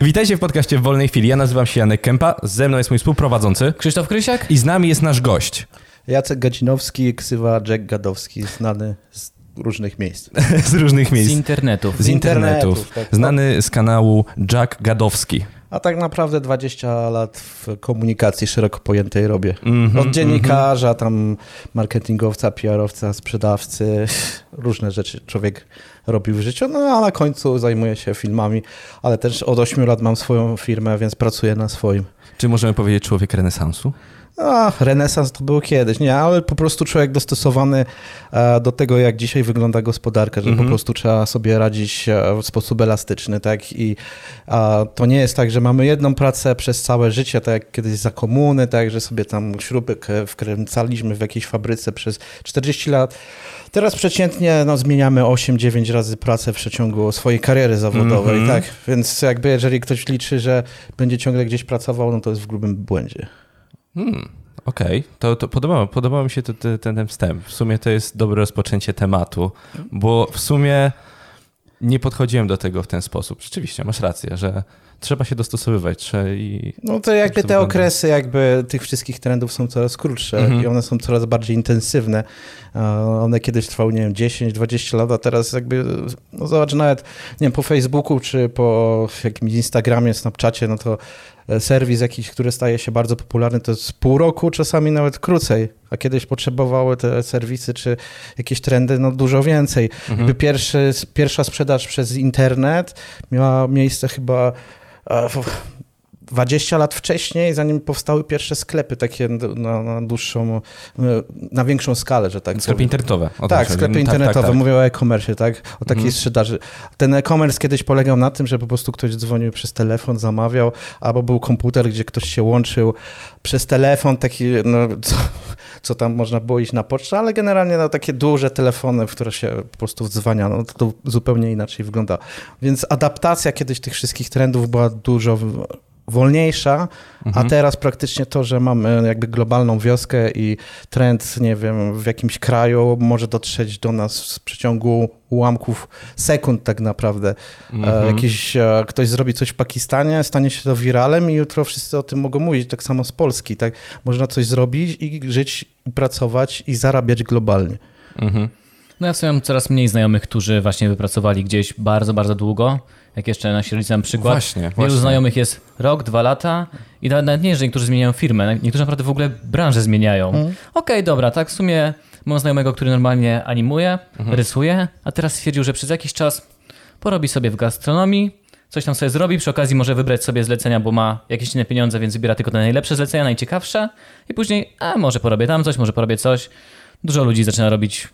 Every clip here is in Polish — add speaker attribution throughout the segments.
Speaker 1: Witajcie w podcaście w wolnej chwili. Ja nazywam się Janek Kępa, ze mną jest mój współprowadzący
Speaker 2: Krzysztof Krysiak?
Speaker 1: i z nami jest nasz gość.
Speaker 3: Jacek Gadzinowski, ksywa Jack Gadowski, znany z różnych miejsc.
Speaker 1: z różnych
Speaker 2: Z
Speaker 1: miejsc.
Speaker 2: internetów.
Speaker 1: Z internetów.
Speaker 3: internetów, tak.
Speaker 1: Znany z kanału Jack Gadowski.
Speaker 3: A tak naprawdę 20 lat w komunikacji szeroko pojętej robię.
Speaker 1: Mhm,
Speaker 3: Od dziennikarza, tam marketingowca, PR-owca, sprzedawcy, różne rzeczy człowiek robił w życiu, no a na końcu zajmuję się filmami, ale też od 8 lat mam swoją firmę, więc pracuję na swoim.
Speaker 1: Czy możemy powiedzieć człowiek renesansu?
Speaker 3: A, renesans to było kiedyś, nie, ale po prostu człowiek dostosowany e, do tego, jak dzisiaj wygląda gospodarka, że
Speaker 1: Mhm.
Speaker 3: po prostu trzeba sobie radzić e, w sposób elastyczny, tak, i to nie jest tak, że mamy jedną pracę przez całe życie, tak jak kiedyś za komuny, tak, że sobie tam śruby k- wkręcaliśmy w jakiejś fabryce przez 40 lat. Teraz przeciętnie no, zmieniamy 8-9 razy pracę w przeciągu swojej kariery zawodowej,
Speaker 1: Mhm.
Speaker 3: tak, więc jakby jeżeli ktoś liczy, że będzie ciągle gdzieś pracował, no to jest w grubym błędzie.
Speaker 1: Hmm, Okej, to, to podobało, podobał mi się to, to, ten, wstęp. W sumie to jest dobre rozpoczęcie tematu, bo w sumie nie podchodziłem do tego w ten sposób. Rzeczywiście, masz rację, że trzeba się dostosowywać. Trzeba i...
Speaker 3: No to jakby
Speaker 1: to
Speaker 3: te okresy jakby tych wszystkich trendów są coraz krótsze
Speaker 1: Mhm.
Speaker 3: i one są coraz bardziej intensywne. One kiedyś trwały, nie wiem, 10-20 lat, a teraz jakby, no zobacz, nawet nie wiem, po Facebooku czy po jakimś Instagramie, Snapchacie, no to serwis jakiś, który staje się bardzo popularny, to jest pół roku, czasami nawet krócej, a kiedyś potrzebowały te serwisy czy jakieś trendy no dużo więcej.
Speaker 1: Mhm.
Speaker 3: Pierwszy, pierwsza sprzedaż przez internet miała miejsce chyba e, w- 20 lat wcześniej, zanim powstały pierwsze sklepy takie na, na dłuższą, na większą skalę, że tak
Speaker 1: Sklepy internetowe. o to
Speaker 3: Tak,
Speaker 1: chodzi.
Speaker 3: sklepy
Speaker 1: Tak,
Speaker 3: internetowe,
Speaker 1: tak, tak.
Speaker 3: mówię o e-commerce, tak? O takiej
Speaker 1: Mhm.
Speaker 3: sprzedaży. Ten e-commerce kiedyś polegał na tym, że po prostu ktoś dzwonił przez telefon, zamawiał, albo był komputer, gdzie ktoś się łączył przez telefon, taki, no, co, co tam można było iść na pocztę, ale generalnie no, takie duże telefony, w które się po prostu wdzwaniano, no, to, zupełnie inaczej wygląda. Więc adaptacja kiedyś tych wszystkich trendów była dużo wolniejsza,
Speaker 1: Mhm.
Speaker 3: a teraz praktycznie to, że mamy jakby globalną wioskę i trend, nie wiem, w jakimś kraju może dotrzeć do nas w przeciągu ułamków sekund tak naprawdę. E,
Speaker 1: Mhm.
Speaker 3: Jakiś, e, ktoś zrobi coś w Pakistanie, stanie się to wiralem i jutro wszyscy o tym mogą mówić, tak samo z Polski. Tak? Można coś zrobić i żyć, i pracować i zarabiać globalnie.
Speaker 1: Mhm.
Speaker 2: No ja w sumie mam coraz mniej znajomych, którzy właśnie wypracowali gdzieś bardzo, bardzo długo. Jak jeszcze na średnicy mam przykład.
Speaker 1: Właśnie,
Speaker 2: Wielu
Speaker 1: właśnie.
Speaker 2: znajomych jest rok, dwa lata i nawet nie, że niektórzy zmieniają firmę, niektórzy naprawdę w ogóle branżę zmieniają.
Speaker 3: Mhm.
Speaker 2: Okej, dobra, tak w sumie mam znajomego, który normalnie animuje,
Speaker 1: Mhm.
Speaker 2: rysuje, a teraz stwierdził, że przez jakiś czas porobi sobie w gastronomii, coś tam sobie zrobi, przy okazji może wybrać sobie zlecenia, bo ma jakieś inne pieniądze, więc wybiera tylko te najlepsze zlecenia, najciekawsze i później, a może porobię tam coś, może porobię coś. Dużo ludzi zaczyna robić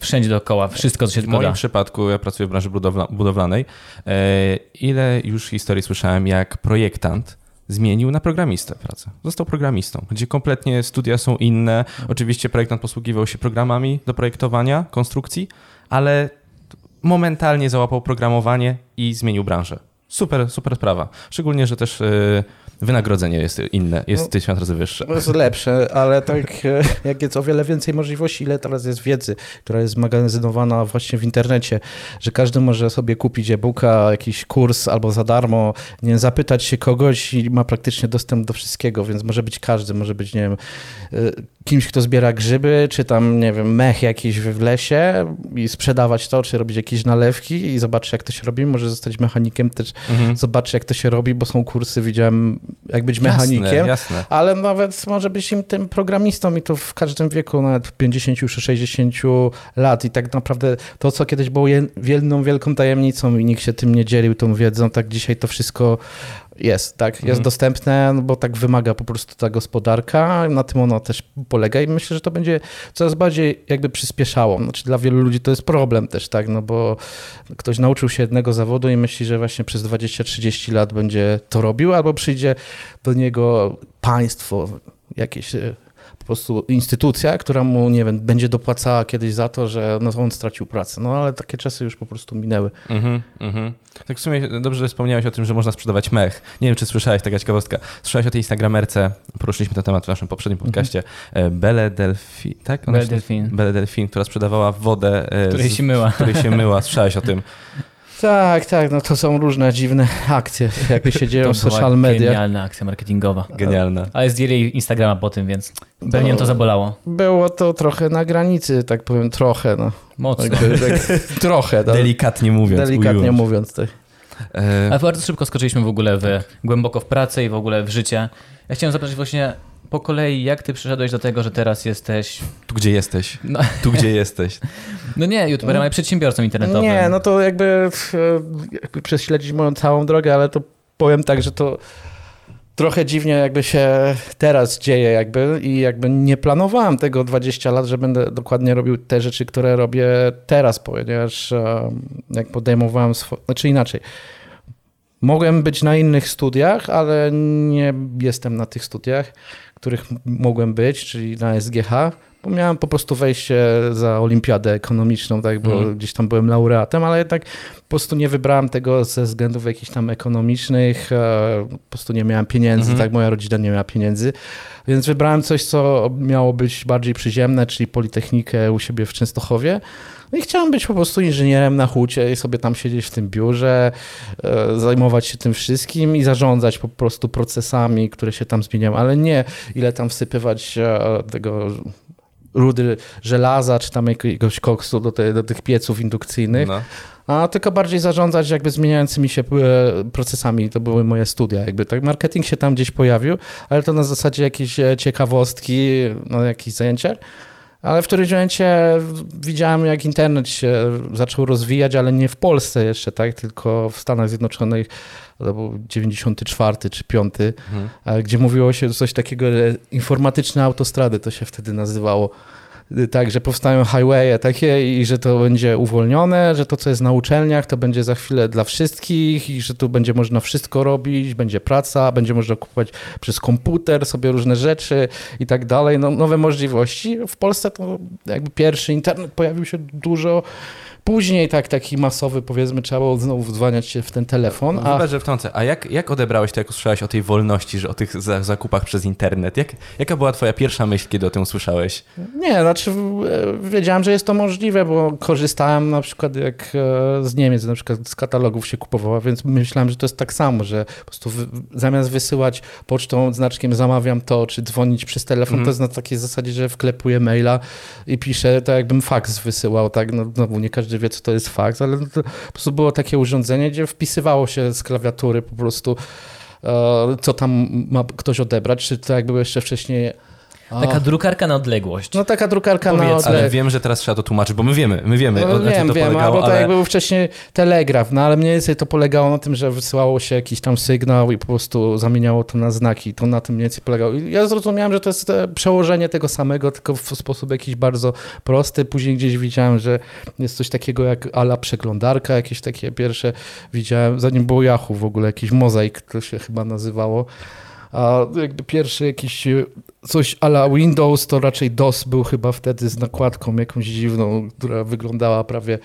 Speaker 2: wszędzie dookoła, wszystko, co się
Speaker 1: W
Speaker 2: tylko
Speaker 1: moim
Speaker 2: da.
Speaker 1: przypadku, ja pracuję w branży budowla, budowlanej, e, ile już historii słyszałem, jak projektant zmienił na programistę pracę. Został programistą, gdzie kompletnie studia są inne. Oczywiście projektant posługiwał się programami do projektowania, konstrukcji, ale momentalnie załapał programowanie i zmienił branżę. Super, super sprawa. Szczególnie, że też e, wynagrodzenie jest inne, jest
Speaker 3: No.
Speaker 1: tysiąc razy wyższe.
Speaker 3: To jest lepsze, ale tak e, jak jest o wiele więcej możliwości, ile teraz jest wiedzy, która jest magazynowana właśnie w internecie, że każdy może sobie kupić e-booka, jakiś kurs albo za darmo, nie zapytać się kogoś i ma praktycznie dostęp do wszystkiego, więc może być każdy, może być, nie wiem, e, kimś, kto zbiera grzyby, czy tam, nie wiem, mech jakiś w lesie i sprzedawać to, czy robić jakieś nalewki i zobaczyć, jak to się robi. Może zostać mechanikiem też,
Speaker 1: Mhm.
Speaker 3: zobaczyć, jak to się robi, bo są kursy, widziałem, jak być mechanikiem.
Speaker 1: Jasne, jasne.
Speaker 3: Ale nawet może być im tym programistą i to w każdym wieku, nawet 50 czy 60 lat. I tak naprawdę to, co kiedyś było je- jedną wielką tajemnicą i nikt się tym nie dzielił, tą wiedzą, tak dzisiaj to wszystko jest, tak, jest
Speaker 1: Mhm.
Speaker 3: dostępne, no bo tak wymaga po prostu ta gospodarka, na tym ona też polega i myślę, że to będzie coraz bardziej jakby przyspieszało. Znaczy dla wielu ludzi to jest problem też, tak, no bo ktoś nauczył się jednego zawodu i myśli, że właśnie przez 20-30 lat będzie to robił, albo przyjdzie do niego państwo, jakieś e, prostu instytucja, która mu, nie wiem, będzie dopłacała kiedyś za to, że no, on stracił pracę. No ale takie czasy już po prostu minęły.
Speaker 1: Mhm, mhm. Tak w sumie dobrze że wspomniałeś o tym, że można sprzedawać mech. Nie wiem, czy słyszałeś, taka ciekawostka. Słyszałeś o tej instagramerce, poruszyliśmy ten temat w naszym poprzednim podcaście, mhm. Belle Delphi, tak?
Speaker 2: Belle Delphine.
Speaker 1: Belle Delphine, która sprzedawała wodę, e,
Speaker 2: Której
Speaker 1: z-
Speaker 2: się myła.
Speaker 1: której się myła. Słyszałeś o tym?
Speaker 3: Tak, tak, no to są różne dziwne akcje, jakie się dzieją w social media.
Speaker 2: genialna akcja marketingowa.
Speaker 1: Genialne.
Speaker 2: Ale zdjęli Instagrama po tym, więc pewnie
Speaker 3: No.
Speaker 2: to zabolało.
Speaker 3: Było to trochę na granicy, tak powiem, trochę, no.
Speaker 2: Mocno.
Speaker 3: Tak, tak, trochę, tak,
Speaker 1: Delikatnie mówiąc.
Speaker 3: delikatnie
Speaker 1: ująć.
Speaker 3: mówiąc. Tak.
Speaker 1: E,
Speaker 2: Ale bardzo szybko skoczyliśmy w ogóle w, głęboko w pracę i w ogóle w życie. Ja chciałem zapytać właśnie po kolei, jak ty przyszedłeś do tego, że teraz jesteś...
Speaker 1: tu gdzie jesteś?
Speaker 2: No,
Speaker 1: Tu gdzie jesteś?
Speaker 2: no nie youtuberem, ale przedsiębiorcą internetowym.
Speaker 3: Nie, no to jakby, jakby prześledzić moją całą drogę, ale to powiem tak, że to trochę dziwnie jakby się teraz dzieje jakby i jakby nie planowałem tego 20 lat, że będę dokładnie robił te rzeczy, które robię teraz, ponieważ jak podejmowałem, swo- znaczy inaczej, mogłem być na innych studiach, ale nie jestem na tych studiach, których mogłem być, czyli na SGH, bo miałem po prostu wejście za olimpiadę ekonomiczną, tak, bo
Speaker 1: Mhm.
Speaker 3: gdzieś tam byłem laureatem, ale jednak po prostu nie wybrałem tego ze względów jakichś tam ekonomicznych, e, po prostu nie miałem pieniędzy,
Speaker 1: Mhm.
Speaker 3: tak, moja rodzina nie miała pieniędzy, więc wybrałem coś, co miało być bardziej przyziemne, czyli Politechnikę u siebie w Częstochowie. No i chciałem być po prostu inżynierem na hucie i sobie tam siedzieć w tym biurze, e, zajmować się tym wszystkim i zarządzać po prostu procesami, które się tam zmieniają, ale nie ile tam wsypywać e, tego rudy żelaza, czy tam jakiegoś koksu do, te, do tych pieców indukcyjnych,
Speaker 1: No.
Speaker 3: a tylko bardziej zarządzać jakby zmieniającymi się e, procesami. To były moje studia. Jakby tak marketing się tam gdzieś pojawił, ale to na zasadzie jakieś e, ciekawostki, no jakieś zajęcia. Ale w którymś momencie widziałem, jak internet się zaczął rozwijać, ale nie w Polsce jeszcze, tak, tylko w Stanach Zjednoczonych. To był 94 czy 5,
Speaker 1: Mhm.
Speaker 3: a gdzie mówiło się coś takiego, że informatyczne autostrady to się wtedy nazywało. Tak, że powstają highwaye takie i że to będzie uwolnione, że to, co jest na uczelniach, to będzie za chwilę dla wszystkich i że tu będzie można wszystko robić, będzie praca, będzie można kupować przez komputer sobie różne rzeczy i tak dalej, no, nowe możliwości. W Polsce to jakby pierwszy internet pojawił się dużo później, tak taki masowy, powiedzmy, trzeba było znowu wdzwaniać się w ten telefon, a
Speaker 1: Wybacz, że wtrącę. A jak, jak odebrałeś to, jak usłyszałeś o tej wolności, że o tych za, zakupach przez internet? Jak, jaka była twoja pierwsza myśl, kiedy o tym usłyszałeś?
Speaker 3: Nie, znaczy e, wiedziałem, że jest to możliwe, bo korzystałem na przykład jak e, z Niemiec, na przykład z katalogów się kupowało, więc myślałem, że to jest tak samo, że po prostu zamiast wysyłać pocztą znaczkiem zamawiam to, czy dzwonić przez telefon,
Speaker 1: Mhm.
Speaker 3: to jest na takiej zasadzie, że wklepuję maila i piszę, tak jakbym faks wysyłał, tak, no znowu nie każdy wie, co to jest faks, ale to po prostu było takie urządzenie, gdzie wpisywało się z klawiatury po prostu e, co tam ma ktoś odebrać, czy to jak było jeszcze wcześniej
Speaker 2: Taka drukarka na odległość.
Speaker 3: no taka drukarka na
Speaker 2: Powiedz,
Speaker 3: odle...
Speaker 1: Ale wiem, że teraz trzeba to tłumaczyć, bo my wiemy, my wiemy,
Speaker 3: No,
Speaker 1: na czym
Speaker 3: wiem,
Speaker 1: to
Speaker 3: wiem,
Speaker 1: polegało,
Speaker 3: albo tak
Speaker 1: ale...
Speaker 3: jak był wcześniej telegraf, no ale mniej więcej to polegało na tym, że wysyłało się jakiś tam sygnał i po prostu zamieniało to na znaki. To na tym mniej więcej polegało. I ja zrozumiałem, że to jest e, przełożenie tego samego, tylko w sposób jakiś bardzo prosty. Później gdzieś widziałem, że jest coś takiego jak ala przeglądarka, jakieś takie pierwsze widziałem, zanim było Yahoo w ogóle, jakiś mozaik to się chyba nazywało. A jakby pierwszy jakiś e, coś ala Windows, to raczej DOS był chyba wtedy z nakładką jakąś dziwną, która wyglądała prawie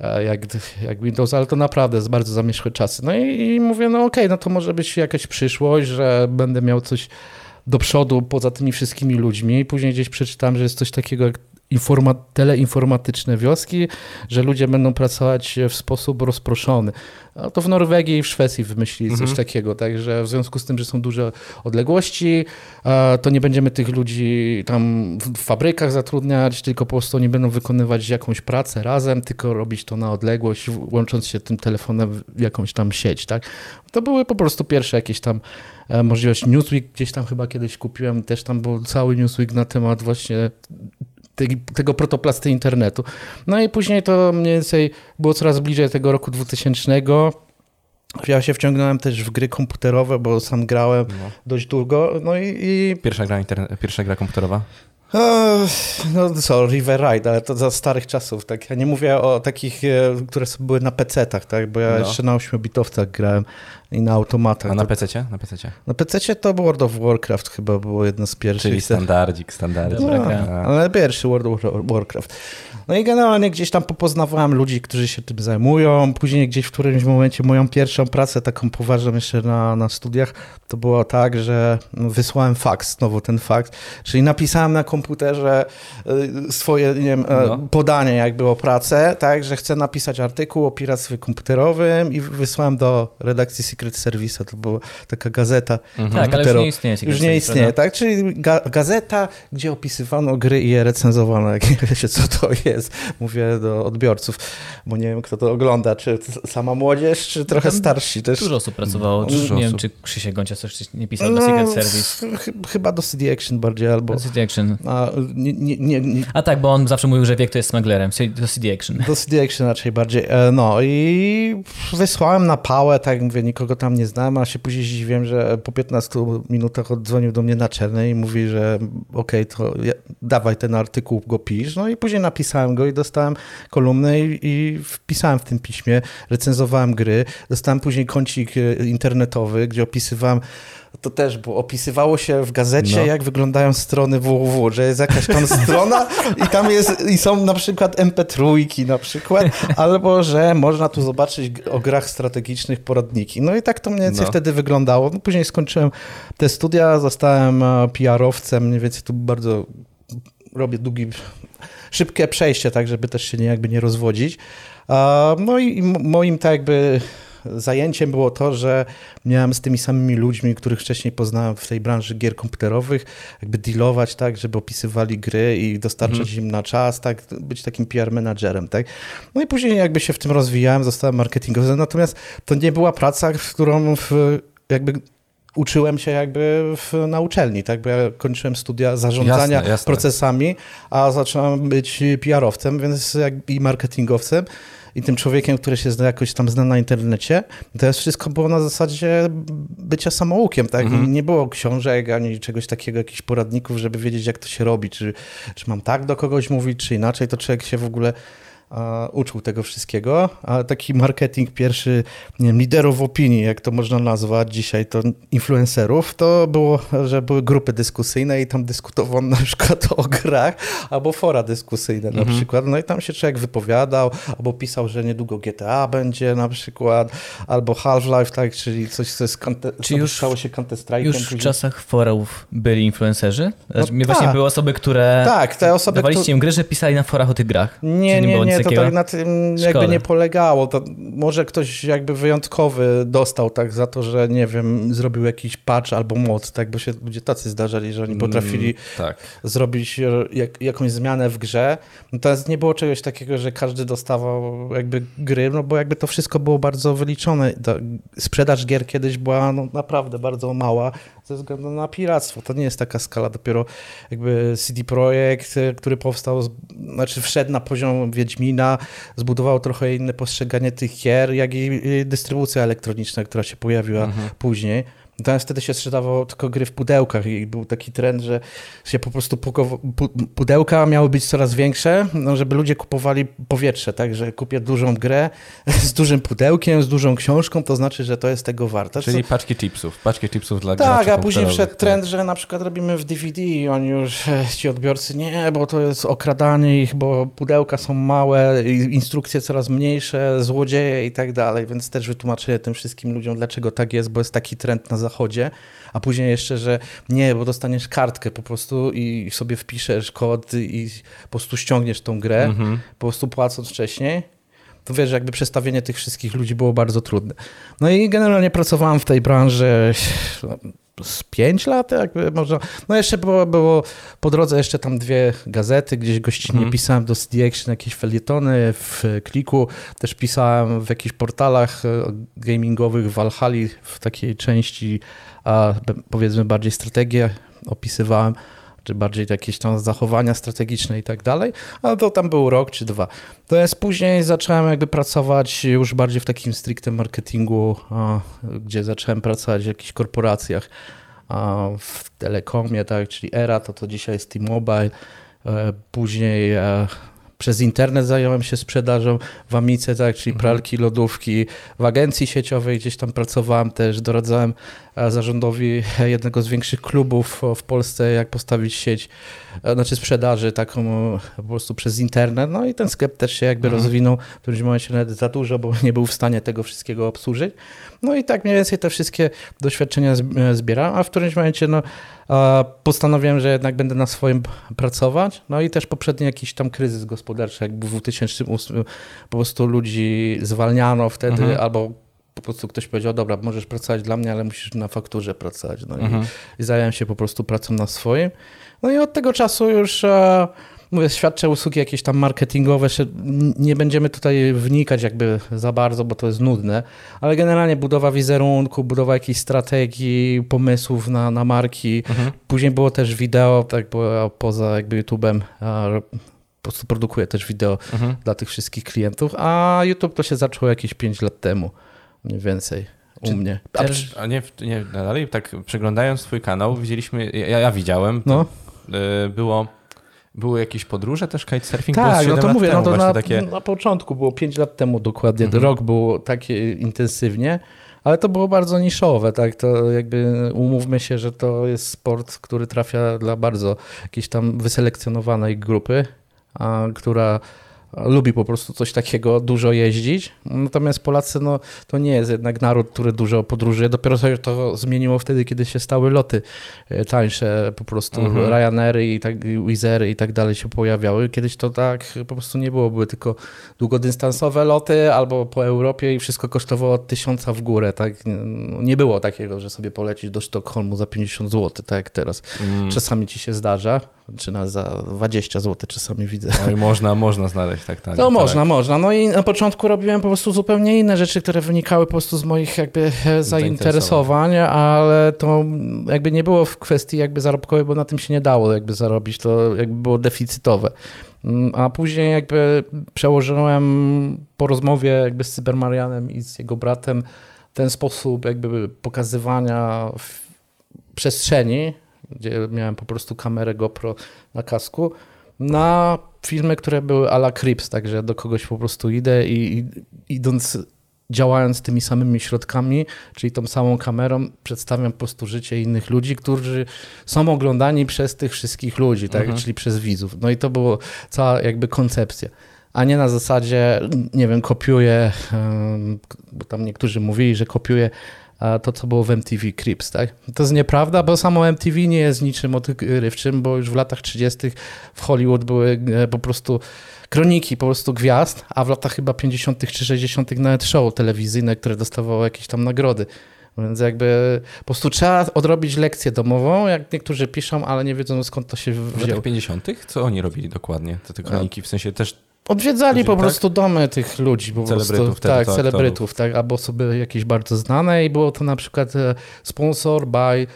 Speaker 3: e, jak, jak Windows, ale to naprawdę jest bardzo zamierzchłe czasy. No i, i mówię, no okej, no to może być jakaś przyszłość, że będę miał coś do przodu poza tymi wszystkimi ludźmi. Później gdzieś przeczytałem, że jest coś takiego jak informa- teleinformatyczne wioski, że ludzie będą pracować w sposób rozproszony. A to w Norwegii i w Szwecji wymyślili coś
Speaker 1: Mhm.
Speaker 3: takiego, także w związku z tym, że są duże odległości, to nie będziemy tych ludzi tam w fabrykach zatrudniać, tylko po prostu oni będą wykonywać jakąś pracę razem, tylko robić to na odległość, łącząc się tym telefonem w jakąś tam sieć, tak? To były po prostu pierwsze jakieś tam e, możliwości. Newsweek gdzieś tam chyba kiedyś kupiłem, też tam był cały Newsweek na temat właśnie tej, tego protoplasty internetu. No i później to mniej więcej było coraz bliżej tego roku 2000. Ja się wciągnąłem też w gry komputerowe, bo sam grałem
Speaker 1: No.
Speaker 3: dość długo. No i, i
Speaker 1: Pierwsza gra, interne- pierwsza gra komputerowa?
Speaker 3: no co, River Ride, ale to za starych czasów. Tak. Ja nie mówię o takich, e, które były na PC-tach, tak? bo ja
Speaker 1: No.
Speaker 3: jeszcze na 8-bitowcach grałem i na automatach.
Speaker 1: A na PC? Na PC.
Speaker 3: na PC to World of Warcraft chyba było jedno z pierwszych.
Speaker 1: Czyli standardzik, standardzik.
Speaker 2: Dobra
Speaker 3: No, ale pierwszy World of Warcraft. No i generalnie gdzieś tam popoznawałem ludzi, którzy się tym zajmują. Później gdzieś w którymś momencie moją pierwszą pracę, taką poważną jeszcze na, na studiach, to było tak, że wysłałem faks, znowu ten faks, czyli napisałem na komputerze y, swoje nie wiem, e,
Speaker 1: No.
Speaker 3: podanie jakby o pracę, tak, że chcę napisać artykuł o piractwie komputerowym i wysłałem do redakcji Secret Service, to była taka gazeta
Speaker 2: Tak, ale już nie istnieje. Secret
Speaker 3: Już nie istnieje,
Speaker 2: prawda?
Speaker 3: tak? Czyli ga gazeta, gdzie opisywano gry i je recenzowano, jak nie wiecie, co to jest. Mówię do odbiorców, bo nie wiem, kto to ogląda, czy sama młodzież, czy trochę
Speaker 2: Tam
Speaker 3: starsi też.
Speaker 2: Dużo osób pracowało.
Speaker 1: Dużo
Speaker 2: nie wiem,
Speaker 1: osób.
Speaker 2: czy Krzysiek Goncia coś nie pisał do Secret Service.
Speaker 3: No, ch- chyba do CD Action bardziej, albo...
Speaker 2: Do CD Action.
Speaker 3: A, nie, nie, nie,
Speaker 2: A tak, bo on zawsze mówił, że wie, kto jest smugglerem. Do CD Action.
Speaker 3: do CD Action raczej bardziej. E, No i wysłałem na pałę, tak mówię, nikogo tam nie znam, a się później zdziwiłem, że po 15 minutach oddzwonił do mnie naczelny i mówi, że okej, to ja, dawaj ten artykuł, go pisz. No i później napisałem go i dostałem kolumnę i, i wpisałem w tym piśmie, recenzowałem gry, dostałem później kącik e, internetowy, gdzie opisywałem to też było. Opisywało się w gazecie,
Speaker 1: No.
Speaker 3: jak wyglądają strony www, że jest jakaś tam strona i tam jest, i są na przykład MP3 na przykład, albo że można tu zobaczyć o grach strategicznych poradniki. No i tak to mniej więcej
Speaker 1: No.
Speaker 3: wtedy wyglądało. No, później skończyłem te studia, zostałem e, PR-owcem, mniej więcej tu bardzo robię długi, szybkie przejście, tak, żeby też się nie, jakby nie rozwodzić. No i moim tak jakby zajęciem było to, że miałem z tymi samymi ludźmi, których wcześniej poznałem w tej branży gier komputerowych, jakby dealować tak, żeby opisywali gry i dostarczać im na czas, tak, być takim PR menadżerem, tak. No i później jakby się w tym rozwijałem, zostałem marketingowcem, natomiast to nie była praca, w którą w, jakby uczyłem się jakby w, na uczelni, tak, bo ja kończyłem studia zarządzania
Speaker 1: Jasne, jasne.
Speaker 3: procesami, a zacząłem być PR-owcem, więc jak, i marketingowcem i tym człowiekiem, który się zna, jakoś tam zna na internecie, to jest wszystko było na zasadzie bycia samoukiem, tak?
Speaker 1: Mhm.
Speaker 3: I nie było książek ani czegoś takiego, jakichś poradników, żeby wiedzieć, jak to się robi, czy, czy mam tak do kogoś mówić, czy inaczej, to człowiek się w ogóle uczył tego wszystkiego, a taki marketing pierwszy, nie wiem, liderów opinii, jak to można nazwać dzisiaj, to influencerów, to było, że były grupy dyskusyjne i tam dyskutowano na przykład o grach, albo fora dyskusyjne na
Speaker 1: Mhm.
Speaker 3: przykład, no i tam się człowiek wypowiadał, albo pisał, że niedługo GTA będzie na przykład, albo Half-Life, tak, czyli coś, co jest,
Speaker 2: Czy już-
Speaker 3: stało się Counter-Strike'em.
Speaker 2: Już w czasach forów byli influencerzy? Znaczy,
Speaker 3: No
Speaker 2: mnie właśnie
Speaker 3: tak.
Speaker 2: były osoby, które
Speaker 3: Tak, te osoby,
Speaker 2: dawaliście
Speaker 3: które-
Speaker 2: im gry, że pisali na forach o tych grach.
Speaker 3: Nie,
Speaker 2: Czy
Speaker 3: nie,
Speaker 2: było
Speaker 3: to
Speaker 2: takiego?
Speaker 3: tak na tym jakby nie polegało. To może ktoś jakby wyjątkowy dostał tak za to, że nie wiem, zrobił jakiś patch albo mod, tak, bo się ludzie tacy zdarzali, że oni potrafili
Speaker 1: Mm, Tak.
Speaker 3: zrobić e, jak, jakąś zmianę w grze. Natomiast nie było czegoś takiego, że każdy dostawał jakby gry, no bo jakby to wszystko było bardzo wyliczone. Ta sprzedaż gier kiedyś była no, naprawdę bardzo mała ze względu na piractwo. To nie jest taka skala. Dopiero jakby CD Projekt, e, który powstał, znaczy wszedł na poziom Wiedźmina, zbudował trochę inne postrzeganie tych gier, jak i i dystrybucja elektroniczna, która się pojawiła później. Natomiast wtedy się sprzedawało tylko gry w pudełkach i był taki trend, że się po prostu pukowo- pu- pudełka miały być coraz większe, no, żeby ludzie kupowali powietrze, tak, że kupię dużą grę z dużym pudełkiem, z dużą książką, to znaczy, że to jest tego warte.
Speaker 1: Czyli paczki chipsów. Paczki chipsów dla
Speaker 3: tak, a później wszedł trend, że na przykład robimy w DVD i oni już, e, ci odbiorcy, nie, bo to jest okradanie ich, bo pudełka są małe, instrukcje coraz mniejsze, złodzieje i tak dalej, więc też wytłumaczyłem tym wszystkim ludziom, dlaczego tak jest, bo jest taki trend na zachodzie, a później jeszcze, że nie, bo dostaniesz kartkę po prostu i sobie wpiszesz kod i po prostu ściągniesz tą grę,
Speaker 1: Mhm.
Speaker 3: po prostu płacąc wcześniej, to wiesz, jakby przestawienie tych wszystkich ludzi było bardzo trudne. No i generalnie pracowałem w tej branży z 5 lat, jakby można. No jeszcze było, było po drodze jeszcze tam dwie gazety, gdzieś gościnnie
Speaker 1: Mhm.
Speaker 3: pisałem do CD Action jakieś felietony w Kliku, też pisałem w jakichś portalach e, gamingowych w Valhalla w takiej części, a, powiedzmy bardziej strategię opisywałem czy bardziej jakieś tam zachowania strategiczne i tak dalej, ale to tam był rok czy dwa. To jest później zacząłem jakby pracować już bardziej w takim stricte marketingu, gdzie zacząłem pracować w jakichś korporacjach, w telekomie, tak, czyli ERA, to to dzisiaj jest T-Mobile, e, później e, przez internet zająłem się sprzedażą w Amice, tak, czyli pralki, lodówki. W agencji sieciowej gdzieś tam pracowałem też, doradzałem e, zarządowi jednego z większych klubów w Polsce, jak postawić sieć, e, znaczy sprzedaży taką e, po prostu przez internet. No i ten sklep też się jakby rozwinął. W którymś momencie nawet za dużo, bo nie był w stanie tego wszystkiego obsłużyć. No i tak mniej więcej te wszystkie doświadczenia zb- zbierałem, a w którymś momencie no, postanowiłem, że jednak będę na swoim pracować. No i też poprzedni jakiś tam kryzys gospodarczy, jak w 2008 po prostu ludzi zwalniano wtedy,
Speaker 1: Mhm.
Speaker 3: albo po prostu ktoś powiedział, dobra, możesz pracować dla mnie, ale musisz na fakturze pracować. No
Speaker 1: Mhm.
Speaker 3: i, i zająłem się po prostu pracą na swoim. No i od tego czasu już e, mówię, świadczę usługi jakieś tam marketingowe, nie będziemy tutaj wnikać jakby za bardzo, bo to jest nudne, ale generalnie budowa wizerunku, budowa jakiejś strategii, pomysłów na, na marki.
Speaker 1: Mhm.
Speaker 3: Później było też wideo, tak bo poza jakby YouTube'em po prostu produkuję też wideo
Speaker 1: Mhm.
Speaker 3: dla tych wszystkich klientów, a YouTube to się zaczęło jakieś 5 lat temu, mniej więcej u
Speaker 1: Czy
Speaker 3: mnie. A,
Speaker 2: Też-
Speaker 1: A nie, nie dalej, tak przeglądając twój kanał, widzieliśmy, ja, ja widziałem,
Speaker 3: no.
Speaker 1: y, było, były jakieś podróże też, kitesurfing?
Speaker 3: Tak, no to mówię, no to na,
Speaker 1: takie...
Speaker 3: na początku było 5 lat temu dokładnie,
Speaker 1: Mhm.
Speaker 3: rok było takie intensywnie, ale to było bardzo niszowe, tak, to jakby umówmy się, że to jest sport, który trafia dla bardzo jakiejś tam wyselekcjonowanej grupy, a, która lubi po prostu coś takiego, dużo jeździć. Natomiast Polacy, no, to nie jest jednak naród, który dużo podróżuje. Dopiero się to zmieniło wtedy, kiedy się stały loty e, tańsze, po prostu
Speaker 1: Mhm.
Speaker 3: Ryanairy i tak, i Wizzery i tak dalej się pojawiały. Kiedyś to tak po prostu nie było, były tylko długodystansowe loty albo po Europie i wszystko kosztowało od tysiąca w górę, tak? Nie było takiego, że sobie polecisz do Sztokholmu za 50 zł, tak jak teraz.
Speaker 1: Mm.
Speaker 3: Czasami ci się zdarza, czy na za 20 zł czasami widzę.
Speaker 1: Oj, można, można znaleźć tak tanio.
Speaker 3: No
Speaker 1: tak.
Speaker 3: można, można. No i na początku robiłem po prostu zupełnie inne rzeczy, które wynikały po prostu z moich jakby zainteresowań, ale to jakby nie było w kwestii jakby zarobkowej, bo na tym się nie dało jakby zarobić, to jakby było deficytowe. Mm, A później jakby przełożyłem po rozmowie jakby z Cybermarianem i z jego bratem ten sposób jakby pokazywania przestrzeni, gdzie miałem po prostu kamerę GoPro na kasku, na filmy, które były ala Crips, także do kogoś po prostu idę i, i idąc, działając tymi samymi środkami, czyli tą samą kamerą, przedstawiam po prostu życie innych ludzi, którzy są oglądani przez tych wszystkich ludzi, tak,
Speaker 1: Mhm.
Speaker 3: czyli przez widzów. No i to było cała jakby koncepcja. A nie na zasadzie, nie wiem, kopiuję, bo tam niektórzy mówili, że kopiuję a to, co było w MTV Crips, tak? To jest nieprawda, bo samo MTV nie jest niczym odkrywczym, bo już w latach 30. w Hollywood były e, po prostu kroniki po prostu gwiazd, a w latach chyba 50. czy 60. nawet show telewizyjne, które dostawało jakieś tam nagrody. Więc jakby po prostu trzeba odrobić lekcję domową, jak niektórzy piszą, ale nie wiedzą skąd to się
Speaker 1: W
Speaker 3: wzięło.
Speaker 1: latach 50. Co oni robili dokładnie? Te, te kroniki, w sensie też
Speaker 3: Odwiedzali po
Speaker 1: tak?
Speaker 3: prostu domy tych ludzi, po
Speaker 1: Celebrytów
Speaker 3: prostu,
Speaker 1: wtedy,
Speaker 3: tak,
Speaker 1: to
Speaker 3: celebrytów, tak, albo osoby jakieś bardzo znane i było to na przykład e, sponsor by e,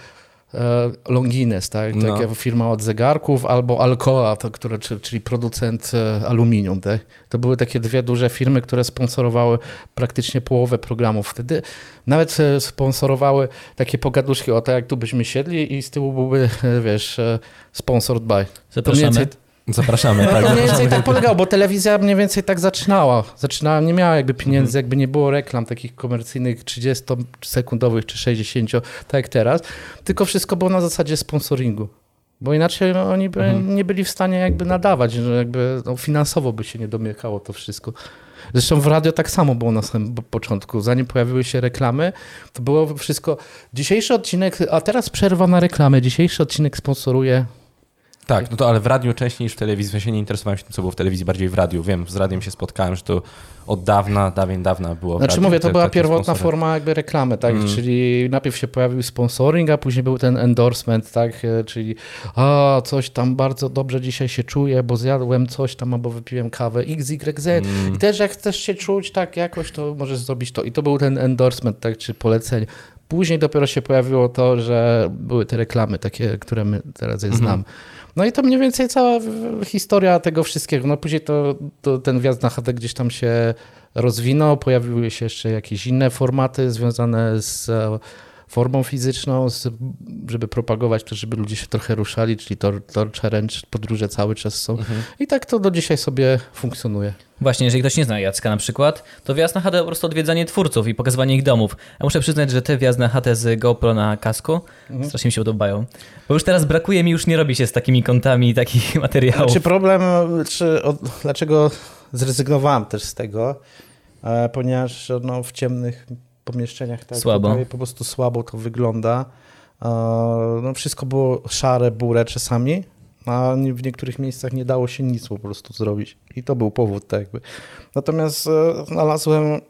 Speaker 3: Longines, tak,
Speaker 1: No.
Speaker 3: taka firma od zegarków, albo Alcoa, to, które, czy- czyli producent e, aluminium, tak. To były takie dwie duże firmy, które sponsorowały praktycznie połowę programów. Wtedy nawet sponsorowały takie pogaduszki o to, jak tu byśmy siedli i z tyłu byłby, wiesz, sponsored by.
Speaker 2: Zapraszamy.
Speaker 1: Zapraszamy.
Speaker 3: no
Speaker 1: tak,
Speaker 3: to mniej więcej tak polegało, bo telewizja mniej więcej tak zaczynała. Zaczynała, nie miała jakby pieniędzy,
Speaker 1: Mhm.
Speaker 3: jakby nie było reklam takich komercyjnych 30-sekundowych czy 60, tak jak teraz, tylko wszystko było na zasadzie sponsoringu. Bo inaczej oni by
Speaker 1: Mhm.
Speaker 3: nie byli w stanie jakby nadawać, że jakby no, finansowo by się nie domykało to wszystko. Zresztą w radio tak samo było na samym po- początku. Zanim pojawiły się reklamy, to było wszystko. Dzisiejszy odcinek, a teraz przerwa na reklamę. Dzisiejszy odcinek sponsoruje
Speaker 1: Tak, no to ale w radiu częściej niż w telewizji. W sensie nie interesowałem się tym, co było w telewizji, bardziej w radiu. Wiem, z radiem się spotkałem, że to od dawna, dawien dawna było
Speaker 3: Znaczy
Speaker 1: radiu,
Speaker 3: mówię, to
Speaker 1: te-
Speaker 3: była
Speaker 1: takie
Speaker 3: pierwotna
Speaker 1: sponsory.
Speaker 3: forma jakby reklamy, tak?
Speaker 1: Mm.
Speaker 3: Czyli najpierw się pojawił sponsoring, a później był ten endorsement, tak? E, Czyli a, coś tam bardzo dobrze dzisiaj się czuję, bo zjadłem coś tam, albo wypiłem kawę XYZ.
Speaker 1: Mm.
Speaker 3: I też jak chcesz się czuć tak jakoś, to możesz zrobić to. I to był ten endorsement, tak? Czy polecenie. Później dopiero się pojawiło to, że były te reklamy takie, które my teraz je
Speaker 1: Mhm.
Speaker 3: znamy. No i to mniej więcej cała historia tego wszystkiego. No później to, to ten wjazd na chatę gdzieś tam się rozwinął, pojawiły się jeszcze jakieś inne formaty związane z formą fizyczną, z, żeby propagować to, żeby ludzie się trochę ruszali, czyli Tor, tor Challenge, podróże cały czas są.
Speaker 1: Mhm.
Speaker 3: I tak to do dzisiaj sobie funkcjonuje.
Speaker 2: Właśnie, jeżeli ktoś nie zna Jacka na przykład, to wjazd na chatę to po prostu odwiedzanie twórców i pokazywanie ich domów. Ja muszę przyznać, że te wjazdy na chatę z GoPro na kasku
Speaker 3: Mhm.
Speaker 2: strasznie mi się podobają. Bo już teraz brakuje mi, już nie robi się z takimi kątami takich materiałów.
Speaker 3: Znaczy problem, czy od, dlaczego zrezygnowałem też z tego, e, ponieważ no, w ciemnych pomieszczeniach tak
Speaker 2: Słabo.
Speaker 3: tutaj po prostu słabo to wygląda. E, no, wszystko było szare, burę czasami, a w niektórych miejscach nie dało się nic po prostu zrobić. I to był powód tak jakby. Natomiast e, znalazłem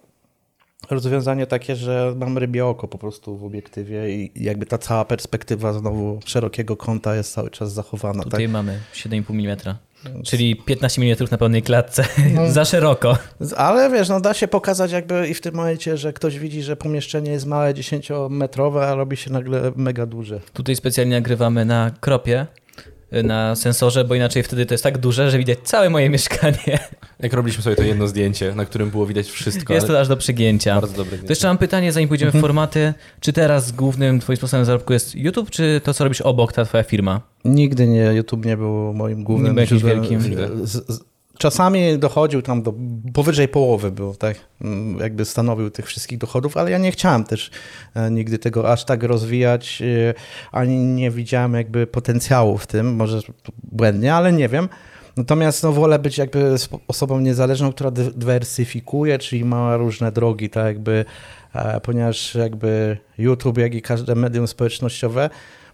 Speaker 3: rozwiązanie takie, że mam rybie oko po prostu w obiektywie i jakby ta cała perspektywa znowu szerokiego kąta jest cały czas zachowana.
Speaker 2: Tutaj
Speaker 3: tak?
Speaker 2: mamy 7,5 mm, czyli 15 mm na pełnej klatce. Za szeroko.
Speaker 3: Ale wiesz, no da się pokazać jakby i w tym momencie, że ktoś widzi, że pomieszczenie jest małe, 10-metrowe, a robi się nagle mega duże.
Speaker 2: Tutaj specjalnie nagrywamy na kropie, na sensorze, bo inaczej wtedy to jest tak duże, że widać całe moje mieszkanie.
Speaker 1: Jak robiliśmy sobie to jedno zdjęcie, na którym było widać wszystko.
Speaker 2: Jest to aż do przygięcia.
Speaker 1: bardzo dobre
Speaker 2: To
Speaker 1: zdjęcie.
Speaker 2: jeszcze mam pytanie, zanim pójdziemy w formaty. Czy teraz głównym twoim sposobem zarobku jest YouTube, czy to, co robisz obok, ta twoja firma?
Speaker 3: Nigdy nie, YouTube nie był moim głównym źródłem.
Speaker 2: wielkim.
Speaker 3: Z, z, czasami dochodził tam do powyżej połowy był, tak? Mm, Jakby stanowił tych wszystkich dochodów, ale ja nie chciałem też e, nigdy tego aż tak rozwijać, e, ani nie widziałem jakby potencjału w tym, może błędnie, ale nie wiem. Natomiast no, wolę być jakby osobą niezależną, która dy- dywersyfikuje, czyli ma różne drogi, tak jakby, e, ponieważ jakby YouTube, jak i każde medium społecznościowe,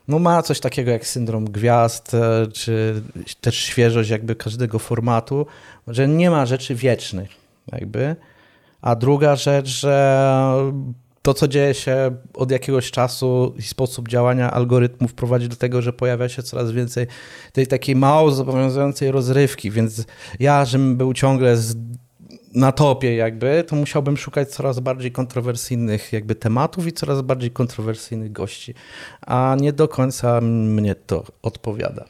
Speaker 3: no ma coś takiego jak syndrom gwiazd, e, czy też świeżość jakby każdego formatu, że nie ma rzeczy wiecznych jakby. A druga rzecz, że to, co dzieje się od jakiegoś czasu i sposób działania algorytmów prowadzi do tego, że pojawia się coraz więcej tej takiej mało zobowiązującej rozrywki, więc ja, żebym był ciągle z, na topie jakby, to musiałbym szukać coraz bardziej kontrowersyjnych jakby tematów i coraz bardziej kontrowersyjnych gości, a nie do końca mnie to odpowiada.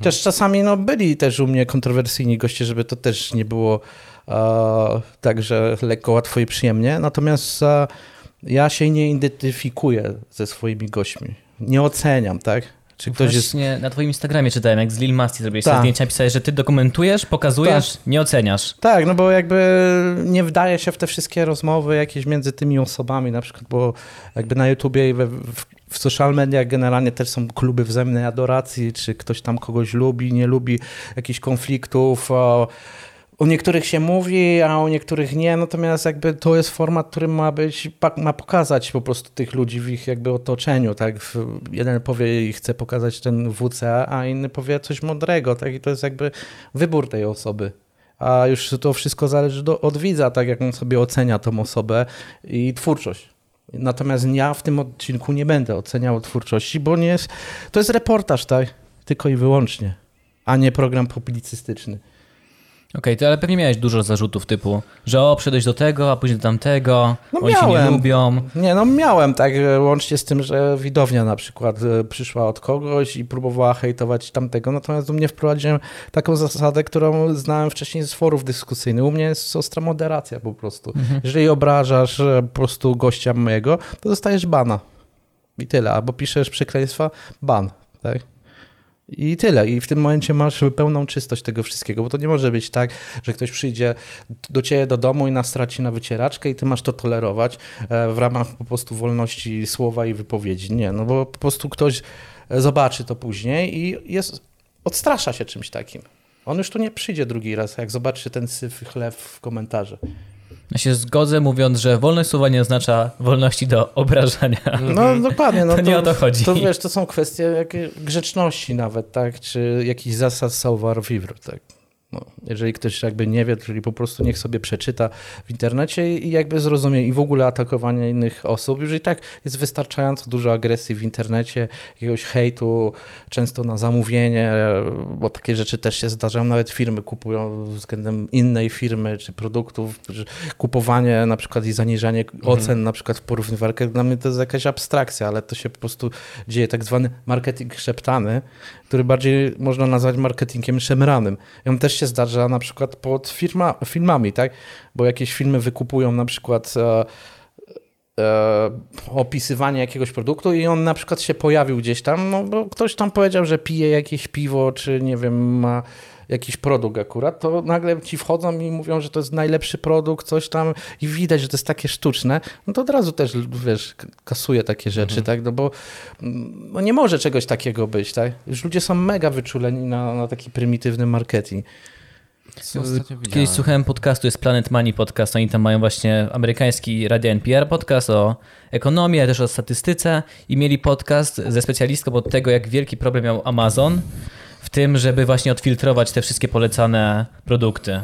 Speaker 3: Też czasami no, byli też u mnie kontrowersyjni goście, żeby to też nie było e, tak, że lekko, łatwo i przyjemnie, natomiast e, ja się nie identyfikuję ze swoimi gośćmi. Nie oceniam, tak? Czy ktoś jest
Speaker 2: Właśnie na twoim Instagramie czytałem, jak z Lil Masti zrobiłeś
Speaker 3: Tak.
Speaker 2: zdjęcia, pisałeś, że ty dokumentujesz, pokazujesz, nie oceniasz.
Speaker 3: Tak, no bo jakby nie wdaje się w te wszystkie rozmowy jakieś między tymi osobami, na przykład, bo jakby na YouTubie i we, w, w social mediach generalnie też są kluby wzajemnej adoracji, czy ktoś tam kogoś lubi, nie lubi, jakichś konfliktów. O, o niektórych się mówi, a o niektórych nie, natomiast jakby to jest format, który ma być, ma pokazać po prostu tych ludzi w ich jakby otoczeniu, tak? Jeden powie i chce pokazać ten WC, a inny powie coś mądrego, tak? I to jest jakby wybór tej osoby. A już to wszystko zależy do, od widza, tak jak on sobie ocenia tą osobę i twórczość. Natomiast ja w tym odcinku nie będę oceniał twórczości, bo nie jest, to jest reportaż, tak? Tylko i wyłącznie, a nie program publicystyczny.
Speaker 2: Okej, to ale pewnie miałeś dużo zarzutów typu, że o, przyszedłeś do tego, a później do tamtego,
Speaker 3: No
Speaker 2: oni się nie
Speaker 3: miałem.
Speaker 2: lubią.
Speaker 3: Nie, no miałem tak, łącznie z tym, że widownia na przykład e, przyszła od kogoś i próbowała hejtować tamtego, natomiast u mnie wprowadziłem taką zasadę, którą znałem wcześniej z forów dyskusyjnych. U mnie jest ostra moderacja po prostu. Jeżeli obrażasz e, po prostu gościa mojego, to dostajesz bana. I tyle. Albo piszesz przekleństwa, ban, tak? I tyle. I w tym momencie masz pełną czystość tego wszystkiego, bo to nie może być tak, że ktoś przyjdzie do ciebie do domu i nastraci na wycieraczkę i ty masz to tolerować e, w ramach po prostu wolności słowa i wypowiedzi. Nie, no bo po prostu ktoś e, zobaczy to później i jest, odstrasza się czymś takim. On już tu nie przyjdzie drugi raz, jak zobaczy ten syf chleb w komentarzu.
Speaker 2: Ja się zgodzę mówiąc, że wolność słowa nie oznacza wolności do obrażania.
Speaker 3: No dokładnie. No
Speaker 2: To nie o to chodzi.
Speaker 3: To wiesz, to są kwestie grzeczności nawet, tak? Czy jakichś zasad savoir vivre, tak? No, jeżeli ktoś jakby nie wie, czyli po prostu niech sobie przeczyta w internecie i jakby zrozumie i w ogóle atakowanie innych osób. Już i tak jest wystarczająco dużo agresji w internecie, jakiegoś hejtu, często na zamówienie, bo takie rzeczy też się zdarzają. Nawet firmy kupują względem innej firmy czy produktów. Kupowanie na przykład i zaniżanie ocen na przykład w porównywarkach dla mnie to jest jakaś abstrakcja, ale to się po prostu dzieje. Tak zwany marketing szeptany, który bardziej można nazwać marketingiem szemranym. I on też się zdarza na przykład pod firma, filmami, tak? Bo jakieś filmy wykupują na przykład e, e, opisywanie jakiegoś produktu i on na przykład się pojawił gdzieś tam, no bo ktoś tam powiedział, że pije jakieś piwo, czy nie wiem, ma jakiś produkt akurat, to nagle ci wchodzą i mówią, że to jest najlepszy produkt, coś tam i widać, że to jest takie sztuczne, no to od razu też, wiesz, kasuje takie rzeczy, mhm. tak, no bo mm, no nie może czegoś takiego być, tak, już ludzie są mega wyczuleni na, na taki prymitywny marketing.
Speaker 2: Kiedyś słuchałem podcastu, jest Planet Money podcast, oni tam mają właśnie amerykański Radio NPR podcast o ekonomii, ale też o statystyce i mieli podcast ze specjalistką od tego, jak wielki problem miał Amazon w tym, żeby właśnie odfiltrować te wszystkie polecane produkty.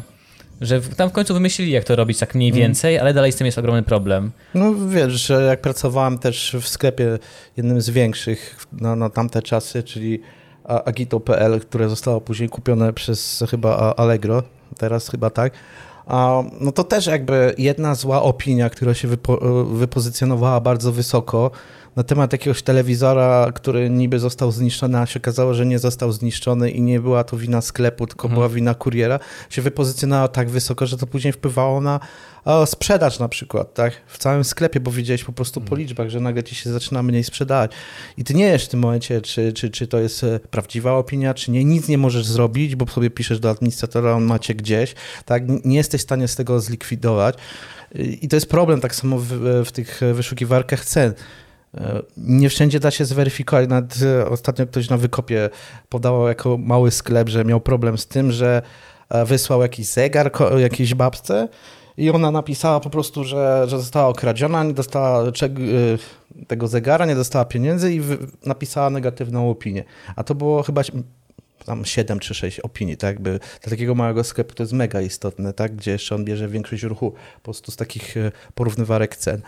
Speaker 2: Że tam w końcu wymyślili, jak to robić tak mniej mm. więcej, ale dalej z tym jest ogromny problem.
Speaker 3: No wiesz, że jak pracowałem też w sklepie jednym z większych na, na tamte czasy, czyli Agito.pl, które zostało później kupione przez chyba Allegro, teraz chyba tak, no to też jakby jedna zła opinia, która się wypo, wypozycjonowała bardzo wysoko, na temat jakiegoś telewizora, który niby został zniszczony, a się okazało, że nie został zniszczony i nie była to wina sklepu, tylko mhm. była wina kuriera, się wypozycjonowało tak wysoko, że to później wpływało na o, sprzedaż na przykład, tak? W całym sklepie, bo widziałeś po prostu po mhm. liczbach, że nagle ci się zaczyna mniej sprzedawać. I ty nie wiesz w tym momencie, czy, czy, czy to jest e, prawdziwa opinia, czy nie. Nic nie możesz zrobić, bo sobie piszesz do administratora, on macie gdzieś, tak? Nie jesteś w stanie z tego zlikwidować. I to jest problem tak samo w, w tych wyszukiwarkach cen. Nie wszędzie da się zweryfikować. Nawet e, ostatnio ktoś na wykopie podawał jako mały sklep, że miał problem z tym, że e, wysłał jakiś zegar jakiejś babce i ona napisała po prostu, że, że została okradziona, nie dostała e, tego zegara, nie dostała pieniędzy i napisała negatywną opinię. A to było chyba tam 7 czy 6 opinii, tak? Jakby dla takiego małego sklepu to jest mega istotne, tak? Gdzie jeszcze on bierze większość ruchu po prostu z takich porównywarek cen.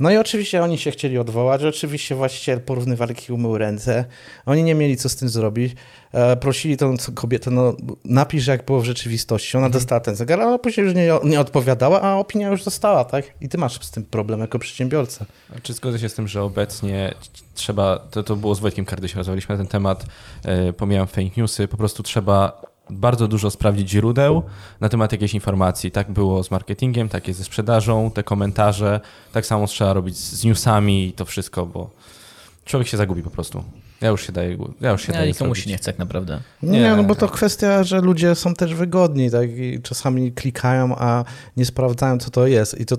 Speaker 3: No i oczywiście oni się chcieli odwołać, oczywiście właściciel porównywarki umył ręce, oni nie mieli co z tym zrobić, e, prosili tą kobietę, no napisz jak było w rzeczywistości, ona mhm. dostała ten zegar, ale później już nie, nie odpowiadała, a opinia już została, tak? I ty masz z tym problem jako przedsiębiorca.
Speaker 1: Czy zgodzę się z tym, że obecnie trzeba, to, to było z Wojtkiem Kardysiem, rozmawialiśmy na ten temat, e, pomijam fake newsy, po prostu trzeba bardzo dużo sprawdzić źródeł na temat jakiejś informacji. Tak było z marketingiem, tak jest ze sprzedażą, te komentarze. Tak samo trzeba robić z newsami i to wszystko, bo człowiek się zagubi po prostu. Ja już się daję. Ja już się ja daję
Speaker 2: nikomu się nie chce tak naprawdę.
Speaker 3: Nie, nie no bo to kwestia, że ludzie są też wygodni, tak? I czasami klikają, a nie sprawdzają, co to jest. I to,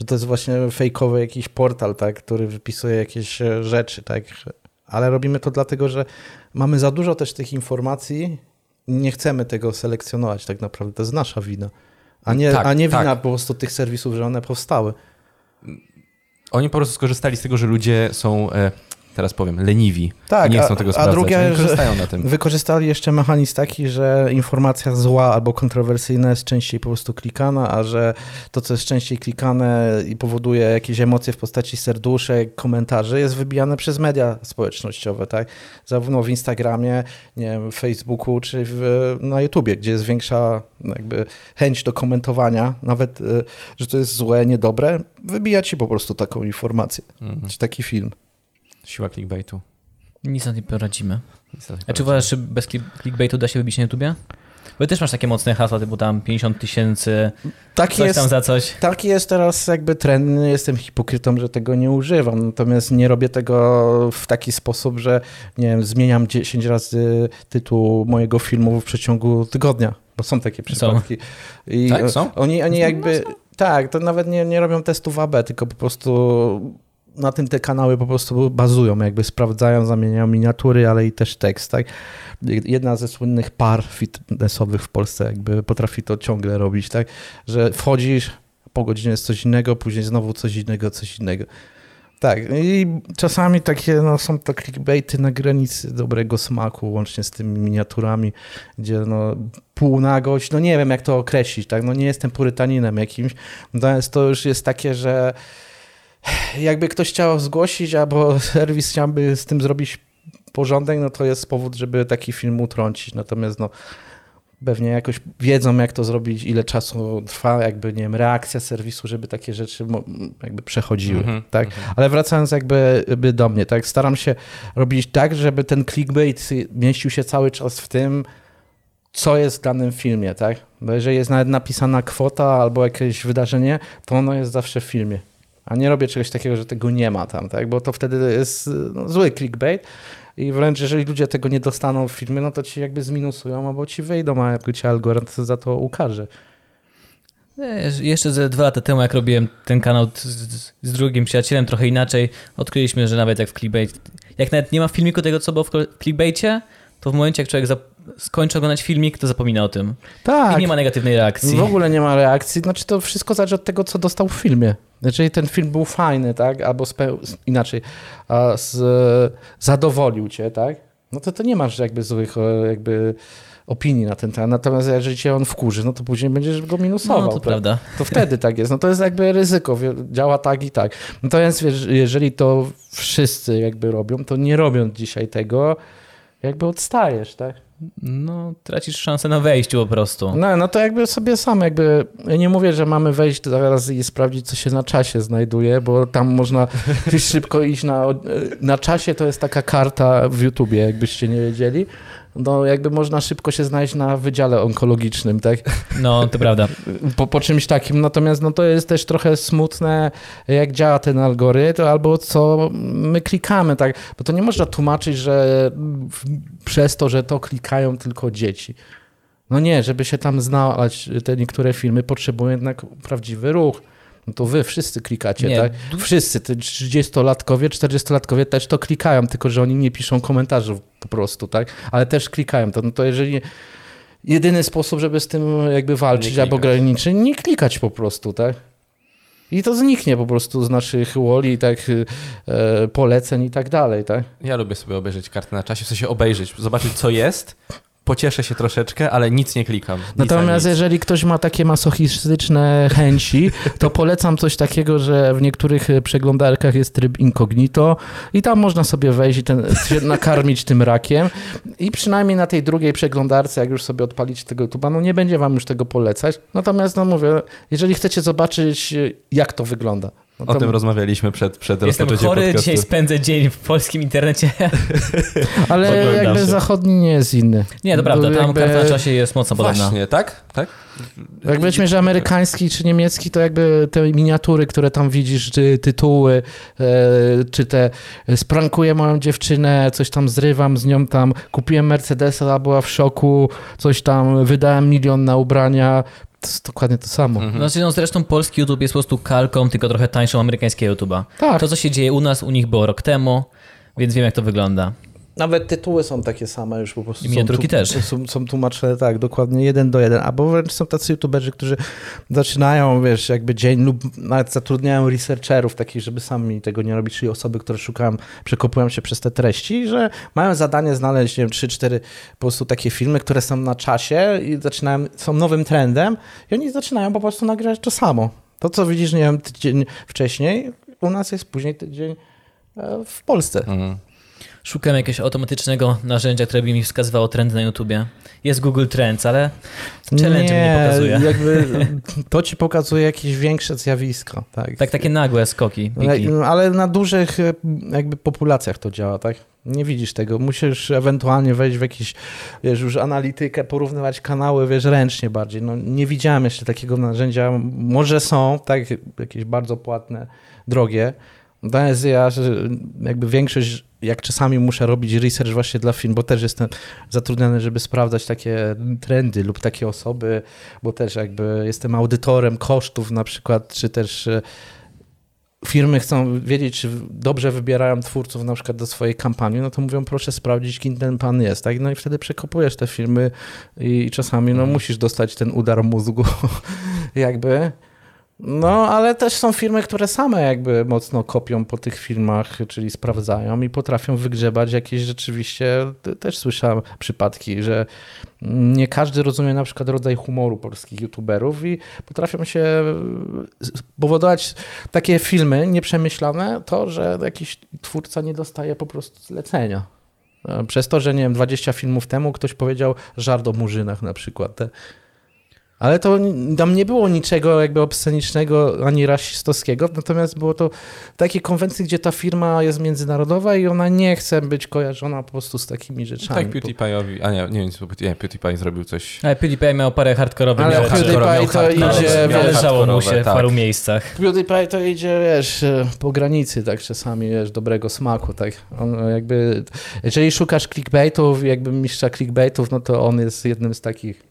Speaker 3: że to jest właśnie fejkowy jakiś portal, tak? Który wypisuje jakieś e, rzeczy, tak? Ale robimy to dlatego, że mamy za dużo też tych informacji nie chcemy tego selekcjonować tak naprawdę. To jest nasza wina. A nie, tak, a nie wina tak. po prostu tych serwisów, że one powstały.
Speaker 1: Oni po prostu skorzystali z tego, że ludzie są e, teraz powiem, leniwi. Tak, nie chcą tego a, sprawdzać. A drugie, korzystają na tym.
Speaker 3: Wykorzystali jeszcze mechanizm taki, że informacja zła albo kontrowersyjna jest częściej po prostu klikana, a że to, co jest częściej klikane i powoduje jakieś emocje w postaci serduszek, komentarzy, jest wybijane przez media społecznościowe, tak? Zarówno w Instagramie, nie wiem, Facebooku czy w, na YouTubie, gdzie jest większa jakby chęć do komentowania, nawet, y, że to jest złe, niedobre, wybija ci po prostu taką informację, mhm. czy taki film.
Speaker 1: Siła clickbaitu.
Speaker 2: Nic na tym poradzimy. A czy uważasz, że bez clickbaitu da się wybić na YouTubie? Bo też masz takie mocne hasła, typu tam 50 tysięcy, tak coś jest, tam za coś.
Speaker 3: Tak jest teraz jakby trend. Jestem hipokrytą, że tego nie używam. Natomiast nie robię tego w taki sposób, że nie wiem, zmieniam 10 razy tytuł mojego filmu w przeciągu tygodnia. Bo są takie przypadki.
Speaker 1: I tak, są?
Speaker 3: Oni, oni jakby... Tak, to nawet nie, nie robią testów AB, tylko po prostu na tym te kanały po prostu bazują, jakby sprawdzają, zamieniają miniatury, ale i też tekst, tak? Jedna ze słynnych par fitnessowych w Polsce jakby potrafi to ciągle robić, tak? Że wchodzisz, po godzinie jest coś innego, później znowu coś innego, coś innego. Tak, i czasami takie no, są to clickbaity na granicy dobrego smaku, łącznie z tymi miniaturami, gdzie no, półnagość, no nie wiem jak to określić, tak, no nie jestem purytaninem jakimś, natomiast to już jest takie, że jakby ktoś chciał zgłosić, albo serwis chciałby z tym zrobić porządek, no to jest powód, żeby taki film utrącić. Natomiast no, pewnie jakoś wiedzą, jak to zrobić, ile czasu trwa, jakby, nie wiem, reakcja serwisu, żeby takie rzeczy jakby przechodziły, mm -hmm, tak? Mm -hmm. Ale wracając jakby do mnie, tak, staram się robić tak, żeby ten clickbait mieścił się cały czas w tym, co jest w danym filmie, tak? Bo jeżeli jest nawet napisana kwota albo jakieś wydarzenie, to ono jest zawsze w filmie. A nie robię czegoś takiego, że tego nie ma tam, tak? Bo to wtedy jest no, zły clickbait. I wręcz jeżeli ludzie tego nie dostaną w filmie, no to ci jakby zminusują, albo ci wyjdą, a jakby ci algorytm za to ukaże.
Speaker 2: Jeszcze ze dwa lata temu, jak robiłem ten kanał z, z- drugim przyjacielem trochę inaczej, odkryliśmy, że nawet jak w clickbait, jak nawet nie ma filmiku tego, co było w clickbaicie, to w momencie, jak człowiek skończy oglądać filmik, to zapomina o tym.
Speaker 3: Tak.
Speaker 2: I nie ma negatywnej reakcji.
Speaker 3: W ogóle nie ma reakcji. Znaczy to wszystko zależy od tego, co dostał w filmie. Jeżeli ten film był fajny, tak, albo speł... inaczej, z... zadowolił cię, tak, no to to nie masz jakby złych e, jakby opinii na ten temat. Natomiast jeżeli cię on wkurzy, no to później będziesz go minusował.
Speaker 2: No, to
Speaker 3: tak?
Speaker 2: prawda.
Speaker 3: To wtedy tak jest. No to jest jakby ryzyko, działa tak i tak. Natomiast jeżeli to wszyscy jakby robią, to nie robiąc dzisiaj tego, jakby odstajesz, tak?
Speaker 2: No, tracisz szansę na wejściu po prostu.
Speaker 3: No, no to jakby sobie sam jakby, ja nie mówię, że mamy wejść zaraz i sprawdzić, co się na czasie znajduje, bo tam można szybko iść na, na czasie, to jest taka karta w YouTubie, jakbyście nie wiedzieli. No jakby można szybko się znaleźć na wydziale onkologicznym, tak?
Speaker 2: No, to prawda.
Speaker 3: Po, po czymś takim. Natomiast no to jest też trochę smutne, jak działa ten algorytm, albo co my klikamy, tak? Bo to nie można tłumaczyć, że przez to, że to klikają tylko dzieci. No nie, żeby się tam znaleźć te niektóre filmy, potrzebują jednak prawdziwy ruch. No to wy wszyscy klikacie,
Speaker 2: Nie,
Speaker 3: tak? Wszyscy, te 30-latkowie, 40-latkowie też to klikają, tylko że oni nie piszą komentarzy po prostu, tak? Ale też klikają to. No to jeżeli jedyny sposób, żeby z tym jakby walczyć albo
Speaker 1: klikać.
Speaker 3: graniczyć, nie klikać po prostu, tak? I to zniknie po prostu z naszych woli, tak, e, poleceń i tak dalej, tak?
Speaker 1: Ja lubię sobie obejrzeć kartę na czasie, w sensie obejrzeć, zobaczyć co jest, pocieszę się troszeczkę, ale nic nie klikam. Nic
Speaker 3: Natomiast
Speaker 1: nic.
Speaker 3: jeżeli ktoś ma takie masochistyczne chęci, to polecam coś takiego, że w niektórych e, przeglądarkach jest tryb incognito i tam można sobie wejść i ten, się nakarmić tym rakiem i przynajmniej na tej drugiej przeglądarce, jak już sobie odpalicie tego YouTube'a, no nie będzie wam już tego polecać. Natomiast no mówię, jeżeli chcecie zobaczyć e, jak to wygląda. No
Speaker 1: O tym rozmawialiśmy przed, przed
Speaker 2: Jestem
Speaker 1: rozpoczęciem
Speaker 2: chory,
Speaker 1: podcastu.
Speaker 2: dzisiaj spędzę dzień w polskim internecie.
Speaker 3: ale jakby
Speaker 2: się.
Speaker 3: zachodni nie jest inny.
Speaker 2: Nie, to prawda, tam
Speaker 3: Jakby-
Speaker 2: karta na czasie jest mocno podobna.
Speaker 1: Właśnie, tak? Tak?
Speaker 3: Jak weźmiesz że amerykański czy niemiecki, to jakby te miniatury, które tam widzisz, czy tytuły, e, czy te e, sprankuję moją dziewczynę, coś tam zrywam z nią tam, kupiłem Mercedesa, była w szoku, coś tam, wydałem milion na ubrania, to jest dokładnie to samo.
Speaker 1: Mhm.
Speaker 2: Znaczy, no zresztą polski YouTube jest po prostu kalką, tylko trochę tańszą amerykańskiego YouTube'a.
Speaker 3: Tak,
Speaker 2: To, co się dzieje u nas, u nich było rok temu, więc wiem, jak to wygląda.
Speaker 3: Nawet tytuły są takie same już po prostu.
Speaker 2: I miniaturki
Speaker 3: tu-
Speaker 2: też.
Speaker 3: Są, są tłumaczone tak, dokładnie jeden do jeden, albo wręcz są tacy youtuberzy, którzy zaczynają, wiesz, jakby dzień lub nawet zatrudniają researcherów takich, żeby sami tego nie robić, czyli osoby, które szukają, przekopują się przez te treści, że mają zadanie znaleźć, nie wiem, 3-4 po prostu takie filmy, które są na czasie i zaczynają, są nowym trendem i oni zaczynają po prostu nagrywać to samo. To, co widzisz, nie wiem, tydzień wcześniej, u nas jest później tydzień e, w Polsce.
Speaker 1: Mhm.
Speaker 2: Szukam jakiegoś automatycznego narzędzia, które by mi wskazywało trendy na YouTubie. Jest Google Trends, ale challenge nie pokazuje.
Speaker 3: jakby to ci pokazuje jakieś większe zjawisko. Tak,
Speaker 2: Tak, takie nagłe skoki, piki.
Speaker 3: No, Ale na dużych e, jakby populacjach to działa, tak? Nie widzisz tego. Musisz ewentualnie wejść w jakieś, wiesz, już analitykę, porównywać kanały, wiesz, ręcznie bardziej. No, nie widziałem jeszcze takiego narzędzia. Może są, tak, jakieś bardzo płatne, drogie. Natomiast ja, że jakby większość, jak czasami muszę robić research właśnie dla film, bo też jestem zatrudniony, żeby sprawdzać takie trendy lub takie osoby, bo też jakby jestem audytorem kosztów na przykład, czy też e, firmy chcą wiedzieć, czy dobrze wybierają twórców na przykład do swojej kampanii, no to mówią proszę sprawdzić, kim ten pan jest, tak? No i wtedy przekopujesz te filmy i czasami no musisz dostać ten udar mózgu jakby. No, ale też są firmy, które same jakby mocno kopią po tych filmach, czyli sprawdzają i potrafią wygrzebać jakieś rzeczywiście, te- też słyszałem przypadki, że nie każdy rozumie na przykład rodzaj humoru polskich youtuberów i potrafią się powodować takie filmy nieprzemyślane, to, że jakiś twórca nie dostaje po prostu zlecenia. Przez to, że nie wiem, 20 filmów temu ktoś powiedział żart o murzynach na przykład. Te- Ale to tam nie było niczego jakby obscenicznego ani rasistowskiego, natomiast było to takie konwencje, gdzie ta firma jest międzynarodowa i ona nie chce być kojarzona po prostu z takimi rzeczami.
Speaker 1: Tak PewDiePie'owi, a nie, nie wiem, nie, PewDiePie zrobił coś...
Speaker 2: Ale PewDiePie miał parę hardkorowych
Speaker 3: Ale
Speaker 2: rzeczy.
Speaker 3: PewDiePie
Speaker 1: miał
Speaker 3: to idzie,
Speaker 2: Należało mu się w
Speaker 1: tak.
Speaker 2: paru miejscach.
Speaker 3: PewDiePie to idzie, wiesz, po granicy tak czasami, wiesz, dobrego smaku, tak. On jakby, jeżeli szukasz clickbaitów, jakby mistrza clickbaitów, no to on jest jednym z takich,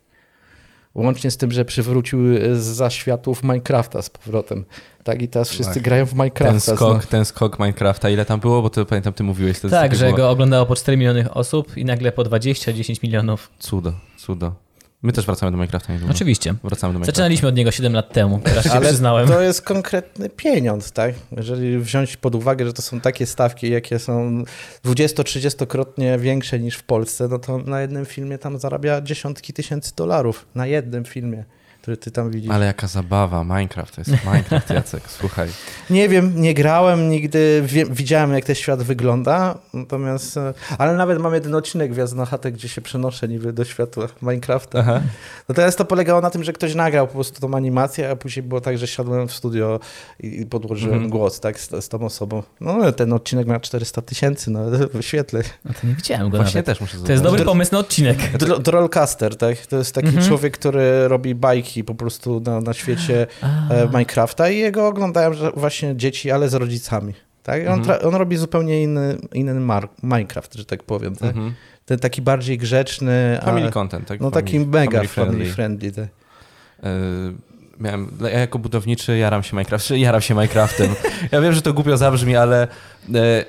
Speaker 3: łącznie z tym, że przywrócił z zaświatów Minecrafta z powrotem. Tak, i teraz wszyscy
Speaker 1: Tak.
Speaker 3: grają w
Speaker 1: Ten
Speaker 3: Minecrafta.
Speaker 1: skok, ten skok Minecrafta, ile tam było? Bo to pamiętam, ty mówiłeś. To
Speaker 2: Tak, że
Speaker 1: było
Speaker 2: go oglądało po 4 miliony osób i nagle po 20-10 milionów.
Speaker 1: Cudo, cudo. My też wracamy do Minecrafta niedługo.
Speaker 2: Oczywiście.
Speaker 1: Wracamy do Minecrafta.
Speaker 2: Zaczynaliśmy od niego 7 lat temu, teraz się
Speaker 3: Ale
Speaker 2: przyznałem.
Speaker 3: to jest konkretny pieniądz, tak? Jeżeli wziąć pod uwagę, że to są takie stawki, jakie są 20-30-krotnie większe niż w Polsce, no to na jednym filmie tam zarabia dziesiątki tysięcy dolarów. Na jednym filmie, który ty tam widzisz.
Speaker 1: Ale jaka zabawa, Minecraft, to jest Minecraft, Jacek, słuchaj.
Speaker 3: Nie wiem, nie grałem nigdy, wie, widziałem jak ten świat wygląda, natomiast, e, ale nawet mam jeden odcinek Gwiazd na chatę, gdzie się przenoszę niby do świata Minecrafta.
Speaker 1: Aha.
Speaker 3: No teraz to polegało na tym, że ktoś nagrał po prostu tą animację, a później było tak, że siadłem w studio i podłożyłem
Speaker 1: Mhm.
Speaker 3: głos, tak, z, z tą osobą. No ten odcinek ma 400 tysięcy, no wyświetlę.
Speaker 2: No to nie widziałem go
Speaker 1: Właśnie
Speaker 2: nawet.
Speaker 1: też muszę
Speaker 2: To jest dobry pomysł na odcinek.
Speaker 3: Dro- Drollcaster, tak? To jest taki
Speaker 2: Mhm.
Speaker 3: człowiek, który robi bajki po prostu na, na świecie e, Minecrafta i jego oglądają właśnie dzieci, ale z rodzicami. Tak? On,
Speaker 1: Mhm.
Speaker 3: on robi zupełnie inny, inny Minecraft, że tak powiem. Tak?
Speaker 1: Mhm.
Speaker 3: Ten taki bardziej grzeczny,
Speaker 1: Family
Speaker 3: ale,
Speaker 1: content, tak?
Speaker 3: no
Speaker 1: Family-
Speaker 3: taki mega
Speaker 1: family
Speaker 3: family
Speaker 1: friendly.
Speaker 3: friendly. tak.
Speaker 1: Y, miałem, ja jako budowniczy jaram się Minecraft, jaram się Minecraftem. Ja wiem, że to głupio zabrzmi, ale e,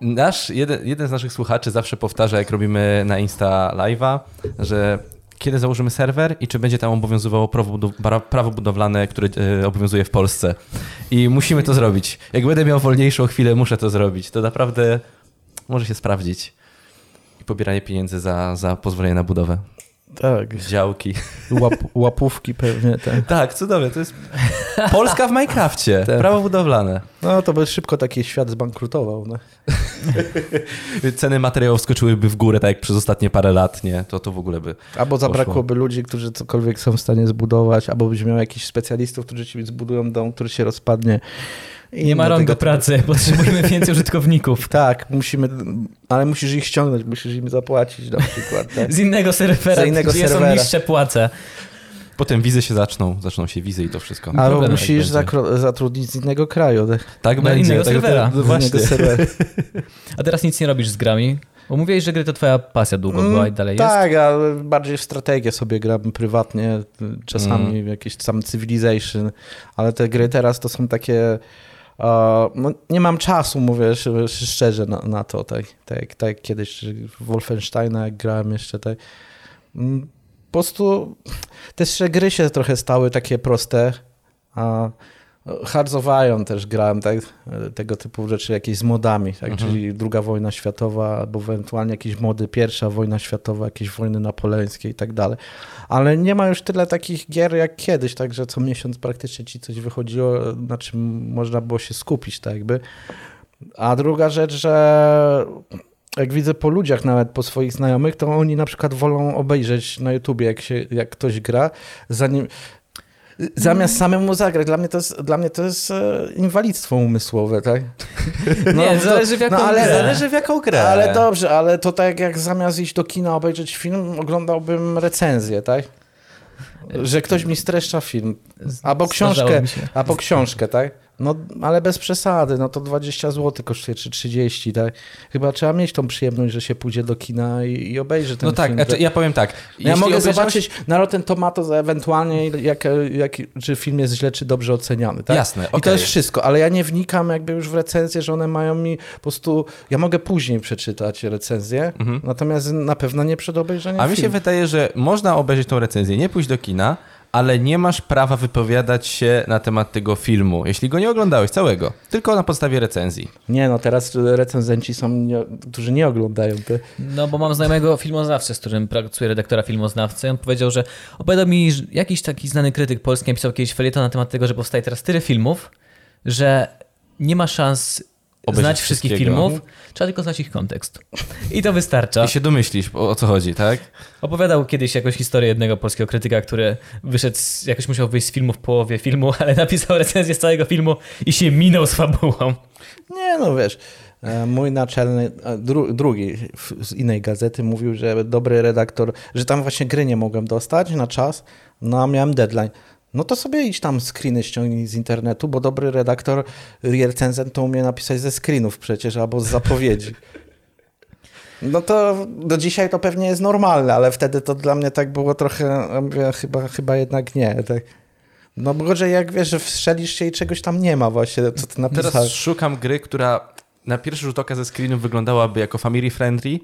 Speaker 1: nasz, jeden, jeden z naszych słuchaczy zawsze powtarza, jak robimy na Insta Live'a, że kiedy założymy serwer i czy będzie tam obowiązywało prawo, budowlane, które e, obowiązuje w Polsce. I musimy to zrobić. Jak będę miał wolniejszą chwilę, muszę to zrobić. To naprawdę może się sprawdzić. I pobieranie pieniędzy za, za pozwolenie na budowę.
Speaker 3: Tak,
Speaker 1: Działki.
Speaker 3: Łap, łapówki pewnie. Tak.
Speaker 1: Tak, cudownie. To jest Polska w Minecrafcie.
Speaker 3: Tak.
Speaker 1: Prawo budowlane.
Speaker 3: No to by szybko taki świat zbankrutował. No.
Speaker 1: Ceny materiałów skoczyłyby w górę, tak jak przez ostatnie parę lat, nie? To to w ogóle by...
Speaker 3: Albo zabrakłoby ludzi, którzy cokolwiek są w stanie zbudować, albo byś miał jakichś specjalistów, którzy ci zbudują dom, który się rozpadnie. I
Speaker 2: Nie ma rąk do pracy, potrzebujemy więcej użytkowników.
Speaker 3: Tak, musimy, ale musisz ich ściągnąć, musisz im zapłacić na przykład. Tak?
Speaker 2: Z innego serwera,
Speaker 3: Z innego
Speaker 2: gdzie są
Speaker 3: serwera.
Speaker 2: niższe płace.
Speaker 1: Potem wizy się zaczną, zaczną się wizy i to wszystko.
Speaker 3: Musisz
Speaker 1: tak
Speaker 3: zakro- zatrudnić z innego kraju. Tak?
Speaker 1: Tak
Speaker 2: Na
Speaker 1: będzie.
Speaker 2: innego
Speaker 1: tak,
Speaker 2: serwera.
Speaker 1: To, właśnie.
Speaker 3: innego serwera.
Speaker 2: A teraz nic nie robisz z grami? Bo mówiłeś, że gry to twoja pasja długo była i dalej jest.
Speaker 3: Tak, ale bardziej w strategię sobie gram prywatnie, czasami
Speaker 1: Mm.
Speaker 3: w jakieś sam Civilization, ale te gry teraz to są takie... no, nie mam czasu, mówię sz- szczerze na, na to, tak, tak, tak kiedyś Wolfensteina jak grałem jeszcze, tak. Mm, Po prostu też gry się trochę stały takie proste, a Hearts of Iron też grałem, tak, tego typu rzeczy, jakieś z modami, tak,
Speaker 1: Mhm.
Speaker 3: czyli druga wojna światowa, albo ewentualnie jakieś mody, pierwsza wojna światowa, jakieś wojny napoleońskie i tak dalej. Ale nie ma już tyle takich gier jak kiedyś, także co miesiąc praktycznie ci coś wychodziło, na czym można było się skupić, tak jakby. A druga rzecz, że jak widzę po ludziach, nawet po swoich znajomych, to oni na przykład wolą obejrzeć na YouTubie, jak, się, jak ktoś gra, zanim, zamiast samemu zagrać. Dla mnie to jest, dla mnie to jest e, inwalidztwo umysłowe, tak?
Speaker 2: Nie,
Speaker 3: to-
Speaker 2: zależy w jaką
Speaker 3: no, ale-
Speaker 2: grę.
Speaker 1: Zależy w jaką grę.
Speaker 3: Ale dobrze, ale to tak jak zamiast iść do kina obejrzeć film, oglądałbym recenzję, tak? Że ktoś mi streszcza film. Albo książkę, albo książkę, tak? No, ale bez przesady, no to 20 zł kosztuje, czy 30, tak? Chyba trzeba mieć tą przyjemność, że się pójdzie do kina i, i obejrzy ten
Speaker 1: No tak,
Speaker 3: film.
Speaker 1: znaczy, ja powiem tak.
Speaker 3: ja mogę
Speaker 1: obejrzałeś-
Speaker 3: zobaczyć na Rotten Tomatoes ewentualnie, jak, jak, czy film jest źle, czy dobrze oceniany, tak?
Speaker 1: Jasne,
Speaker 3: I to jest wszystko, ale ja nie wnikam jakby już w recenzję, że one mają mi po prostu... Ja mogę później przeczytać recenzję,
Speaker 1: Mhm.
Speaker 3: natomiast na pewno nie przed obejrzeniem
Speaker 1: A mi się
Speaker 3: filmu.
Speaker 1: wydaje, że można obejrzeć tą recenzję, nie pójść do kina, ale nie masz prawa wypowiadać się na temat tego filmu, jeśli go nie oglądałeś całego, tylko na podstawie recenzji.
Speaker 3: Nie no, teraz recenzenci są, nie, którzy nie oglądają te...
Speaker 2: No bo mam znajomego filmoznawcę, z którym pracuję, redaktora filmoznawcy. i On powiedział, że opowiadał mi, że jakiś taki znany krytyk polski napisał kiedyś felieton na temat tego, że powstaje teraz tyle filmów, że nie ma szans znać wszystkich filmów, trzeba tylko znać ich kontekst. I to wystarcza.
Speaker 1: I się domyślisz, o, o co chodzi, tak?
Speaker 2: Opowiadał kiedyś jakąś historię jednego polskiego krytyka, który wyszedł, z, jakoś musiał wyjść z filmu w połowie filmu, ale napisał recenzję z całego filmu i się minął z fabułą.
Speaker 3: Nie, no wiesz, e, mój naczelny, a dru, drugi z innej gazety mówił, że dobry redaktor, że tam właśnie gry nie mogłem dostać na czas, no a miałem deadline. No to sobie idź tam screeny ściągnij z internetu, bo dobry redaktor, recenzent to umie napisać ze screenów przecież, albo z zapowiedzi. No to do dzisiaj to pewnie jest normalne, ale wtedy to dla mnie tak było trochę, chyba, chyba jednak nie. Tak. No bo że jak wiesz, że wstrzelisz się i czegoś tam nie ma właśnie, co ty napisałeś.
Speaker 1: Teraz szukam gry, która na pierwszy rzut oka ze screenów wyglądałaby jako family friendly.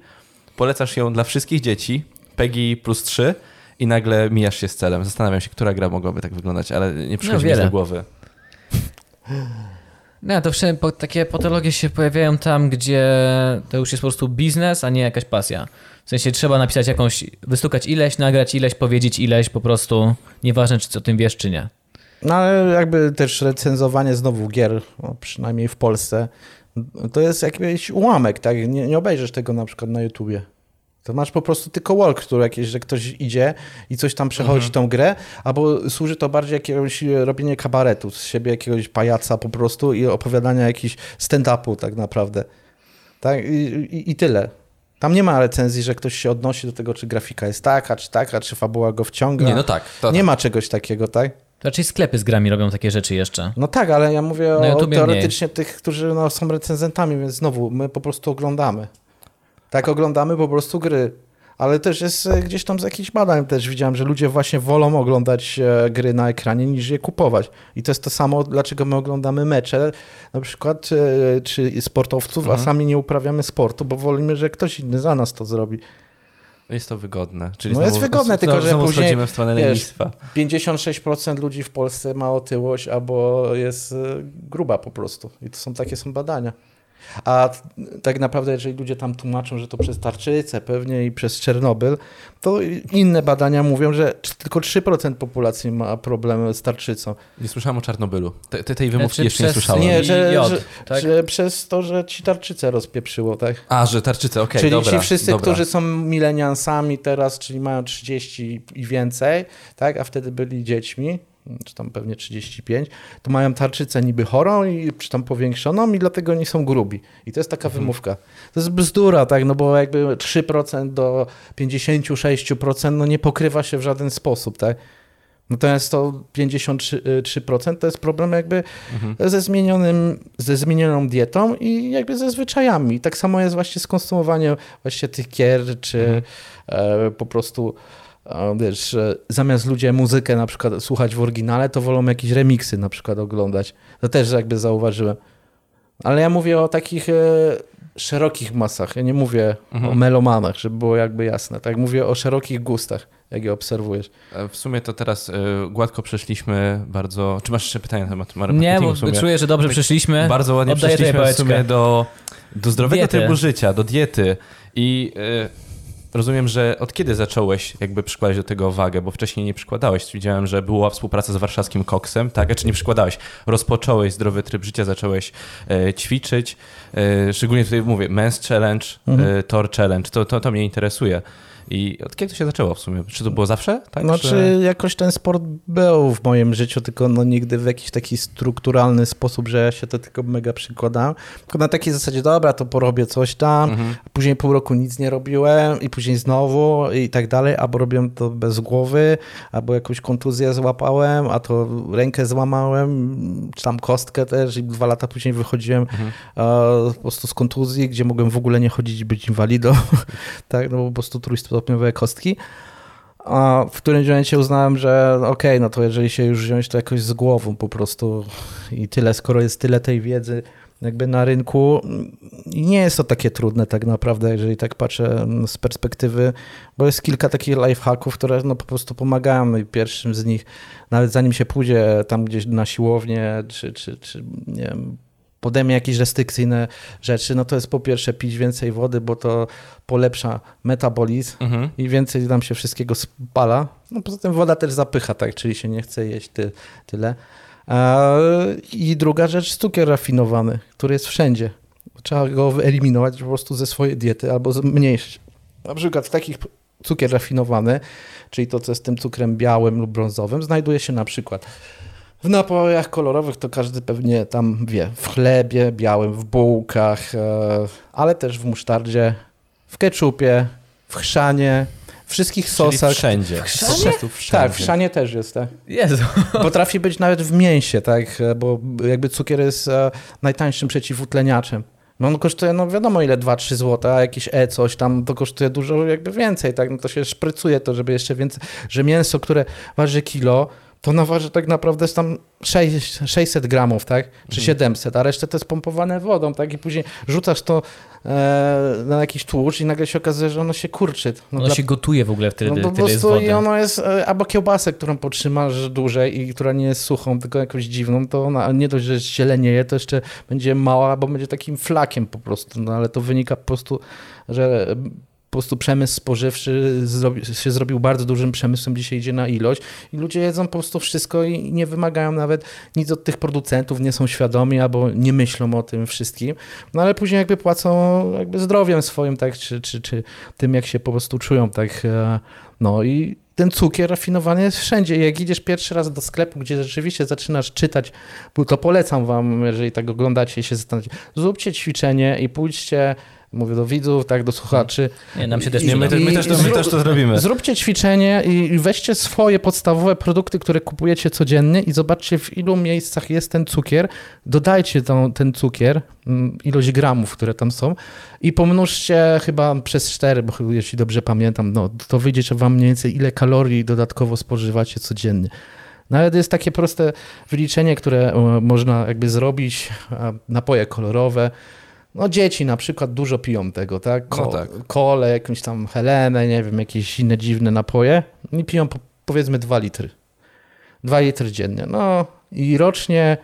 Speaker 1: Polecasz ją dla wszystkich dzieci, PEGI plus 3 i nagle mijasz się z celem. Zastanawiam się, która gra mogłaby tak wyglądać, ale nie przychodzi mi
Speaker 2: wiele.
Speaker 1: do głowy.
Speaker 2: No, to wszędzie po, takie patologie się pojawiają tam, gdzie to już jest po prostu biznes, a nie jakaś pasja. W sensie trzeba napisać jakąś, wystukać ileś, nagrać ileś, powiedzieć ileś, po prostu nieważne, czy o tym wiesz, czy nie.
Speaker 3: No ale jakby też recenzowanie znowu gier, no, przynajmniej w Polsce, to jest jakiś ułamek, tak? Nie, nie obejrzysz tego na przykład na YouTubie. To masz po prostu tylko walkthrough jakieś, że ktoś idzie i coś tam przechodzi tą grę, albo służy to bardziej jakiegoś e, robienie kabaretu z siebie, jakiegoś pajaca po prostu i opowiadania jakiś stand-upu tak naprawdę. Tak? I, i, I tyle. Tam nie ma recenzji, że ktoś się odnosi do tego, czy grafika jest taka, czy taka, czy fabuła go wciąga.
Speaker 1: Nie, no tak. To,
Speaker 3: nie ma czegoś takiego, tak?
Speaker 2: Raczej sklepy z grami robią takie rzeczy jeszcze.
Speaker 3: No tak, ale ja mówię
Speaker 2: Na
Speaker 3: o teoretycznie tych, którzy no, są recenzentami, więc znowu my po prostu oglądamy. Tak, oglądamy po prostu gry. Ale też jest e, gdzieś tam z jakichś badań też widziałem, że ludzie właśnie wolą oglądać e, gry na ekranie niż je kupować. I to jest to samo, dlaczego my oglądamy mecze na przykład, e, czy sportowców,
Speaker 1: Mhm.
Speaker 3: a sami nie uprawiamy sportu, bo wolimy, że ktoś inny za nas to zrobi.
Speaker 1: Jest to wygodne. Czyli
Speaker 3: No
Speaker 1: znowu,
Speaker 3: jest wygodne, tylko że później,
Speaker 1: w stronę
Speaker 3: wiesz,
Speaker 1: lenistwa.
Speaker 3: 56% ludzi w Polsce ma otyłość albo jest gruba po prostu. I to są takie są badania. A tak naprawdę, jeżeli ludzie tam tłumaczą, że to przez tarczycę pewnie i przez Czernobyl, to inne badania mówią, że tylko 3% populacji ma problem z tarczycą.
Speaker 1: Nie słyszałem o Czarnobylu. Te, te, tej wymówki
Speaker 2: Znaczy
Speaker 1: jeszcze nie słyszałem.
Speaker 3: Nie, że,
Speaker 2: jod,
Speaker 3: że,
Speaker 2: tak?
Speaker 3: że przez to, że ci tarczycę rozpieprzyło, tak?
Speaker 1: A, że tarczyce, okej,
Speaker 3: czyli
Speaker 1: dobra.
Speaker 3: ci wszyscy,
Speaker 1: dobra.
Speaker 3: którzy są mileniansami teraz, czyli mają 30 i więcej, tak, a wtedy byli dziećmi, czy tam pewnie 35, to mają tarczycę niby chorą i czy tam powiększoną i dlatego oni są grubi. I to jest taka wymówka. To jest bzdura, tak, no bo jakby 3% do 56% no nie pokrywa się w żaden sposób, tak. Natomiast to 53% to jest problem jakby ze, zmienionym, ze zmienioną dietą i jakby ze zwyczajami. Tak samo jest właśnie z konsumowaniem właśnie tych gier, czy e, po prostu wiesz, zamiast ludzie muzykę na przykład słuchać w oryginale, to wolą jakieś remiksy na przykład oglądać. To też jakby zauważyłem. Ale ja mówię o takich e, szerokich masach. Ja nie mówię o melomanach, żeby było jakby jasne. Tak mówię o szerokich gustach, jak je obserwujesz.
Speaker 1: E, W sumie to teraz y, gładko przeszliśmy bardzo... Czy masz jeszcze pytania na temat
Speaker 2: Nie,
Speaker 1: marketingu
Speaker 2: bo
Speaker 1: w sumie?
Speaker 2: czuję, że dobrze
Speaker 1: Tak
Speaker 2: przyszliśmy.
Speaker 1: Bardzo ładnie
Speaker 2: Oddaję
Speaker 1: przeszliśmy w sumie do, do zdrowego
Speaker 2: Diety.
Speaker 1: trybu życia, do diety. I y, rozumiem, że od kiedy zacząłeś jakby przykładać do tego wagę, bo wcześniej nie przykładałeś. Widziałem, że była współpraca z warszawskim koksem, tak? Czy nie przykładałeś? Rozpocząłeś zdrowy tryb życia, zacząłeś e, ćwiczyć. E, szczególnie tutaj mówię, Men's Challenge,
Speaker 3: Mhm.
Speaker 1: e, Tor Challenge, to, to, to mnie interesuje. I od kiedy to się zaczęło w sumie? Czy to było zawsze? Tak,
Speaker 3: Znaczy,
Speaker 1: że-
Speaker 3: jakoś ten sport był w moim życiu, tylko no nigdy w jakiś taki strukturalny sposób, że ja się to tylko mega przykładałem. Tylko na takiej zasadzie, dobra, to porobię coś tam,
Speaker 1: Mhm.
Speaker 3: później pół roku nic nie robiłem i później znowu i tak dalej, albo robiłem to bez głowy, albo jakąś kontuzję złapałem, a to rękę złamałem, czy tam kostkę też i dwa lata później wychodziłem
Speaker 1: Mhm.
Speaker 3: po prostu z kontuzji, gdzie mogłem w ogóle nie chodzić i być inwalidą, tak, no po prostu trójstopniowe kostki. A w którymś momencie uznałem, że okej, no to jeżeli się już wziąć, to jakoś z głową po prostu i tyle, skoro jest tyle tej wiedzy jakby na rynku nie jest to takie trudne tak naprawdę, jeżeli tak patrzę mm, z perspektywy, bo jest kilka takich lifehacków, które no po prostu pomagają. I pierwszym z nich, nawet zanim się pójdzie tam gdzieś na siłownię, czy, czy, czy nie wiem, podejmie jakieś restrykcyjne rzeczy, no to jest po pierwsze pić więcej wody, bo to polepsza metabolizm
Speaker 1: Mhm.
Speaker 3: i więcej nam się wszystkiego spala. No poza tym woda też zapycha, tak, czyli się nie chce jeść ty, tyle. I druga rzecz, cukier rafinowany, który jest wszędzie. Trzeba go wyeliminować po prostu ze swojej diety albo zmniejszyć. Na przykład w takich cukier rafinowany, czyli to, co jest tym cukrem białym lub brązowym, znajduje się na przykład w napojach kolorowych, to każdy pewnie tam wie, w chlebie białym, w bułkach, e, ale też w musztardzie, w keczupie, w chrzanie, wszystkich sosach.
Speaker 1: Czyli wszędzie.
Speaker 2: W
Speaker 1: wszędzie.
Speaker 3: Tak, w chrzanie też jest, tak.
Speaker 2: Jezu.
Speaker 3: Potrafi być nawet w mięsie, tak, bo jakby cukier jest e, najtańszym przeciwutleniaczem. No on kosztuje, no wiadomo ile, 2-3 zł, a jakiś E coś tam to kosztuje dużo jakby więcej, tak, no to się szprycuje to, żeby jeszcze więcej, że mięso, które waży kilo, to ono waży tak naprawdę jest tam 6, 600 gramów, tak, czy 700, a resztę to jest pompowane wodą, tak, i później rzucasz to e, na jakiś tłuszcz i nagle się okazuje, że ono się kurczy. No
Speaker 2: Ono
Speaker 3: dla-
Speaker 2: się gotuje w ogóle wtedy,
Speaker 3: no po
Speaker 2: tyle jest
Speaker 3: prostu i
Speaker 2: wody.
Speaker 3: ono jest, e, albo kiełbasę, którą potrzymasz dłużej i która nie jest suchą, tylko jakąś dziwną, to ona nie dość, że zielenieje, to jeszcze będzie mała, bo będzie takim flakiem po prostu, no ale to wynika po prostu, że po prostu przemysł spożywczy się zrobił bardzo dużym przemysłem, dzisiaj idzie na ilość i ludzie jedzą po prostu wszystko i nie wymagają nawet nic od tych producentów, nie są świadomi albo nie myślą o tym wszystkim, no ale później jakby płacą jakby zdrowiem swoim, tak, czy, czy, czy tym, jak się po prostu czują, tak, e, no i ten cukier rafinowany jest wszędzie. Jak idziesz pierwszy raz do sklepu, gdzie rzeczywiście zaczynasz czytać, to polecam wam, jeżeli tak oglądacie i się zastanawiacie, zróbcie ćwiczenie i pójdźcie, mówię do widzów, tak, do słuchaczy.
Speaker 2: Nie, nam się też nie
Speaker 1: my, my, też, to, my
Speaker 3: zrób-
Speaker 1: też to zrobimy.
Speaker 3: Zróbcie ćwiczenie i weźcie swoje podstawowe produkty, które kupujecie codziennie i zobaczcie w ilu miejscach jest ten cukier. Dodajcie tą, ten cukier, mm, ilość gramów, które tam są i pomnóżcie chyba przez 4, bo jeśli dobrze pamiętam, no, to wyjdzie wam mniej więcej ile kalorii dodatkowo spożywacie codziennie. Nawet jest takie proste wyliczenie, które e, można jakby zrobić, napoje kolorowe. No dzieci na przykład dużo piją tego, tak?
Speaker 1: No tak.
Speaker 3: Kole, jakąś tam Helenę, nie wiem, jakieś inne dziwne napoje i piją po, powiedzmy 2 litry. 2 litry dziennie. No i rocznie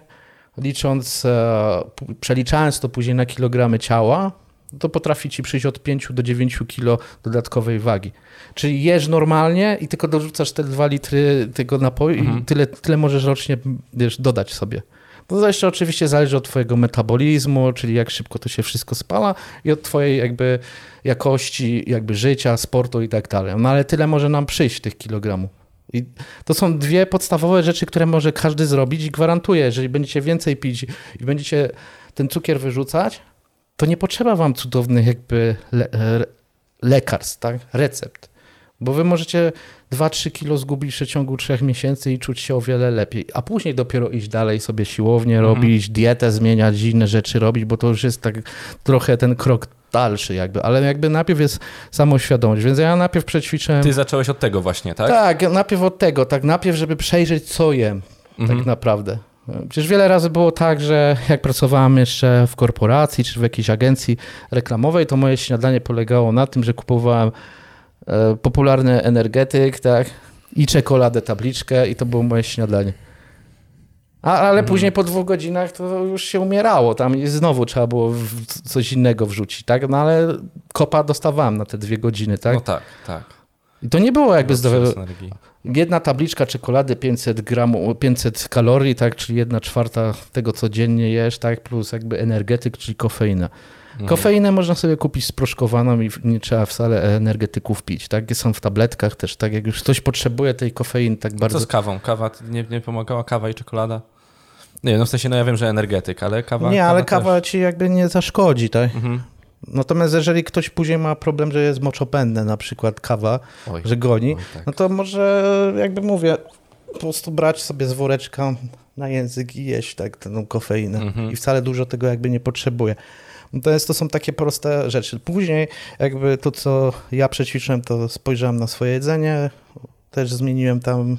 Speaker 3: licząc, e, przeliczając to później na kilogramy ciała, to potrafi ci przyjść od 5 do 9 kilo dodatkowej wagi. Czyli jesz normalnie i tylko dorzucasz te 2 litry tego napoju i tyle, tyle możesz rocznie wiesz, dodać sobie. To jeszcze oczywiście zależy od twojego metabolizmu, czyli jak szybko to się wszystko spala i od twojej jakby jakości jakby życia, sportu i tak dalej. No ale tyle może nam przyjść tych kilogramów. I to są dwie podstawowe rzeczy, które może każdy zrobić i gwarantuję, jeżeli będziecie więcej pić i będziecie ten cukier wyrzucać, to nie potrzeba wam cudownych jakby le e, lekarstw, tak? recept. Bo wy możecie 2-3 kilo zgubić w przeciągu 3 miesięcy i czuć się o wiele lepiej, a później dopiero iść dalej sobie siłownię robić, dietę zmieniać, inne rzeczy robić, bo to już jest tak trochę ten krok dalszy jakby, ale jakby najpierw jest samoświadomość, więc ja najpierw przećwiczyłem...
Speaker 1: Ty zacząłeś od tego właśnie, tak?
Speaker 3: Tak, najpierw od tego, tak najpierw, żeby przejrzeć, co jem,
Speaker 1: Mhm.
Speaker 3: tak naprawdę. Przecież wiele razy było tak, że jak pracowałem jeszcze w korporacji czy w jakiejś agencji reklamowej, to moje śniadanie polegało na tym, że kupowałem popularny energetyk, tak, i czekoladę, tabliczkę i to było moje śniadanie. A, ale
Speaker 1: Mhm.
Speaker 3: później po dwóch godzinach to już się umierało, tam i znowu trzeba było coś innego wrzucić, tak, no ale kopa dostawałem na te dwie godziny, tak.
Speaker 1: No tak, tak.
Speaker 3: I to nie było jakby zdrowe. Jedna tabliczka czekolady 500 gramów, 500 kalorii, tak, czyli jedna czwarta tego, co dziennie jesz, tak, plus jakby energetyk, czyli kofeina.
Speaker 1: Mhm.
Speaker 3: Kofeinę można sobie kupić sproszkowaną i nie trzeba wcale energetyków pić, tak, są w tabletkach też, tak, jak już ktoś potrzebuje tej kofeiny tak
Speaker 1: Co
Speaker 3: bardzo...
Speaker 1: z kawą? Kawa nie, nie pomagała? Kawa i czekolada? Nie, no w sensie, no ja wiem, że energetyk, ale kawa
Speaker 3: Nie, ale kawa ci jakby nie zaszkodzi, tak.
Speaker 1: Mhm.
Speaker 3: Natomiast jeżeli ktoś później ma problem, że jest moczopędne, na przykład kawa,
Speaker 1: Oj,
Speaker 3: że goni,
Speaker 1: oj, tak.
Speaker 3: no to może, jakby mówię, po prostu brać sobie z woreczka na język i jeść tak tę kofeinę.
Speaker 1: Mhm.
Speaker 3: I wcale dużo tego jakby nie potrzebuje. Natomiast to są takie proste rzeczy. Później jakby to, co ja przećwiczyłem, to spojrzałem na swoje jedzenie, też zmieniłem tam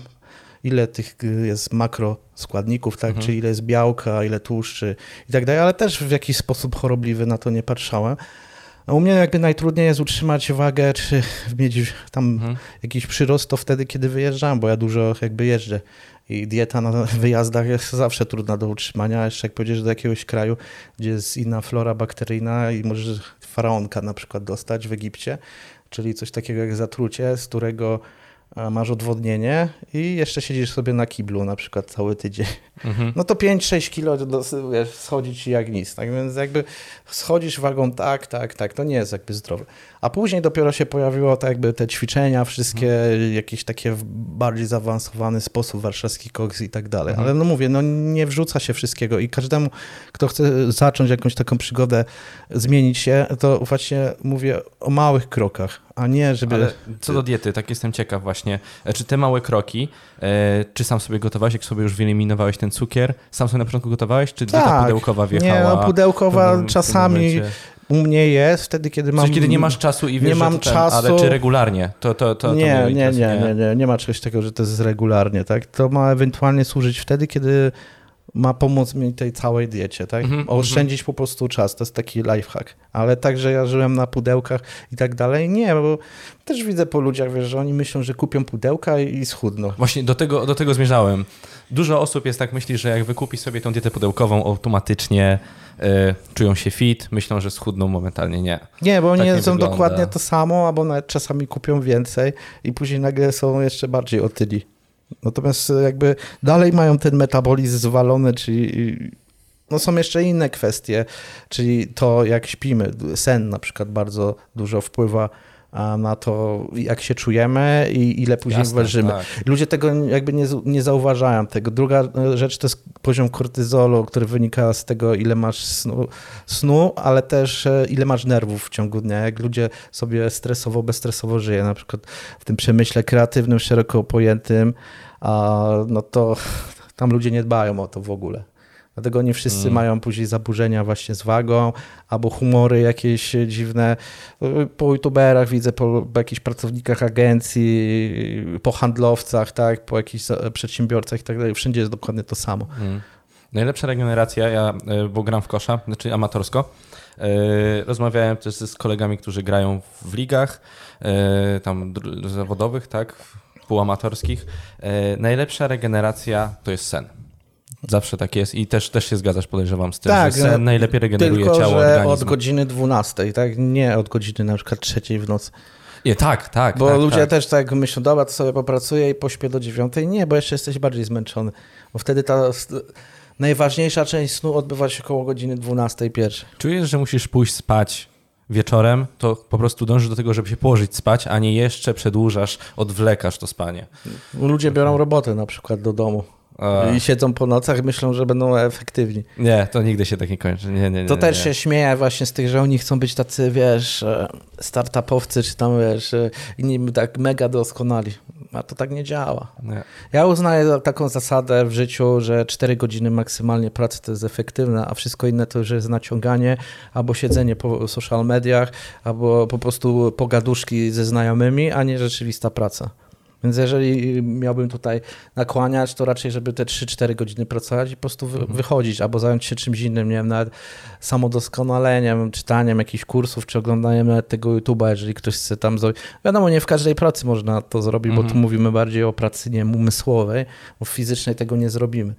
Speaker 3: ile tych jest makroskładników, tak,
Speaker 1: Mhm.
Speaker 3: czy ile jest białka, ile tłuszczy i tak dalej, ale też w jakiś sposób chorobliwy na to nie patrzałem. A u mnie jakby najtrudniej jest utrzymać wagę, czy mieć tam
Speaker 1: Mhm.
Speaker 3: jakiś przyrost to wtedy, kiedy wyjeżdżam, bo ja dużo jakby jeżdżę. I dieta na wyjazdach jest zawsze trudna do utrzymania, a jeszcze jak pojedziesz do jakiegoś kraju, gdzie jest inna flora bakteryjna i możesz faraonka na przykład dostać w Egipcie, czyli coś takiego jak zatrucie, z którego a masz odwodnienie i jeszcze siedzisz sobie na kiblu na przykład cały tydzień.
Speaker 1: Mhm.
Speaker 3: No to 5-6 kilo wiesz, schodzi ci jak nic. Tak więc jakby schodzisz wagą tak, tak, tak, to nie jest jakby zdrowe. A później dopiero się pojawiło tak jakby te ćwiczenia, wszystkie jakieś takie w bardziej zaawansowany sposób, warszawski koks i tak dalej. Ale no mówię, no nie wrzuca się wszystkiego i każdemu, kto chce zacząć jakąś taką przygodę, zmienić się, to właśnie mówię o małych krokach, a nie żeby...
Speaker 1: Ale co do diety, tak jestem ciekaw właśnie. E, Czy te małe kroki, e, czy sam sobie gotowałeś, jak sobie już wyeliminowałeś ten cukier, sam sobie na początku gotowałeś, czy dieta
Speaker 3: Tak.
Speaker 1: pudełkowa wjechała?
Speaker 3: Nie, no pudełkowa czasami? U mnie jest, wtedy kiedy mam...
Speaker 1: sensie, kiedy nie masz czasu i wiesz,
Speaker 3: nie mam czasu.
Speaker 1: ale czy regularnie? To, to, to,
Speaker 3: nie, nie, nie, nie, nie, nie ma czegoś takiego, że to jest regularnie, tak? To ma ewentualnie służyć wtedy, kiedy ma pomóc mi tej całej diecie, tak?
Speaker 1: Mhm,
Speaker 3: Oszczędzić po prostu czas, to jest taki lifehack. Ale tak, że ja żyłem na pudełkach i tak dalej, nie, bo też widzę po ludziach, wiesz, że oni myślą, że kupią pudełka i, schudną.
Speaker 1: Właśnie do tego, do tego zmierzałem. Dużo osób jest tak myśli, że jak wykupi sobie tą dietę pudełkową, automatycznie czują się fit, myślą, że schudną momentalnie. Nie.
Speaker 3: Nie, bo oni
Speaker 1: Tak nie
Speaker 3: jedzą dokładnie to samo, albo nawet czasami kupią więcej i później nagle są jeszcze bardziej otyli. Natomiast e, jakby dalej mają ten metabolizm zwalony, czyli no są jeszcze inne kwestie, czyli to jak śpimy. Sen na przykład bardzo dużo wpływa na to, jak się czujemy i ile później
Speaker 1: Jasne,
Speaker 3: ważymy.
Speaker 1: tak.
Speaker 3: Ludzie tego jakby nie, nie zauważają tego. Druga e, rzecz to jest poziom kortyzolu, który wynika z tego, ile masz snu, snu, ale też e, ile masz nerwów w ciągu dnia. Jak ludzie sobie stresowo, bezstresowo żyją, na przykład w tym przemyśle kreatywnym, szeroko pojętym, no to tam ludzie nie dbają o to w ogóle. Dlatego oni wszyscy
Speaker 1: Mm.
Speaker 3: mają później zaburzenia właśnie z wagą, albo humory jakieś dziwne. Po youtuberach widzę, po, po jakichś pracownikach agencji, po handlowcach, tak, po jakichś e, przedsiębiorcach i tak dalej. Wszędzie jest dokładnie to samo.
Speaker 1: Mm. Najlepsza regeneracja, ja, e, bo gram w kosza, znaczy amatorsko, e, rozmawiałem też z kolegami, którzy grają w ligach, tam zawodowych, tak, półamatorskich. Najlepsza regeneracja to jest sen. Zawsze tak jest i też, też się zgadzasz, podejrzewam, z tym,
Speaker 3: Tak,
Speaker 1: że sen
Speaker 3: no,
Speaker 1: najlepiej regeneruje
Speaker 3: Tylko,
Speaker 1: ciało,
Speaker 3: że
Speaker 1: organizm.
Speaker 3: od godziny 12, tak? Nie od godziny na przykład trzeciej w nocy.
Speaker 1: Nie, tak, tak.
Speaker 3: Bo
Speaker 1: tak,
Speaker 3: ludzie
Speaker 1: tak.
Speaker 3: też tak myślą, dobra, to sobie popracuję i pośpię do dziewiątej. Nie, bo jeszcze jesteś bardziej zmęczony. Bo wtedy ta najważniejsza część snu odbywa się około godziny 12, pierwszej.
Speaker 1: Czujesz, że musisz pójść spać wieczorem, to po prostu dążysz do tego, żeby się położyć spać, a nie jeszcze przedłużasz, odwlekasz to spanie.
Speaker 3: Ludzie biorą robotę na przykład do domu i siedzą po nocach, myślą, że będą efektywni.
Speaker 1: nie, to nigdy się tak nie kończy. Nie, nie, nie,
Speaker 3: To
Speaker 1: nie,
Speaker 3: też
Speaker 1: nie.
Speaker 3: się śmieje właśnie z tych, że oni chcą być tacy, wiesz, e, startupowcy, czy tam, wiesz, e, inni tak mega doskonali. A to tak nie działa.
Speaker 1: Nie.
Speaker 3: Ja uznaję taką zasadę w życiu, że 4 godziny maksymalnie pracy to jest efektywne, a wszystko inne to już jest naciąganie albo siedzenie po social mediach, albo po prostu pogaduszki ze znajomymi, a nie rzeczywista praca. Więc jeżeli miałbym tutaj nakłaniać, to raczej, żeby te 3-4 godziny pracować i po prostu wy, wychodzić, albo zająć się czymś innym, nie wiem, nawet samodoskonaleniem, czytaniem jakichś kursów, czy oglądaniem nawet tego YouTube'a, jeżeli ktoś chce tam zrobić. Wiadomo, nie w każdej pracy można to zrobić, bo tu mówimy bardziej o pracy nie umysłowej, bo fizycznej tego nie zrobimy.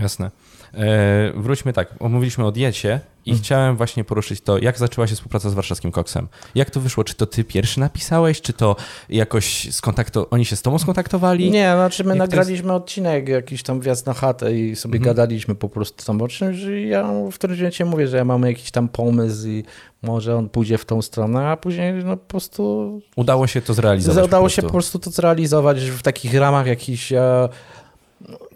Speaker 1: Jasne. E, wróćmy tak, omówiliśmy o diecie i
Speaker 3: Mhm.
Speaker 1: chciałem właśnie poruszyć to, jak zaczęła się współpraca z warszawskim koksem. Jak to wyszło? Czy to ty pierwszy napisałeś, czy to jakoś skontakto... oni się z tobą skontaktowali?
Speaker 3: Nie, znaczy my
Speaker 1: Jak
Speaker 3: nagraliśmy odcinek, jakiś tam wjazd na chatę i sobie
Speaker 1: Mhm.
Speaker 3: gadaliśmy po prostu tam o czymś i ja w którymś momencie mówię, że ja mam jakiś tam pomysł i może on pójdzie w tą stronę, a później no po prostu
Speaker 1: Udało się to zrealizować
Speaker 3: udało
Speaker 1: po
Speaker 3: się po
Speaker 1: prostu.
Speaker 3: prostu to zrealizować w takich ramach jakichś e,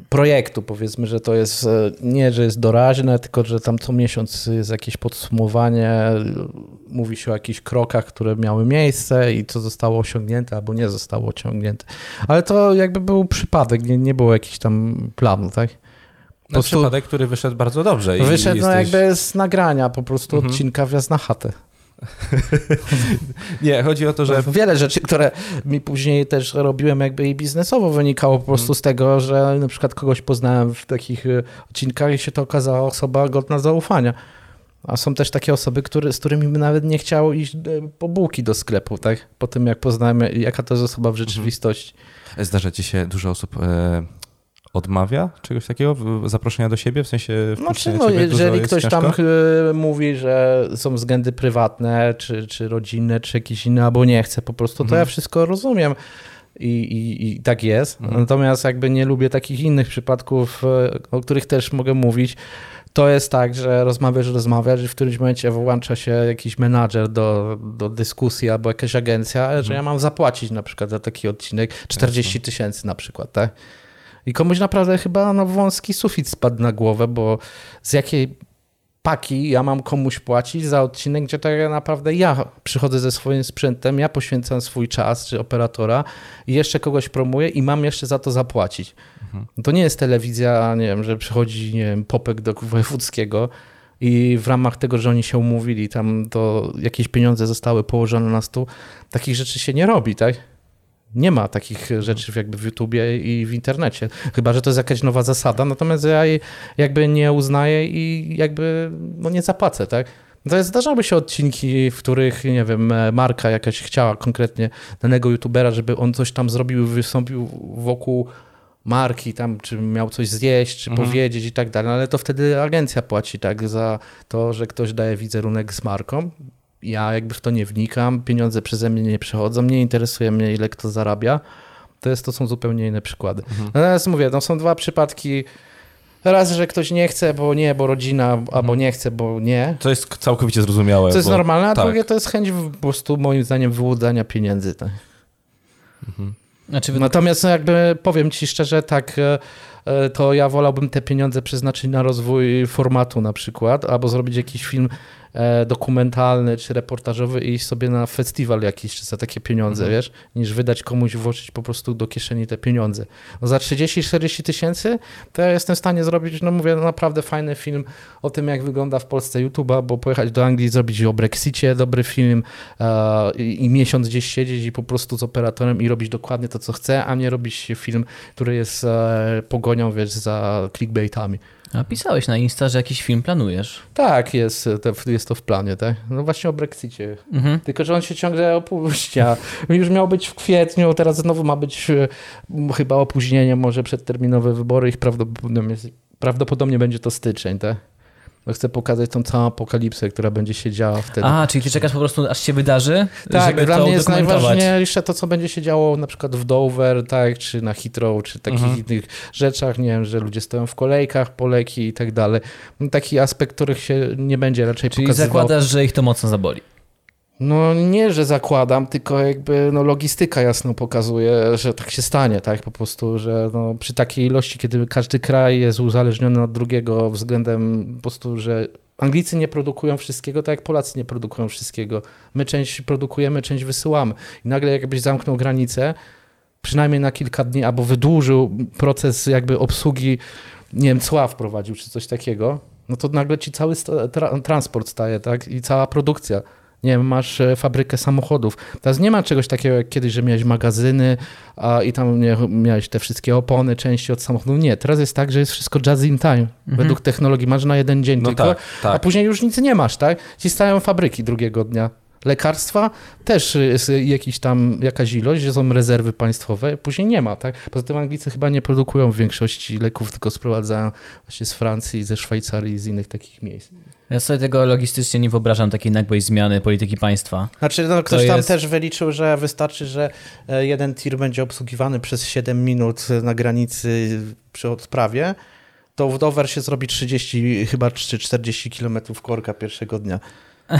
Speaker 3: projektu, powiedzmy, że to jest e, nie, że jest doraźne, tylko że tam co miesiąc jest jakieś podsumowanie, mówi się o jakichś krokach, które miały miejsce i co zostało osiągnięte albo nie zostało osiągnięte. Ale to jakby był przypadek, nie, nie było jakichś tam planu, tak?
Speaker 1: Na
Speaker 3: prostu-
Speaker 1: przypadek, który wyszedł bardzo dobrze. i
Speaker 3: Wyszedł no
Speaker 1: jesteś-
Speaker 3: jakby z nagrania po prostu
Speaker 1: Mhm.
Speaker 3: odcinka Wjazd na chatę.
Speaker 1: Nie, chodzi o to, że...
Speaker 3: Wiele rzeczy, które mi później też robiłem jakby i biznesowo wynikało po prostu
Speaker 1: Mhm.
Speaker 3: z tego, że na przykład kogoś poznałem w takich y, odcinkach i się to okazała osoba godna zaufania. A są też takie osoby, które, z którymi bym nawet nie chciał iść y, po bułki do sklepu, tak? Po tym jak poznałem, jaka to jest osoba w
Speaker 1: Mhm.
Speaker 3: rzeczywistości.
Speaker 1: Zdarza ci się dużo osób e, odmawia czegoś takiego, w- zaproszenia do siebie, w sensie wpuszczenia
Speaker 3: no,
Speaker 1: ciebie dużo
Speaker 3: jeżeli ktoś
Speaker 1: ciężko?
Speaker 3: tam mówi, że są względy prywatne, czy, czy rodzinne, czy jakieś inne, albo nie chce po prostu, to
Speaker 1: Mhm.
Speaker 3: ja wszystko rozumiem. I, i, I tak jest.
Speaker 1: Mhm.
Speaker 3: Natomiast jakby nie lubię takich innych przypadków, e, o których też mogę mówić. To jest tak, że rozmawiasz, rozmawiasz i w którymś momencie włącza się jakiś menadżer do, do dyskusji albo jakaś agencja, że ja mam zapłacić na przykład za taki odcinek 40 tysięcy na przykład, tak? I komuś naprawdę chyba no, wąski sufit spadł na głowę, bo z jakiej paki ja mam komuś płacić za odcinek, gdzie tak naprawdę ja przychodzę ze swoim sprzętem, ja poświęcam swój czas, czy operatora i jeszcze kogoś promuję i mam jeszcze za to zapłacić. To nie jest telewizja, nie wiem, że przychodzi, nie wiem, popek do wojewódzkiego i w ramach tego, że oni się umówili, tam to jakieś pieniądze zostały położone na stół, takich rzeczy się nie robi, tak? Nie ma takich rzeczy jakby w YouTubie i w internecie. Chyba, że to jest jakaś nowa zasada, natomiast ja jej jakby nie uznaję i jakby no nie zapłacę, tak? To jest, zdarzały się odcinki, w których, nie wiem, marka jakaś chciała konkretnie danego youtubera, żeby on coś tam zrobił, wystąpił wokół marki tam, czy miał coś zjeść, czy
Speaker 1: Mhm.
Speaker 3: powiedzieć i tak dalej, ale to wtedy agencja płaci tak za to, że ktoś daje wizerunek z marką. Ja jakby w to nie wnikam, pieniądze przeze mnie nie przechodzą, nie interesuje mnie ile kto zarabia. To, jest, to są zupełnie inne przykłady. Natomiast mówię, to są dwa przypadki. Raz, że ktoś nie chce, bo nie, bo rodzina, albo nie chce, bo nie.
Speaker 1: To jest całkowicie zrozumiałe.
Speaker 3: To jest
Speaker 1: bo...
Speaker 3: normalne, a
Speaker 1: tak.
Speaker 3: drugie to jest chęć po prostu moim zdaniem wyłudzania pieniędzy. Tak.
Speaker 2: Znaczy, wy-
Speaker 3: Natomiast no jakby powiem ci szczerze, tak, e, e, to ja wolałbym te pieniądze przeznaczyć na rozwój formatu na przykład, albo zrobić jakiś film dokumentalny czy reportażowy i iść sobie na festiwal jakiś za takie pieniądze,
Speaker 1: Mhm.
Speaker 3: wiesz, niż wydać komuś, włożyć po prostu do kieszeni te pieniądze. No za 30-40 tysięcy to ja jestem w stanie zrobić, no mówię, naprawdę fajny film o tym, jak wygląda w Polsce YouTube, bo pojechać do Anglii, zrobić o Brexicie dobry film e, i, miesiąc gdzieś siedzieć i po prostu z operatorem i robić dokładnie to, co chcę, a nie robić film, który jest e, pogonią, wiesz, za clickbaitami.
Speaker 2: A pisałeś na Insta, że jakiś film planujesz.
Speaker 3: Tak, jest, to- jest to w planie, tak? No właśnie o Brexicie.
Speaker 2: Mhm.
Speaker 3: Tylko, że on się ciągle opóźnia. Już miał być w kwietniu, teraz znowu ma być e, chyba opóźnienie, może przedterminowe wybory i prawdopodobnie, prawdopodobnie będzie to styczeń, tak? No chcę pokazać tą całą apokalipsę, która będzie się działa wtedy.
Speaker 2: A, czyli ty czekasz po prostu, aż się wydarzy,
Speaker 3: Tak,
Speaker 2: żeby
Speaker 3: dla
Speaker 2: to
Speaker 3: mnie jest najważniejsze to, co będzie się działo na przykład w Dover, tak, czy na Heathrow, czy takich
Speaker 1: Mhm.
Speaker 3: innych rzeczach, nie wiem, że ludzie stoją w kolejkach po leki i tak dalej. Taki aspekt, których się nie będzie raczej
Speaker 2: Czyli
Speaker 3: pokazywał.
Speaker 2: zakładasz, że ich to mocno zaboli.
Speaker 3: No nie, że zakładam, tylko jakby no, logistyka jasno pokazuje, że tak się stanie, tak, po prostu, że no, przy takiej ilości, kiedy każdy kraj jest uzależniony od drugiego względem po prostu, że Anglicy nie produkują wszystkiego, tak jak Polacy nie produkują wszystkiego. My część produkujemy, część wysyłamy. I nagle jakbyś zamknął granicę, przynajmniej na kilka dni, albo wydłużył proces jakby obsługi, nie cła wprowadził, czy coś takiego, no to nagle ci cały tra transport staje, tak, i cała produkcja. Nie wiem, masz e, fabrykę samochodów. Teraz nie ma czegoś takiego jak kiedyś, że miałeś magazyny a, i tam nie, miałeś te wszystkie opony, części od samochodu. Nie, teraz jest tak, że jest wszystko just in time. Według technologii masz na jeden dzień
Speaker 1: No
Speaker 3: tylko,
Speaker 1: tak,
Speaker 3: a
Speaker 1: tak.
Speaker 3: później już nic nie masz, tak? Ci stają fabryki drugiego dnia. Lekarstwa też jest jakiś tam, jakaś ilość, że są rezerwy państwowe, później nie ma, tak? Poza tym Anglicy chyba nie produkują w większości leków, tylko sprowadzają właśnie z Francji, ze Szwajcarii i z innych takich miejsc.
Speaker 2: Ja sobie tego logistycznie nie wyobrażam, takiej nagłej zmiany polityki państwa.
Speaker 3: Znaczy, no, ktoś
Speaker 2: To
Speaker 3: tam
Speaker 2: jest-
Speaker 3: też wyliczył, że wystarczy, że e, jeden tir będzie obsługiwany przez 7 minut na granicy przy odprawie, to w Dover się zrobi 30, chyba czy 40 kilometrów korka pierwszego dnia.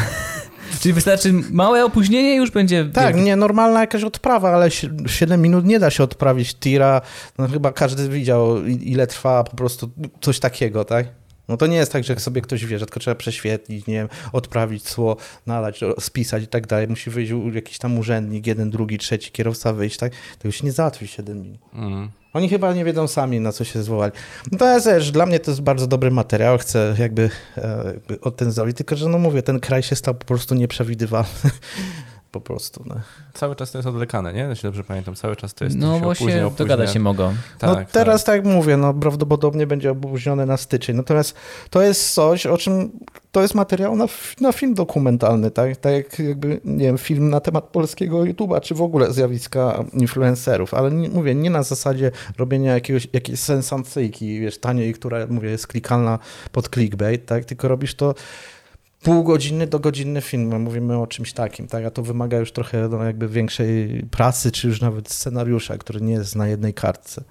Speaker 2: Czyli wystarczy małe opóźnienie i już będzie...
Speaker 3: Tak, nie, normalna jakaś odprawa, ale si- 7 minut nie da się odprawić tira. No chyba każdy widział, ile trwa po prostu coś takiego, tak? No to nie jest tak, że sobie ktoś wie, że tylko trzeba prześwietlić, nie wiem, odprawić cło, nalać, spisać i tak dalej. Musi wyjść jakiś tam urzędnik, jeden, drugi, trzeci, kierowca wyjść, tak? To już nie załatwi 7 minut.
Speaker 1: Mm.
Speaker 3: Oni chyba nie wiedzą sami, na co się zwołali. No to jest też, dla mnie to jest bardzo dobry materiał, chcę jakby, e, jakby o ten zrobić, tylko że no mówię, ten kraj się stał po prostu nieprzewidywalny. Po prostu. No,
Speaker 1: Cały czas to jest odlekane, nie? Jeśli dobrze pamiętam, cały czas to jest
Speaker 2: No
Speaker 1: się
Speaker 2: bo
Speaker 1: opóźnia,
Speaker 2: się
Speaker 1: opóźnia.
Speaker 2: dogadać się mogą.
Speaker 1: Tak,
Speaker 3: no teraz tak. jak mówię, no prawdopodobnie będzie opóźnione na styczeń. Natomiast to jest coś, o czym to jest materiał na, na film dokumentalny, tak? Tak jak jakby, nie wiem, film na temat polskiego YouTube'a, czy w ogóle zjawiska influencerów, ale nie, mówię, nie na zasadzie robienia jakiegoś, jakiejś sensacyjki, wiesz, taniej, która, mówię, jest klikalna pod clickbait, tak? Tylko robisz to półgodzinny do godzinny film, mówimy o czymś takim, tak? A to wymaga już trochę no, jakby większej pracy, czy już nawet scenariusza, który nie jest na jednej kartce.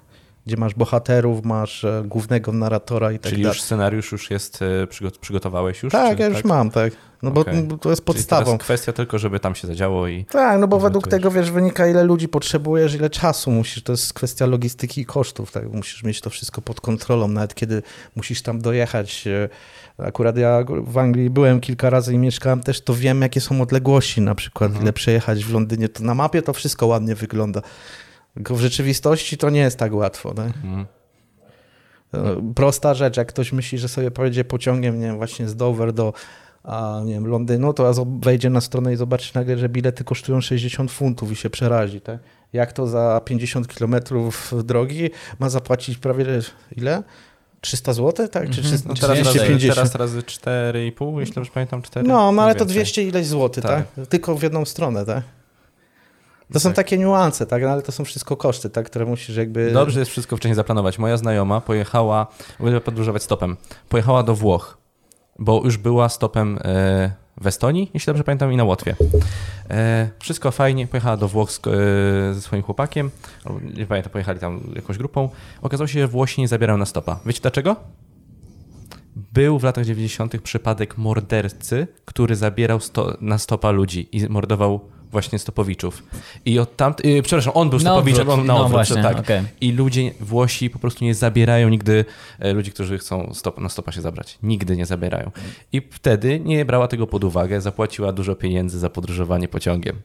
Speaker 3: Gdzie masz bohaterów, masz e, głównego narratora i tak
Speaker 1: Czyli
Speaker 3: dalej.
Speaker 1: już scenariusz już jest, e, przygo- przygotowałeś już?
Speaker 3: Tak,
Speaker 1: czy,
Speaker 3: ja już mam, tak. No
Speaker 1: Okej.
Speaker 3: bo to jest
Speaker 1: Czyli
Speaker 3: podstawą.
Speaker 1: teraz kwestia tylko, żeby tam się zadziało i...
Speaker 3: Tak, no bo według tego, wiesz, wynika ile ludzi potrzebujesz, ile czasu musisz, to jest kwestia logistyki i kosztów, tak, musisz mieć to wszystko pod kontrolą, nawet kiedy musisz tam dojechać. Akurat ja w Anglii byłem kilka razy i mieszkałem też, to wiem, jakie są odległości, na przykład,
Speaker 1: Mhm.
Speaker 3: ile przejechać w Londynie, to na mapie to wszystko ładnie wygląda. Tylko w rzeczywistości to nie jest tak łatwo?
Speaker 1: Mhm.
Speaker 3: E, Prosta rzecz, jak ktoś myśli, że sobie pojedzie pociągiem, nie wiem, właśnie z Dover do a, nie wiem, Londynu, to wejdzie na stronę i zobaczy nagle, że bilety kosztują 60 funtów i się przerazi, tak? Jak to za 50 kilometrów drogi ma zapłacić prawie ile? 300 zł, tak? Czy
Speaker 2: Mhm.
Speaker 3: 300,
Speaker 1: No
Speaker 3: czy
Speaker 1: teraz, razy,
Speaker 3: 250?
Speaker 1: teraz razy 4,5, jeśli dobrze pamiętam, 4.
Speaker 3: No, no ale to
Speaker 1: więcej.
Speaker 3: 200 ileś złotych, tak?
Speaker 1: Tak.
Speaker 3: Tylko w jedną stronę, tak? To są
Speaker 1: Tak.
Speaker 3: takie niuanse, tak? No, ale to są wszystko koszty, tak? Które musisz jakby...
Speaker 1: Dobrze jest wszystko wcześniej zaplanować. Moja znajoma pojechała, będę podróżować stopem, pojechała do Włoch, bo już była stopem e, w Estonii, jeśli dobrze pamiętam, i na Łotwie. E, wszystko fajnie, pojechała do Włoch z, e, ze swoim chłopakiem, nie pamiętam, pojechali tam jakąś grupą. Okazało się, że Włosi nie zabierają na stopa. Wiecie dlaczego? Był w latach 90. przypadek mordercy, który zabierał sto, na stopa ludzi i mordował właśnie stopowiczów. I od tam, yy, przepraszam, on był stopowiczem,
Speaker 2: odwrót.
Speaker 1: on na
Speaker 2: No
Speaker 1: odwrót,
Speaker 2: właśnie,
Speaker 1: tak.
Speaker 2: okej.
Speaker 1: I ludzie, Włosi po prostu nie zabierają nigdy e, ludzi, którzy chcą stop, na stopa się zabrać. Nigdy nie zabierają. I wtedy nie brała tego pod uwagę, zapłaciła dużo pieniędzy za podróżowanie pociągiem.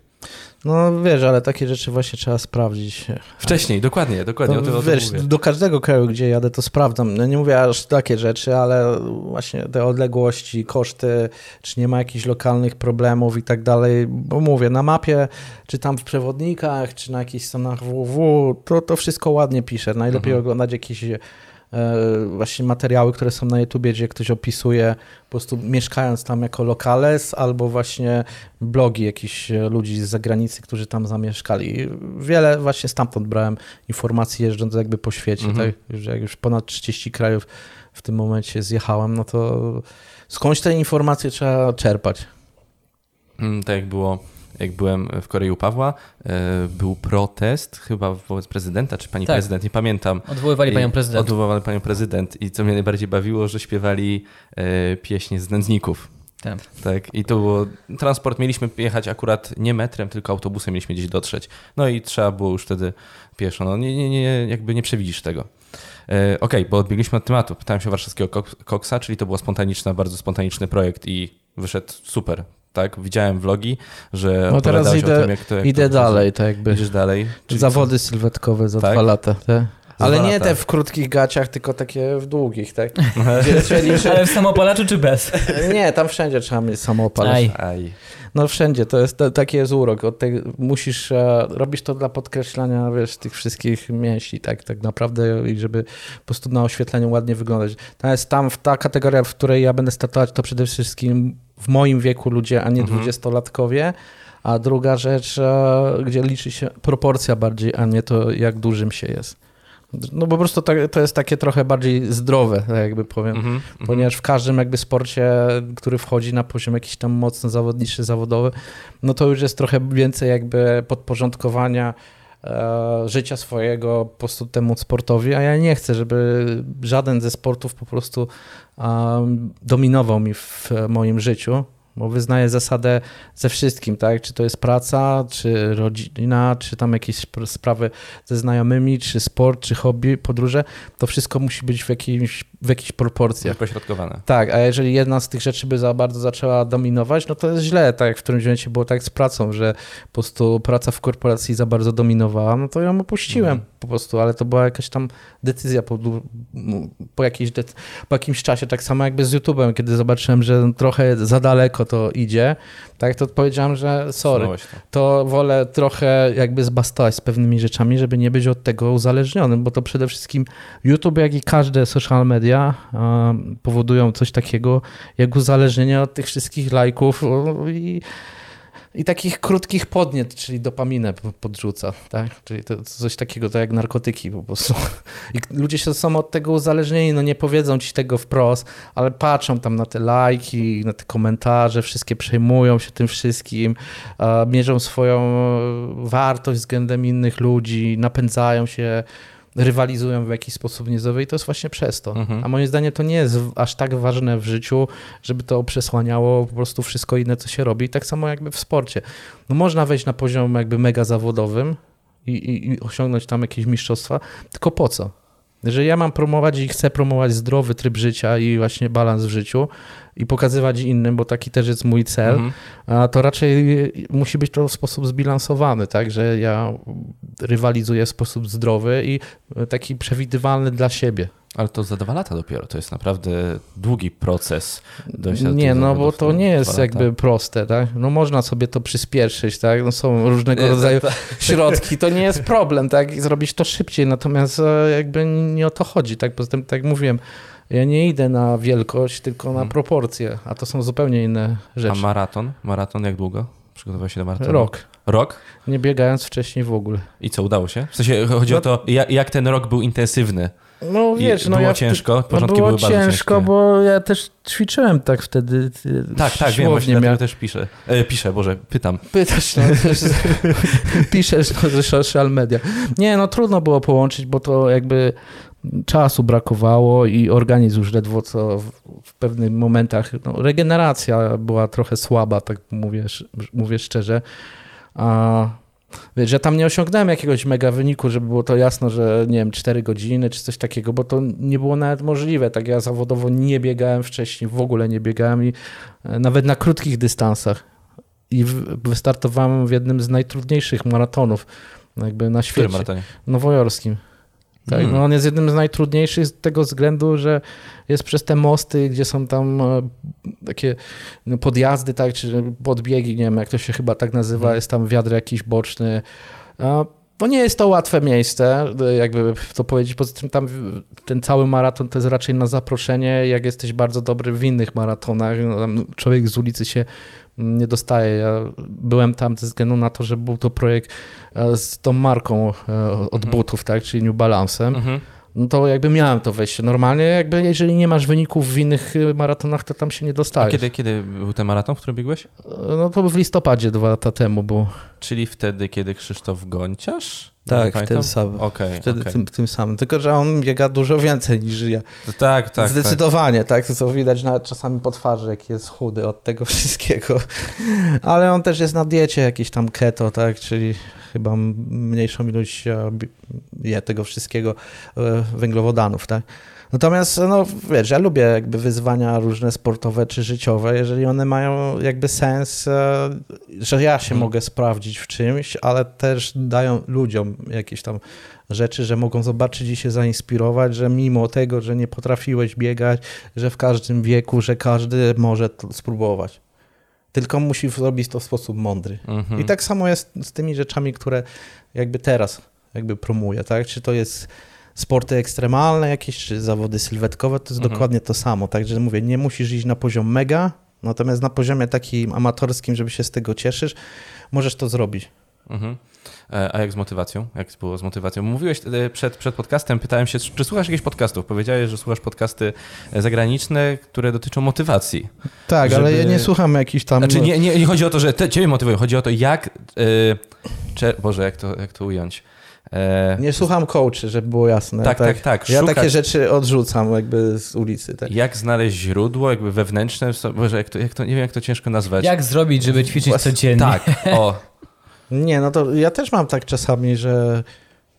Speaker 3: No wiesz, ale takie rzeczy właśnie trzeba sprawdzić.
Speaker 1: Wcześniej, dokładnie, dokładnie, o tym, o tym
Speaker 3: wiesz,
Speaker 1: mówię.
Speaker 3: do każdego kraju, gdzie jadę, to sprawdzam. No nie mówię aż takie rzeczy, ale właśnie te odległości, koszty, czy nie ma jakichś lokalnych problemów i tak dalej. Bo mówię, na mapie, czy tam w przewodnikach, czy na jakichś stronach www, to, to wszystko ładnie pisze. Najlepiej
Speaker 1: Mhm.
Speaker 3: oglądać jakieś właśnie materiały, które są na YouTubie, gdzie ktoś opisuje po prostu mieszkając tam jako lokales, albo właśnie blogi jakichś e, ludzi z zagranicy, którzy tam zamieszkali. Wiele właśnie stamtąd brałem informacji jeżdżąc jakby po świecie,
Speaker 1: Mhm.
Speaker 3: tak? Że jak już ponad 30 krajów w tym momencie zjechałem, no to skądś te informacje trzeba czerpać.
Speaker 1: Mm, Tak jak było, jak byłem w Korei u Pawła, e, był protest chyba wobec prezydenta, czy pani
Speaker 2: Tak.
Speaker 1: prezydent, nie pamiętam.
Speaker 2: Odwoływali panią prezydent.
Speaker 1: Odwoływali panią prezydent i co mnie najbardziej bawiło, że śpiewali e, pieśni z nędzników.
Speaker 2: Tak.
Speaker 1: Tak, i to było. Transport mieliśmy jechać akurat nie metrem, tylko autobusem mieliśmy gdzieś dotrzeć. No i trzeba było już wtedy pieszo. No nie, nie, nie jakby nie przewidzisz tego. E, Okej, bo odbiegliśmy od tematu. Pytałem się warszawskiego Kok- koksa, czyli to był spontaniczny, bardzo spontaniczny projekt i wyszedł super. Tak, widziałem vlogi, że
Speaker 3: No teraz idę-
Speaker 1: o tym, jak to jak
Speaker 3: Idę
Speaker 1: to
Speaker 3: dalej, tak jakby.
Speaker 1: Idziesz dalej. Czyli
Speaker 3: Zawody sylwetkowe za
Speaker 1: Tak?
Speaker 3: dwa lata. Tak?
Speaker 1: Za
Speaker 3: Ale nie te w krótkich gaciach, tylko takie w długich, tak? Czyli,
Speaker 2: Ale w samopalaczu czy bez?
Speaker 3: nie, tam wszędzie trzeba mieć samoopal.
Speaker 2: Aj.
Speaker 1: Co? Aj.
Speaker 3: No wszędzie, to jest to, taki jest urok. Od tej, musisz, e, robisz to dla podkreślania, wiesz, tych wszystkich mięśni, tak, tak naprawdę i żeby po prostu na oświetleniu ładnie wyglądać. Natomiast tam, w ta kategoria, w której ja będę startować, to przede wszystkim w moim wieku ludzie, a nie
Speaker 1: Mhm.
Speaker 3: dwudziestolatkowie. A druga rzecz, e, gdzie liczy się proporcja bardziej, a nie to, jak dużym się jest. No po prostu tak, to jest takie trochę bardziej zdrowe, tak jakby powiem.
Speaker 1: Mhm, mhm.
Speaker 3: Ponieważ w każdym jakby sporcie, który wchodzi na poziom jakiś tam mocno zawodniczy, zawodowy, no to już jest trochę więcej jakby podporządkowania e, życia swojego po prostu temu sportowi, a ja nie chcę, żeby żaden ze sportów po prostu dominował mi w moim życiu, bo wyznaję zasadę ze wszystkim, tak? Czy to jest praca, czy rodzina, czy tam jakieś sp- sprawy ze znajomymi, czy sport, czy hobby, podróże, to wszystko musi być w jakimś w jakichś proporcjach.
Speaker 1: Pośrodkowane.
Speaker 3: Tak, a jeżeli jedna z tych rzeczy by za bardzo zaczęła dominować, no to jest źle, tak jak w którymś momencie było tak z pracą, że po prostu praca w korporacji za bardzo dominowała, no to ją opuściłem
Speaker 1: Mhm.
Speaker 3: po prostu, ale to była jakaś tam decyzja po, po, jakiejś po jakimś czasie, tak samo jakby z YouTube'em, kiedy zobaczyłem, że trochę za daleko to idzie, tak to powiedziałem, że sorry,
Speaker 1: to.
Speaker 3: wolę trochę jakby zbastować z pewnymi rzeczami, żeby nie być od tego uzależnionym, bo to przede wszystkim YouTube, jak i każde social media powodują coś takiego jak uzależnienie od tych wszystkich lajków i, i takich krótkich podniet, czyli dopaminę podrzuca, tak? Czyli to coś takiego, to jak narkotyki po prostu. I ludzie się są od tego uzależnieni, no nie powiedzą ci tego wprost, ale patrzą tam na te lajki, na te komentarze, wszystkie przejmują się tym wszystkim, mierzą swoją wartość względem innych ludzi, napędzają się, rywalizują w jakiś sposób niezdrowy i to jest właśnie przez to.
Speaker 1: Mhm.
Speaker 3: A moim zdaniem to nie jest aż tak ważne w życiu, żeby to przesłaniało po prostu wszystko inne, co się robi. I tak samo jakby w sporcie. No można wejść na poziom jakby mega zawodowym i, i, i osiągnąć tam jakieś mistrzostwa, tylko po co? Jeżeli ja mam promować i chcę promować zdrowy tryb życia i właśnie balans w życiu i pokazywać innym, bo taki też jest mój cel,
Speaker 1: Mhm.
Speaker 3: a to raczej musi być to w sposób zbilansowany, tak, że ja rywalizuję w sposób zdrowy i taki przewidywalny dla siebie.
Speaker 1: Ale to za dwa lata dopiero. To jest naprawdę długi proces. dojścia do
Speaker 3: Nie, no bo to nie jest jakby proste, tak? No można sobie to przyspieszyć, tak? No są różnego rodzaju
Speaker 1: to-
Speaker 3: środki, to nie jest problem, tak? I zrobić to szybciej, natomiast e, jakby nie o to chodzi, tak? Poza tym, tak jak mówiłem, ja nie idę na wielkość, tylko na
Speaker 1: Mhm.
Speaker 3: proporcje, a to są zupełnie inne
Speaker 1: A
Speaker 3: rzeczy.
Speaker 1: maraton? Maraton jak długo? Przygotował się do maratonu?
Speaker 3: Rok,
Speaker 1: Rok?
Speaker 3: nie biegając wcześniej w ogóle.
Speaker 1: I co, udało się? W sensie chodzi o to, jak ten rok był intensywny.
Speaker 3: No
Speaker 1: I
Speaker 3: wiesz, no
Speaker 1: było
Speaker 3: ja
Speaker 1: ciężko?
Speaker 3: No
Speaker 1: Początki
Speaker 3: było
Speaker 1: były bardzo
Speaker 3: ciężko,
Speaker 1: ciężkie.
Speaker 3: bo ja też ćwiczyłem tak wtedy. ty-
Speaker 1: Tak, tak, wiem, właśnie dlatego też piszę. E, piszę, Boże, pytam.
Speaker 3: Pytasz, no, piszesz ze social media. Nie, no trudno było połączyć, bo to jakby czasu brakowało i organizm już ledwo co w, w pewnych momentach, no, regeneracja była trochę słaba, tak mówię, mówię szczerze. A wiesz, że tam nie osiągnąłem jakiegoś mega wyniku, żeby było to jasno, że nie wiem, 4 godziny czy coś takiego, bo to nie było nawet możliwe. Tak ja zawodowo nie biegałem wcześniej, w ogóle nie biegałem i e, nawet na krótkich dystansach i w- wystartowałem w jednym z najtrudniejszych maratonów jakby na
Speaker 1: W którym
Speaker 3: świecie,
Speaker 1: maratonie?
Speaker 3: nowojorskim. Tak,
Speaker 1: Mm.
Speaker 3: no on jest jednym z najtrudniejszych z tego względu, że jest przez te mosty, gdzie są tam e, takie no, podjazdy, tak, czy podbiegi, nie wiem jak to się chyba tak nazywa,
Speaker 1: Mm.
Speaker 3: jest tam wiatr jakiś boczny. A, No nie jest to łatwe miejsce, e, jakby to powiedzieć. Poza tym tam ten cały maraton to jest raczej na zaproszenie, jak jesteś bardzo dobry w innych maratonach. No, człowiek z ulicy się mm, nie dostaje. Ja byłem tam ze względu na to, że był to projekt e, z tą marką e, od
Speaker 1: Mhm.
Speaker 3: butów, tak, czyli New Balance'em.
Speaker 1: Mhm.
Speaker 3: No to jakby miałem to wejście. Normalnie jakby jeżeli nie masz wyników w innych y, maratonach, to tam się nie
Speaker 1: A
Speaker 3: dostajesz.
Speaker 1: kiedy, kiedy był ten maraton, w którym biegłeś?
Speaker 3: No to w listopadzie dwa lata temu było.
Speaker 1: Czyli wtedy, kiedy Krzysztof Gonciarz?
Speaker 3: Tak,
Speaker 1: pamiętam?
Speaker 3: sam.
Speaker 1: Okej,
Speaker 3: Wtedy
Speaker 1: okej.
Speaker 3: tym, tym samym. Tylko, że on biega dużo więcej niż ja.
Speaker 1: To Tak, tak, tak.
Speaker 3: Zdecydowanie, tak. To co widać nawet czasami po twarzy, jaki jest chudy od tego wszystkiego. Ale on też jest na diecie jakiś tam keto, tak, czyli chyba mniejszą ilość e, je tego wszystkiego e, węglowodanów, tak. Natomiast, no wiesz, ja lubię jakby wyzwania różne sportowe czy życiowe, jeżeli one mają jakby sens, e, że ja się
Speaker 1: Mhm.
Speaker 3: mogę sprawdzić w czymś, ale też dają ludziom jakieś tam rzeczy, że mogą zobaczyć i się zainspirować, że mimo tego, że nie potrafiłeś biegać, że w każdym wieku, że każdy może spróbować. Tylko musi zrobić to w sposób mądry.
Speaker 1: Mhm.
Speaker 3: I tak samo jest z tymi rzeczami, które jakby teraz jakby promuję, tak? Czy to jest sporty ekstremalne jakieś, czy zawody sylwetkowe, to jest
Speaker 1: Mhm.
Speaker 3: dokładnie to samo. Także mówię, nie musisz iść na poziom mega, natomiast na poziomie takim amatorskim, żeby się z tego cieszysz, możesz to zrobić.
Speaker 1: Mhm. E, A jak z motywacją? Jak było z motywacją? Mówiłeś e, przed, przed podcastem, pytałem się, czy słuchasz jakichś podcastów? Powiedziałeś, że słuchasz podcasty e, zagraniczne, które dotyczą motywacji.
Speaker 3: Tak,
Speaker 1: Żeby-
Speaker 3: ale ja nie słucham jakichś tam...
Speaker 1: Znaczy nie, nie, nie chodzi o to, że te ciebie motywują, chodzi o to, jak... Cze, Boże, jak to, jak to ująć?
Speaker 3: Nie słucham coachy, żeby było jasne.
Speaker 1: Tak, tak, tak.
Speaker 3: Ja
Speaker 1: Szukać-
Speaker 3: takie rzeczy odrzucam jakby z ulicy. Tak.
Speaker 1: Jak znaleźć źródło, jakby wewnętrzne, Boże, jak to, jak to, nie wiem, jak to ciężko nazwać.
Speaker 2: Jak zrobić, żeby ćwiczyć
Speaker 3: Właśnie-
Speaker 2: codziennie?
Speaker 1: Tak, o,
Speaker 3: Nie, no to ja też mam tak czasami, że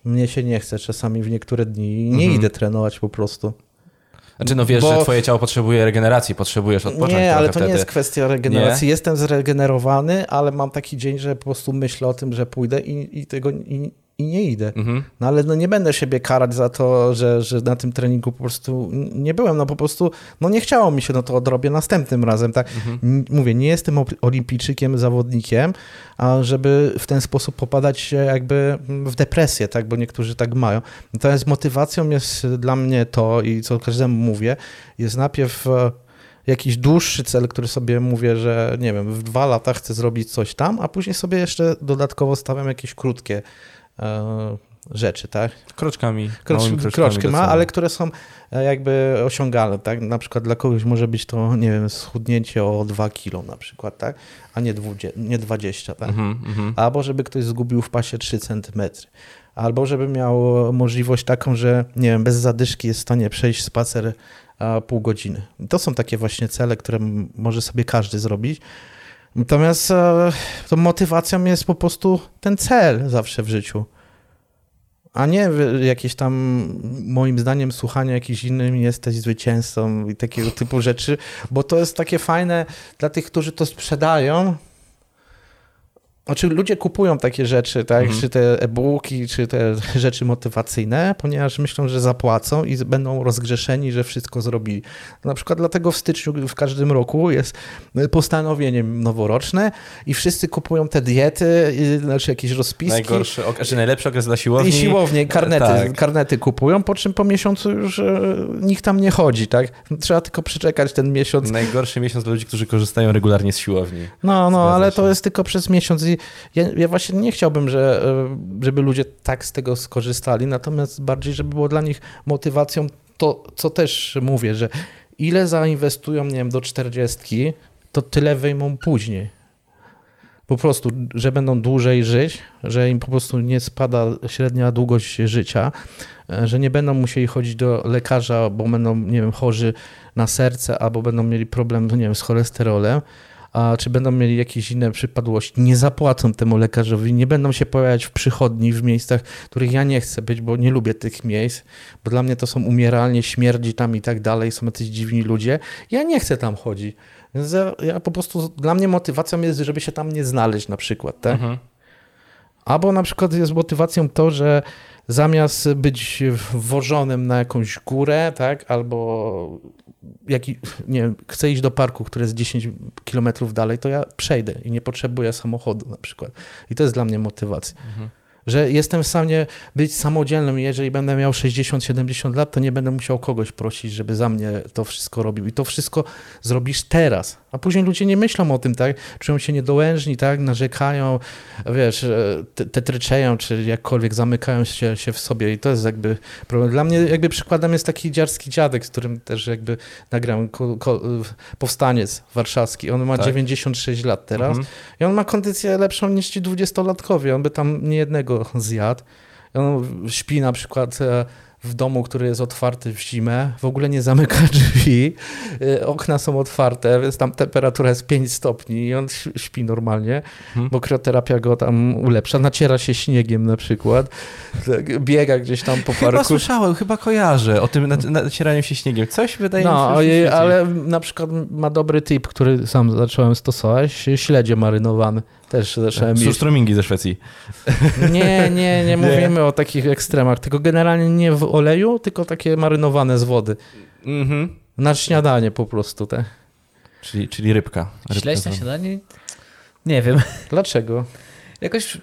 Speaker 3: mnie się nie chce czasami w niektóre dni nie
Speaker 1: Mhm.
Speaker 3: idę trenować po prostu.
Speaker 1: Znaczy, no wiesz,
Speaker 3: Bo-
Speaker 1: że twoje ciało potrzebuje regeneracji, potrzebujesz odpocząć
Speaker 3: Nie, ale to
Speaker 1: wtedy.
Speaker 3: nie jest kwestia regeneracji.
Speaker 1: Nie?
Speaker 3: Jestem zregenerowany, ale mam taki dzień, że po prostu myślę o tym, że pójdę i, i tego i, i nie idę.
Speaker 1: Mhm.
Speaker 3: No ale no nie będę siebie karać za to, że, że na tym treningu po prostu nie byłem. No po prostu no nie chciało mi się, no to odrobię następnym razem. Tak? N- Mówię, nie jestem olimpijczykiem, zawodnikiem, a żeby w ten sposób popadać się jakby w depresję, tak? bo niektórzy tak mają. Natomiast motywacją jest dla mnie to i co każdemu mówię, jest najpierw e, jakiś dłuższy cel, który sobie mówię, że nie wiem, w dwa lata chcę zrobić coś tam, a później sobie jeszcze dodatkowo stawiam jakieś krótkie rzeczy, tak?
Speaker 1: Kroczkami,
Speaker 3: Krocz,
Speaker 1: kroczkami
Speaker 3: kroczki
Speaker 1: do
Speaker 3: ma, ale które są e, jakby osiągalne, tak? Na przykład dla kogoś może być to, nie wiem, schudnięcie o 2 kilo na przykład, tak? A nie, 20, nie 20, tak?
Speaker 1: Mhm, mhm.
Speaker 3: Albo żeby ktoś zgubił w pasie 3 centymetry. Albo żeby miał możliwość taką, że nie wiem, bez zadyszki jest w stanie przejść spacer pół godziny. To są takie właśnie cele, które może sobie każdy zrobić. Natomiast e, tą motywacją jest po prostu ten cel zawsze w życiu. A nie jakieś tam, moim zdaniem, słuchanie jakichś innym jesteś zwycięzcą i takiego typu rzeczy, bo to jest takie fajne dla tych, którzy to sprzedają. Znaczy ludzie kupują takie rzeczy, tak,
Speaker 1: Mhm.
Speaker 3: czy te e-booki, czy te rzeczy motywacyjne, ponieważ myślą, że zapłacą i będą rozgrzeszeni, że wszystko zrobili. Na przykład dlatego w styczniu w każdym roku jest postanowienie noworoczne i wszyscy kupują te diety, znaczy jakieś rozpiski.
Speaker 1: Najgorszy, ok- czy najlepszy okres dla siłowni.
Speaker 3: I siłownie, karnety,
Speaker 1: Tak.
Speaker 3: karnety kupują, po czym po miesiącu już e, nikt tam nie chodzi, tak? Trzeba tylko przeczekać ten miesiąc.
Speaker 1: Najgorszy miesiąc dla ludzi, którzy korzystają regularnie z siłowni.
Speaker 3: No, no,
Speaker 1: Zgadza
Speaker 3: ale
Speaker 1: się.
Speaker 3: to jest tylko przez miesiąc ja, ja właśnie nie chciałbym, że, e, żeby ludzie tak z tego skorzystali, natomiast bardziej, żeby było dla nich motywacją to, co też mówię, że ile zainwestują, nie wiem, do czterdziestki, to tyle wyjmą później. Po prostu, że będą dłużej żyć, że im po prostu nie spada średnia długość życia, e, że nie będą musieli chodzić do lekarza, bo będą, nie wiem, chorzy na serce, albo będą mieli problem, nie wiem, z cholesterolem, a czy będą mieli jakieś inne przypadłości, nie zapłacą temu lekarzowi, nie będą się pojawiać w przychodni, w miejscach, których ja nie chcę być, bo nie lubię tych miejsc, bo dla mnie to są umieralnie, śmierdzi tam i tak dalej, są jacyś dziwni ludzie. Ja nie chcę tam chodzić. Więc ja, ja po prostu, dla mnie motywacją jest, żeby się tam nie znaleźć na przykład, tak?
Speaker 1: Mhm.
Speaker 3: Albo na przykład jest motywacją to, że zamiast być wwożonym na jakąś górę, tak, albo jaki, nie wiem, chcę iść do parku, który jest 10 kilometrów dalej, to ja przejdę i nie potrzebuję samochodu na przykład. I to jest dla mnie motywacja. Że jestem w stanie być samodzielnym i jeżeli będę miał 60-70 lat, to nie będę musiał kogoś prosić, żeby za mnie to wszystko robił. I to wszystko zrobisz teraz. A później ludzie nie myślą o tym, tak? Czują się niedołężni, tak? Narzekają, wiesz, e, te- tetryczeją, czy jakkolwiek zamykają się, się w sobie i to jest jakby problem. Dla mnie jakby przykładem jest taki dziarski dziadek, z którym też jakby nagrałem ko, ko, powstaniec warszawski. On ma
Speaker 1: Tak.
Speaker 3: 96 lat teraz.
Speaker 1: Mhm.
Speaker 3: I on ma kondycję lepszą niż ci dwudziestolatkowie. On by tam nie jednego zjadł. I On śpi na przykład e, w domu, który jest otwarty w zimę, w ogóle nie zamyka drzwi, e, okna są otwarte, więc tam temperatura jest 5 stopni i on śpi normalnie,
Speaker 1: Mhm.
Speaker 3: bo krioterapia go tam ulepsza, naciera się śniegiem na przykład, tak, biega gdzieś tam po
Speaker 1: Chyba
Speaker 3: parku.
Speaker 1: słyszałem, chyba kojarzę o tym nac- nacieraniu się śniegiem. Coś wydaje mi się,
Speaker 3: No, ojej,
Speaker 1: świeci.
Speaker 3: ale na przykład ma dobry tip, który sam zacząłem stosować, śledzie marynowane. Też zacząłem jeść.
Speaker 1: Surströmmingi ze Szwecji.
Speaker 3: Nie, nie, nie mówimy o takich ekstremach, tylko generalnie nie w oleju, tylko takie marynowane z wody.
Speaker 1: Mhm.
Speaker 3: Na śniadanie po prostu te.
Speaker 1: Czyli, czyli rybka. rybka
Speaker 2: Śledź na śniadanie? Nie wiem.
Speaker 3: Dlaczego?
Speaker 2: Jakoś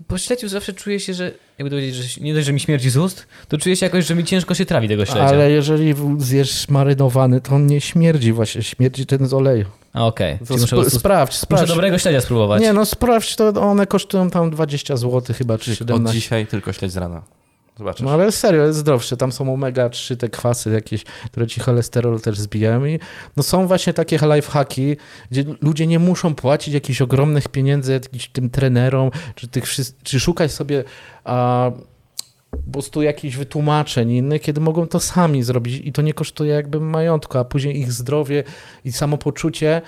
Speaker 2: po śleciu zawsze czuję się, że jakby to powiedzieć, że nie dość, że mi śmierdzi z ust, to czuję się jakoś, że mi ciężko się trawi tego śledzia.
Speaker 3: Ale jeżeli zjesz marynowany, to on nie śmierdzi właśnie, śmierdzi ten z oleju.
Speaker 2: A okej, muszę,
Speaker 3: sp-
Speaker 2: muszę,
Speaker 3: sprawdź,
Speaker 2: muszę
Speaker 3: sprawdź.
Speaker 2: dobrego śledzia spróbować.
Speaker 3: Nie, no sprawdź, to one kosztują tam 20 zł chyba, czy
Speaker 1: Od
Speaker 3: 17.
Speaker 1: dzisiaj tylko śledź z rana. Zobaczysz.
Speaker 3: No ale serio, jest zdrowsze. Tam są omega-3, te kwasy jakieś, które ci cholesterol też zbijają. I no są właśnie takie lifehacki, gdzie ludzie nie muszą płacić jakichś ogromnych pieniędzy tym trenerom, czy, tych, czy szukać sobie a, po prostu jakichś wytłumaczeń innych, kiedy mogą to sami zrobić i to nie kosztuje jakby majątku, a później ich zdrowie i samopoczucie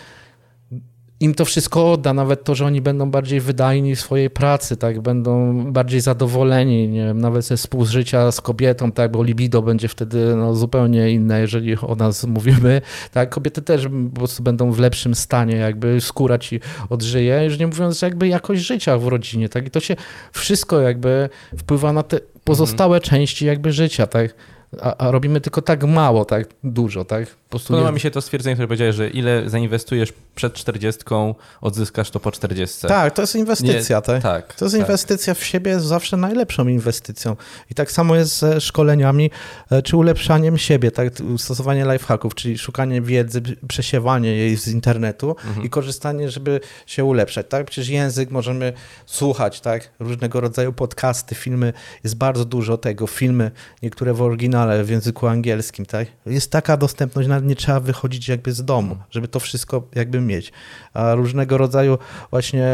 Speaker 3: im to wszystko odda, nawet to, że oni będą bardziej wydajni w swojej pracy, tak, będą bardziej zadowoleni, nie wiem, nawet ze współżycia z kobietą, tak, bo libido będzie wtedy no, zupełnie inne, jeżeli o nas mówimy, tak, kobiety też po prostu będą w lepszym stanie, jakby skóra ci odżyje, już nie mówiąc, że jakby jakość życia w rodzinie, tak, i to się wszystko jakby wpływa na te pozostałe
Speaker 1: Mhm.
Speaker 3: części jakby życia, tak, a, a robimy tylko tak mało, tak dużo, tak, po prostu
Speaker 1: Podoba
Speaker 3: nie-
Speaker 1: mi się to stwierdzenie, które powiedziałeś, że ile zainwestujesz przed 40, odzyskasz to po 40.
Speaker 3: Tak, to jest inwestycja, tak.
Speaker 1: Tak.
Speaker 3: To jest
Speaker 1: tak.
Speaker 3: inwestycja w siebie, jest zawsze najlepszą inwestycją. I tak samo jest ze szkoleniami e, czy ulepszaniem siebie, tak? stosowanie lifehacków, czyli szukanie wiedzy, przesiewanie jej z internetu
Speaker 1: Mhm.
Speaker 3: i korzystanie, żeby się ulepszać. Tak? Przecież język możemy słuchać, tak? różnego rodzaju podcasty, filmy, jest bardzo dużo tego, filmy, niektóre w oryginale, w języku angielskim. Tak? Jest taka dostępność, nawet nie trzeba wychodzić jakby z domu, żeby to wszystko jakby mieć. A różnego rodzaju właśnie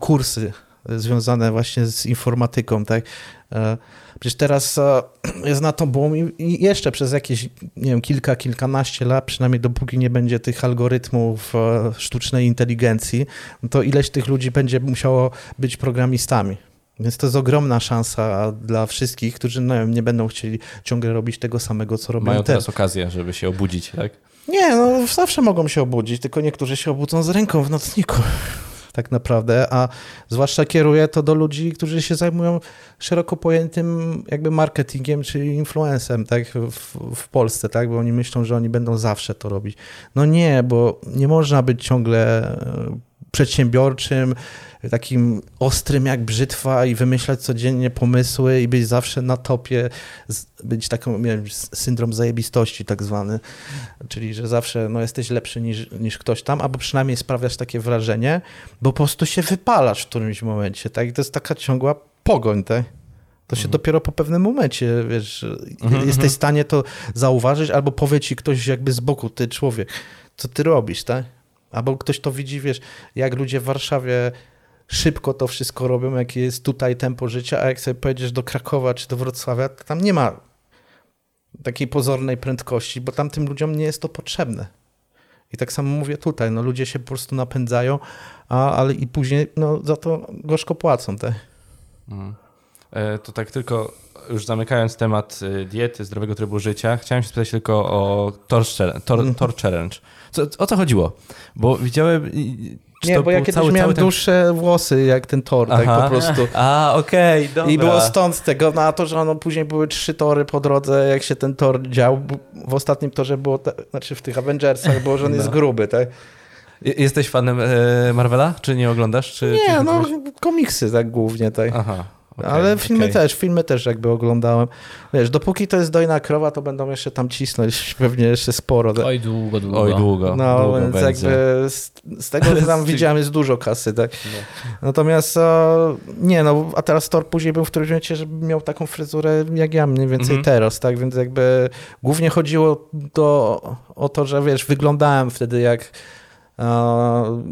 Speaker 3: kursy związane właśnie z informatyką, tak? E, Przecież teraz e, jest na to boom i- i jeszcze przez jakieś, nie wiem, kilka, kilkanaście lat, przynajmniej dopóki nie będzie tych algorytmów e, sztucznej inteligencji, to ileś tych ludzi będzie musiało być programistami. Więc to jest ogromna szansa dla wszystkich, którzy no, nie będą chcieli ciągle robić tego samego, co robią
Speaker 1: Mają
Speaker 3: teraz.
Speaker 1: okazję, żeby się obudzić, tak?
Speaker 3: Nie, no zawsze mogą się obudzić, tylko niektórzy się obudzą z ręką w nocniku. Tak naprawdę, a zwłaszcza kieruję to do ludzi, którzy się zajmują szeroko pojętym jakby marketingiem czy influencem, tak, w, w Polsce, tak, bo oni myślą, że oni będą zawsze to robić. No nie, bo nie można być ciągle przedsiębiorczym, takim ostrym jak brzytwa i wymyślać codziennie pomysły i być zawsze na topie, być taką, nie wiem, s- syndrom zajebistości tak zwany, czyli że zawsze no, jesteś lepszy niż, niż ktoś tam, albo przynajmniej sprawiasz takie wrażenie, bo po prostu się wypalasz w którymś momencie, tak? I to jest taka ciągła pogoń, tak? To się dopiero po pewnym momencie, wiesz, jesteś w stanie to zauważyć, albo powie ci ktoś jakby z boku, ty człowiek, co ty robisz, tak? Albo ktoś to widzi, wiesz, jak ludzie w Warszawie szybko to wszystko robią, jakie jest tutaj tempo życia, a jak sobie pojedziesz do Krakowa czy do Wrocławia, to tam nie ma takiej pozornej prędkości, bo tamtym ludziom nie jest to potrzebne. I tak samo mówię tutaj, no ludzie się po prostu napędzają, a, ale i później no, za to gorzko płacą. Te.
Speaker 1: Mhm. E, To tak tylko już zamykając temat y, diety, zdrowego trybu życia, chciałem się spytać tylko o. Tor,
Speaker 3: Mhm.
Speaker 1: tor challenge. Co, o co chodziło? Bo widziałem... czy
Speaker 3: Nie, bo ja kiedyś
Speaker 1: cały,
Speaker 3: miałem
Speaker 1: ten...
Speaker 3: dłuższe włosy jak ten tor, tak
Speaker 1: Aha.
Speaker 3: po prostu.
Speaker 1: A, okej, dobra.
Speaker 3: I było stąd tego, na to, że ono później były trzy tory po drodze, jak się ten tor dział. W ostatnim torze było, znaczy w tych Avengersach było, że on jest
Speaker 1: No.
Speaker 3: gruby, tak?
Speaker 1: Je- Jesteś fanem e, Marvela? Czy nie oglądasz? Czy,
Speaker 3: Nie,
Speaker 1: czy
Speaker 3: no komiksy tak głównie, tak.
Speaker 1: Aha. Okej,
Speaker 3: Ale filmy
Speaker 1: okej.
Speaker 3: też, filmy też jakby oglądałem. Wiesz, dopóki to jest dojna krowa, to będą jeszcze tam cisnąć pewnie jeszcze sporo.
Speaker 2: Oj, długo, długo.
Speaker 1: Oj, długo.
Speaker 3: No,
Speaker 1: długo
Speaker 3: więc
Speaker 1: będzie.
Speaker 3: jakby z, z tego, co tam widziałem, jest dużo kasy, tak?
Speaker 1: No.
Speaker 3: Natomiast e, nie, no, a teraz Thor później był w którymś momencie, żeby miał taką fryzurę jak ja mniej więcej
Speaker 1: Mhm.
Speaker 3: teraz, tak? Więc jakby głównie chodziło to, o to, że wiesz, wyglądałem wtedy jak e,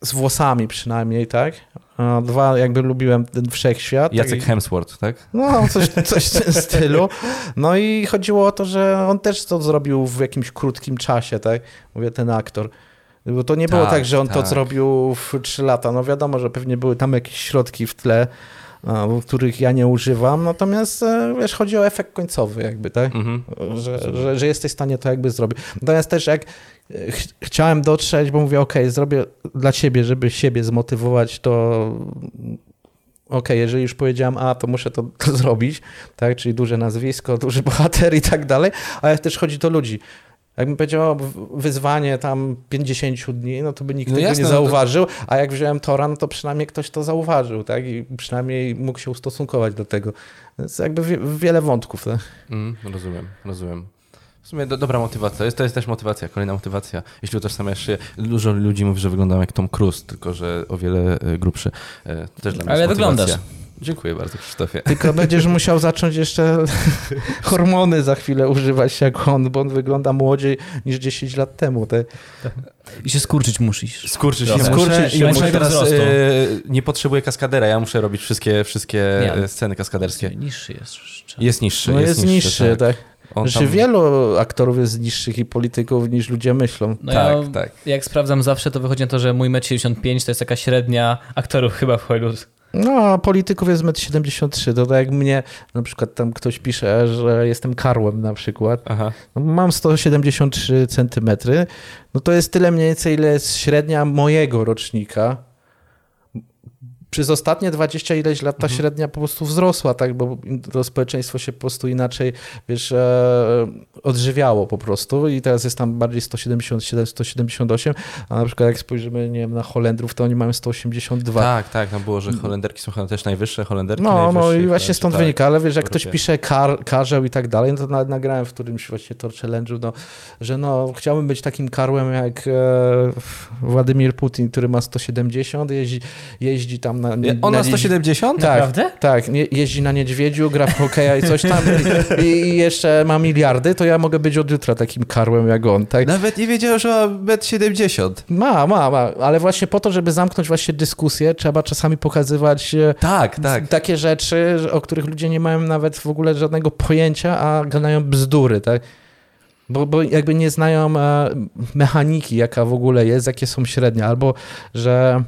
Speaker 3: z włosami przynajmniej, tak? A dwa, jakby lubiłem ten wszechświat. tak?
Speaker 1: Jacek
Speaker 3: I-
Speaker 1: Hemsworth, tak?
Speaker 3: no, coś, coś w tym stylu. No i chodziło o to, że on też to zrobił w jakimś krótkim czasie, tak? Mówię, ten aktor. Bo to nie było
Speaker 1: Tak,
Speaker 3: tak, że on to
Speaker 1: tak.
Speaker 3: zrobił w 3 lata. No wiadomo, że pewnie były tam jakieś środki w tle, a, których ja nie używam. Natomiast e, wiesz, chodzi o efekt końcowy jakby, tak?
Speaker 1: Mhm.
Speaker 3: Że, że, że jesteś w stanie to jakby zrobić. Natomiast też jak ch chciałem dotrzeć, bo mówię, okej, zrobię dla ciebie, żeby siebie zmotywować, to okej, jeżeli już powiedziałem A, to muszę to, to zrobić, tak, czyli duże nazwisko, duży bohater i tak dalej, ale też chodzi do ludzi. Jakbym powiedział wyzwanie tam 50 dni, no to by nikt
Speaker 1: No
Speaker 3: tego
Speaker 1: jasne,
Speaker 3: nie
Speaker 1: no
Speaker 3: zauważył, a jak wziąłem Tora, no to przynajmniej ktoś to zauważył, tak, i przynajmniej mógł się ustosunkować do tego. Więc jakby wie, wiele wątków, tak?
Speaker 1: Mm, rozumiem, rozumiem. W sumie do, dobra motywacja. Jest, to jest też motywacja, kolejna motywacja. Jeśli utożsamiasz się, dużo ludzi mówi, że wyglądam jak Tom Cruise, tylko że o wiele e, grubszy. E, To też dla mnie
Speaker 2: Ale
Speaker 1: jest
Speaker 2: wyglądasz.
Speaker 1: Dziękuję bardzo, Krzysztofie.
Speaker 3: Tylko będziesz musiał zacząć jeszcze hormony za chwilę używać jak on, bo on wygląda młodziej niż 10 lat temu. Te...
Speaker 2: I się skurczyć musisz.
Speaker 1: Skurczyć się
Speaker 3: Skurczyć się
Speaker 1: muszę teraz e, nie potrzebuję kaskadera, ja muszę robić wszystkie, wszystkie
Speaker 2: Nie.
Speaker 1: sceny kaskaderskie.
Speaker 2: Niższy jest jeszcze.
Speaker 1: Jest niższy.
Speaker 3: No jest, niższy,
Speaker 1: tak.
Speaker 3: tak.
Speaker 1: On
Speaker 3: Że
Speaker 1: tam-
Speaker 3: wielu aktorów jest niższych i polityków niż ludzie myślą.
Speaker 2: No
Speaker 1: Tak,
Speaker 2: ja,
Speaker 1: tak.
Speaker 2: Jak sprawdzam zawsze, to wychodzi na to, że mój 1,75 m to jest taka średnia aktorów chyba w Hollywood.
Speaker 3: No, a polityków jest 1,73 m. To tak jak mnie na przykład tam ktoś pisze, że jestem karłem na przykład.
Speaker 1: Aha.
Speaker 3: No, mam 173 cm. No to jest tyle mniej więcej, ile jest średnia mojego rocznika. Przez ostatnie 20 ileś lat ta średnia po prostu wzrosła, tak, bo to społeczeństwo się po prostu inaczej, wiesz, e, odżywiało po prostu i teraz jest tam bardziej 177, 178, a na przykład jak spojrzymy, nie wiem, na Holendrów, to oni mają 182.
Speaker 1: Tak, tak, no było, że Holenderki są chyba też najwyższe, Holenderki
Speaker 3: No, no i właśnie
Speaker 1: tak,
Speaker 3: stąd
Speaker 1: tak.
Speaker 3: wynika, ale wiesz, jak ktoś pisze kar, karzeł i tak dalej, no to nawet nagrałem w którymś właśnie Tor Challenge'u, no, że no, chciałbym być takim karłem jak e, Władimir Putin, który ma 170, jeździ, jeździ tam na... Na
Speaker 1: ma 170?
Speaker 3: Tak,
Speaker 2: Naprawdę?
Speaker 3: tak, jeździ na niedźwiedziu, gra w hokeja i coś tam i, i jeszcze ma miliardy, to ja mogę być od jutra takim karłem jak on, tak?
Speaker 1: Nawet nie wiedział, że ma 1,70 m.
Speaker 3: Ma, ma, ma, ale właśnie po to, żeby zamknąć właśnie dyskusję, trzeba czasami pokazywać e,
Speaker 1: Tak, tak.
Speaker 3: takie rzeczy, o których ludzie nie mają nawet w ogóle żadnego pojęcia, a gadają bzdury, tak? Bo, bo jakby nie znają e, mechaniki, jaka w ogóle jest, jakie są średnie, albo że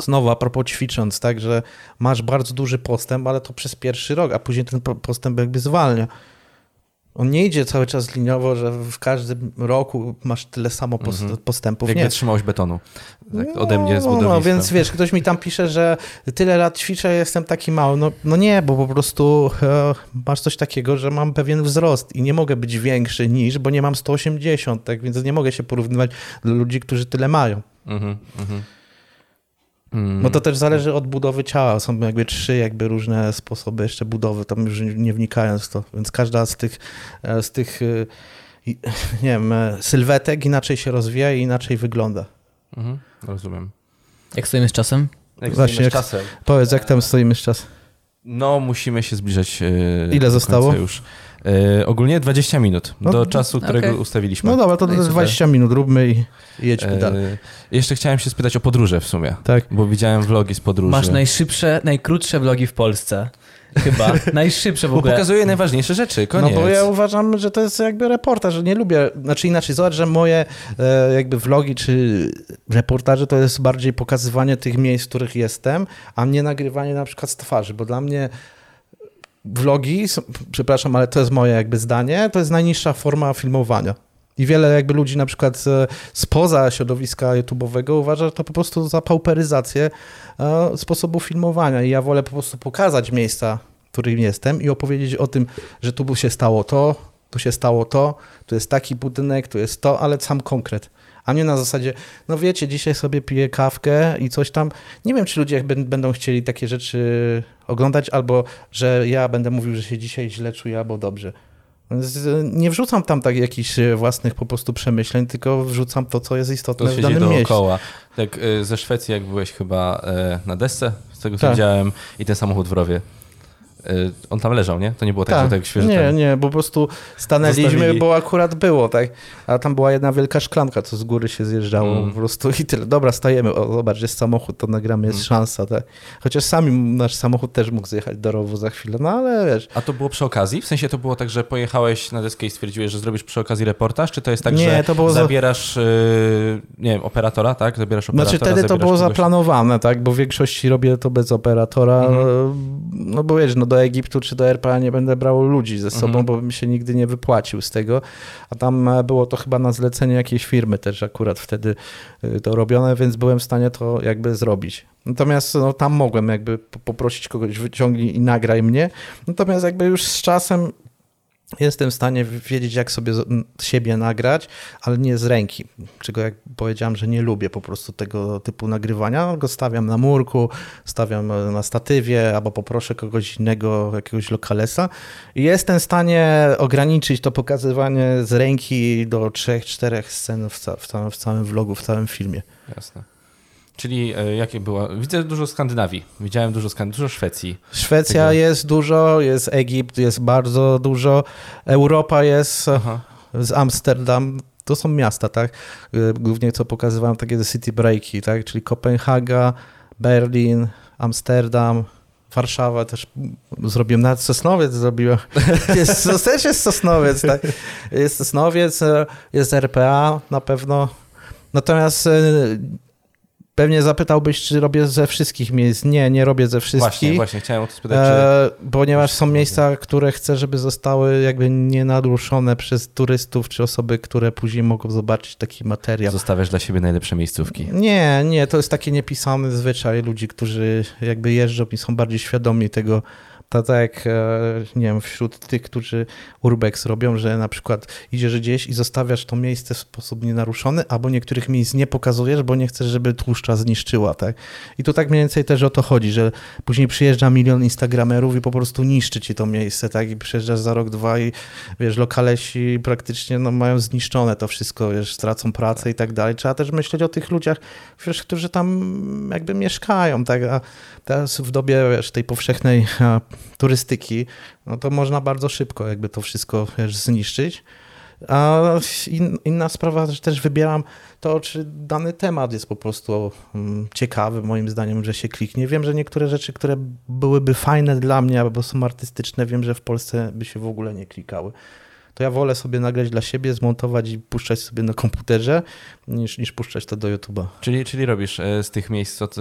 Speaker 3: znowu a propos ćwicząc, tak, że masz bardzo duży postęp, ale to przez pierwszy rok, a później ten po- postęp jakby zwalnia. On nie idzie cały czas liniowo, że w każdym roku masz tyle samo
Speaker 1: Mhm.
Speaker 3: postępów.
Speaker 1: Jak
Speaker 3: nie.
Speaker 1: wytrzymałość betonu. Tak, ode mnie z
Speaker 3: no,
Speaker 1: budownictwa.
Speaker 3: no, więc wiesz, ktoś mi tam pisze, że tyle lat ćwiczę, jestem taki mały. No, no nie, bo po prostu e, masz coś takiego, że mam pewien wzrost i nie mogę być większy niż, bo nie mam 180, tak więc nie mogę się porównywać do ludzi, którzy tyle mają.
Speaker 1: Mhm, mhm. Mm,
Speaker 3: No to też zależy od budowy ciała. Są jakby trzy jakby różne sposoby jeszcze budowy, tam już nie wnikając w to. Więc każda z tych, e, z tych e, nie wiem, e, sylwetek inaczej się rozwija i inaczej wygląda.
Speaker 1: Mhm, rozumiem.
Speaker 2: Jak stoimy z czasem?
Speaker 1: Jak
Speaker 3: Właśnie
Speaker 1: stoimy z
Speaker 3: jak-
Speaker 1: czasem?
Speaker 3: Powiedz, jak tam stoimy z czasem?
Speaker 1: No, musimy się zbliżać.
Speaker 3: Ile zostało?
Speaker 1: Już. E, ogólnie 20 minut
Speaker 3: No,
Speaker 1: do
Speaker 3: no,
Speaker 1: czasu, którego
Speaker 2: okej.
Speaker 1: ustawiliśmy.
Speaker 3: No dobra, to
Speaker 2: No
Speaker 3: to
Speaker 2: super.
Speaker 3: 20 minut róbmy i i jedźmy
Speaker 1: E,
Speaker 3: dalej.
Speaker 1: jeszcze chciałem się spytać o podróże w sumie,
Speaker 3: Tak.
Speaker 1: bo widziałem vlogi z podróży.
Speaker 2: Masz najszybsze, najkrótsze vlogi w Polsce. Chyba. Najszybsze w
Speaker 1: Bo
Speaker 2: ogóle.
Speaker 1: pokazuje najważniejsze rzeczy, koniec.
Speaker 3: No bo ja uważam, że to jest jakby reportaż, że nie lubię, znaczy inaczej, zobacz, że moje e, jakby vlogi czy reportaże to jest bardziej pokazywanie tych miejsc, w których jestem, a nie nagrywanie na przykład z twarzy, bo dla mnie vlogi, są- przepraszam, ale to jest moje jakby zdanie, to jest najniższa forma filmowania. I wiele jakby ludzi na przykład e, spoza środowiska YouTube'owego uważa, to po prostu za pauperyzację e, sposobu filmowania. I ja wolę po prostu pokazać miejsca, w którym jestem i opowiedzieć o tym, że tu się stało to, tu się stało to, tu jest taki budynek, tu jest to, ale sam konkret. A nie na zasadzie, no wiecie, dzisiaj sobie piję kawkę i coś tam. Nie wiem, czy ludzie bę- będą chcieli takie rzeczy oglądać, albo że ja będę mówił, że się dzisiaj źle czuję albo dobrze. Nie wrzucam tam tak jakichś e, własnych po prostu przemyśleń, tylko wrzucam to, co jest istotne
Speaker 1: To
Speaker 3: w danym mieście.
Speaker 1: dookoła. Tak y, ze Szwecji, jak byłeś chyba e, na desce, z tego co
Speaker 3: Tak.
Speaker 1: widziałem, i ten samochód w rowie. Y, On tam leżał, nie? To nie było tak, że tak świeżo
Speaker 3: nie,
Speaker 1: ten...
Speaker 3: nie, po prostu stanęliśmy,
Speaker 1: Zostawili.
Speaker 3: bo akurat było, tak. A tam była jedna wielka szklanka, co z góry się zjeżdżało
Speaker 1: Mm.
Speaker 3: po prostu i tyle. Dobra, stajemy, o zobacz, jest samochód, to nagramy, jest
Speaker 1: Mm.
Speaker 3: szansa, tak. Chociaż sami nasz samochód też mógł zjechać do rowu za chwilę, no ale wiesz,
Speaker 1: A to było przy okazji? W sensie to było tak, że pojechałeś na deskę i stwierdziłeś, że zrobisz przy okazji reportaż? Czy to jest tak,
Speaker 3: Nie,
Speaker 1: że
Speaker 3: to było za-
Speaker 1: zabierasz, y, nie wiem, operatora, tak? Zabierasz operatora,
Speaker 3: Znaczy wtedy to było
Speaker 1: kogoś-
Speaker 3: zaplanowane, tak, bo w większości robię to bez operatora,
Speaker 1: Mhm.
Speaker 3: no bo wiesz, no do Egiptu czy do RPA nie będę brał ludzi ze sobą,
Speaker 1: Mhm.
Speaker 3: bo bym się nigdy nie wypłacił z tego, a tam e, było to chyba na zlecenie jakiejś firmy też akurat wtedy e, to robione, więc byłem w stanie to jakby zrobić. Natomiast no, tam mogłem jakby po- poprosić kogoś, wyciągnij i nagraj mnie, natomiast jakby już z czasem jestem w stanie wiedzieć, jak sobie siebie nagrać, ale nie z ręki. Czego jak powiedziałem, że nie lubię po prostu tego typu nagrywania. Go stawiam na murku, stawiam e, na statywie, albo poproszę kogoś innego, jakiegoś lokalesa. I jestem w stanie ograniczyć to pokazywanie z ręki do trzech, czterech scen w, ca- w, całym, w całym vlogu, w całym filmie.
Speaker 1: Jasne. Czyli e, jakie była? Widzę dużo Skandynawii. Widziałem dużo, Skand... dużo Szwecji.
Speaker 3: Szwecja
Speaker 1: Tego-
Speaker 3: jest dużo, jest Egipt, jest bardzo dużo, Europa jest,
Speaker 1: Aha.
Speaker 3: z Amsterdam. To są miasta, tak? Y, Głównie co pokazywałem takie city breaki, tak? Czyli Kopenhaga, Berlin, Amsterdam, Warszawa też zrobiłem, nawet Sosnowiec zrobiłem. Jest, też jest Sosnowiec, tak? Jest Sosnowiec, e, jest RPA na pewno. Natomiast e, Pewnie zapytałbyś, czy robię ze wszystkich miejsc. Nie, nie robię ze wszystkich.
Speaker 1: Właśnie, właśnie chciałem o to spytać. E,
Speaker 3: ponieważ są miejsca, które chcę, żeby zostały jakby nienaruszone przez turystów, czy osoby, które później mogą zobaczyć taki materiał.
Speaker 1: Zostawiasz dla siebie najlepsze miejscówki.
Speaker 3: Nie, nie, to jest taki niepisany zwyczaj ludzi, którzy jakby jeżdżą i są bardziej świadomi tego, tak jak, e, nie wiem, wśród tych, którzy urbex robią, że na przykład idziesz gdzieś i zostawiasz to miejsce w sposób nienaruszony, albo niektórych miejsc nie pokazujesz, bo nie chcesz, żeby tłuszcza zniszczyła, tak? I tu tak mniej więcej też o to chodzi, że później przyjeżdża milion instagramerów i po prostu niszczy ci to miejsce, tak? I przyjeżdżasz za rok, dwa i wiesz, lokalesi praktycznie no, mają zniszczone to wszystko, wiesz, stracą pracę i tak dalej. Trzeba też myśleć o tych ludziach, wiesz, którzy tam jakby mieszkają, tak? A teraz w dobie, wiesz, tej powszechnej turystyki, no to można bardzo szybko jakby to wszystko wiesz, zniszczyć. A in, inna sprawa, że też wybieram to, czy dany temat jest po prostu um, ciekawy, moim zdaniem, że się kliknie. Wiem, że niektóre rzeczy, które byłyby fajne dla mnie, albo są artystyczne, wiem, że w Polsce by się w ogóle nie klikały to ja wolę sobie nagrać dla siebie, zmontować i puszczać sobie na komputerze, niż, niż puszczać to do YouTube'a.
Speaker 1: Czyli, czyli robisz e, z tych miejsc, co, ty,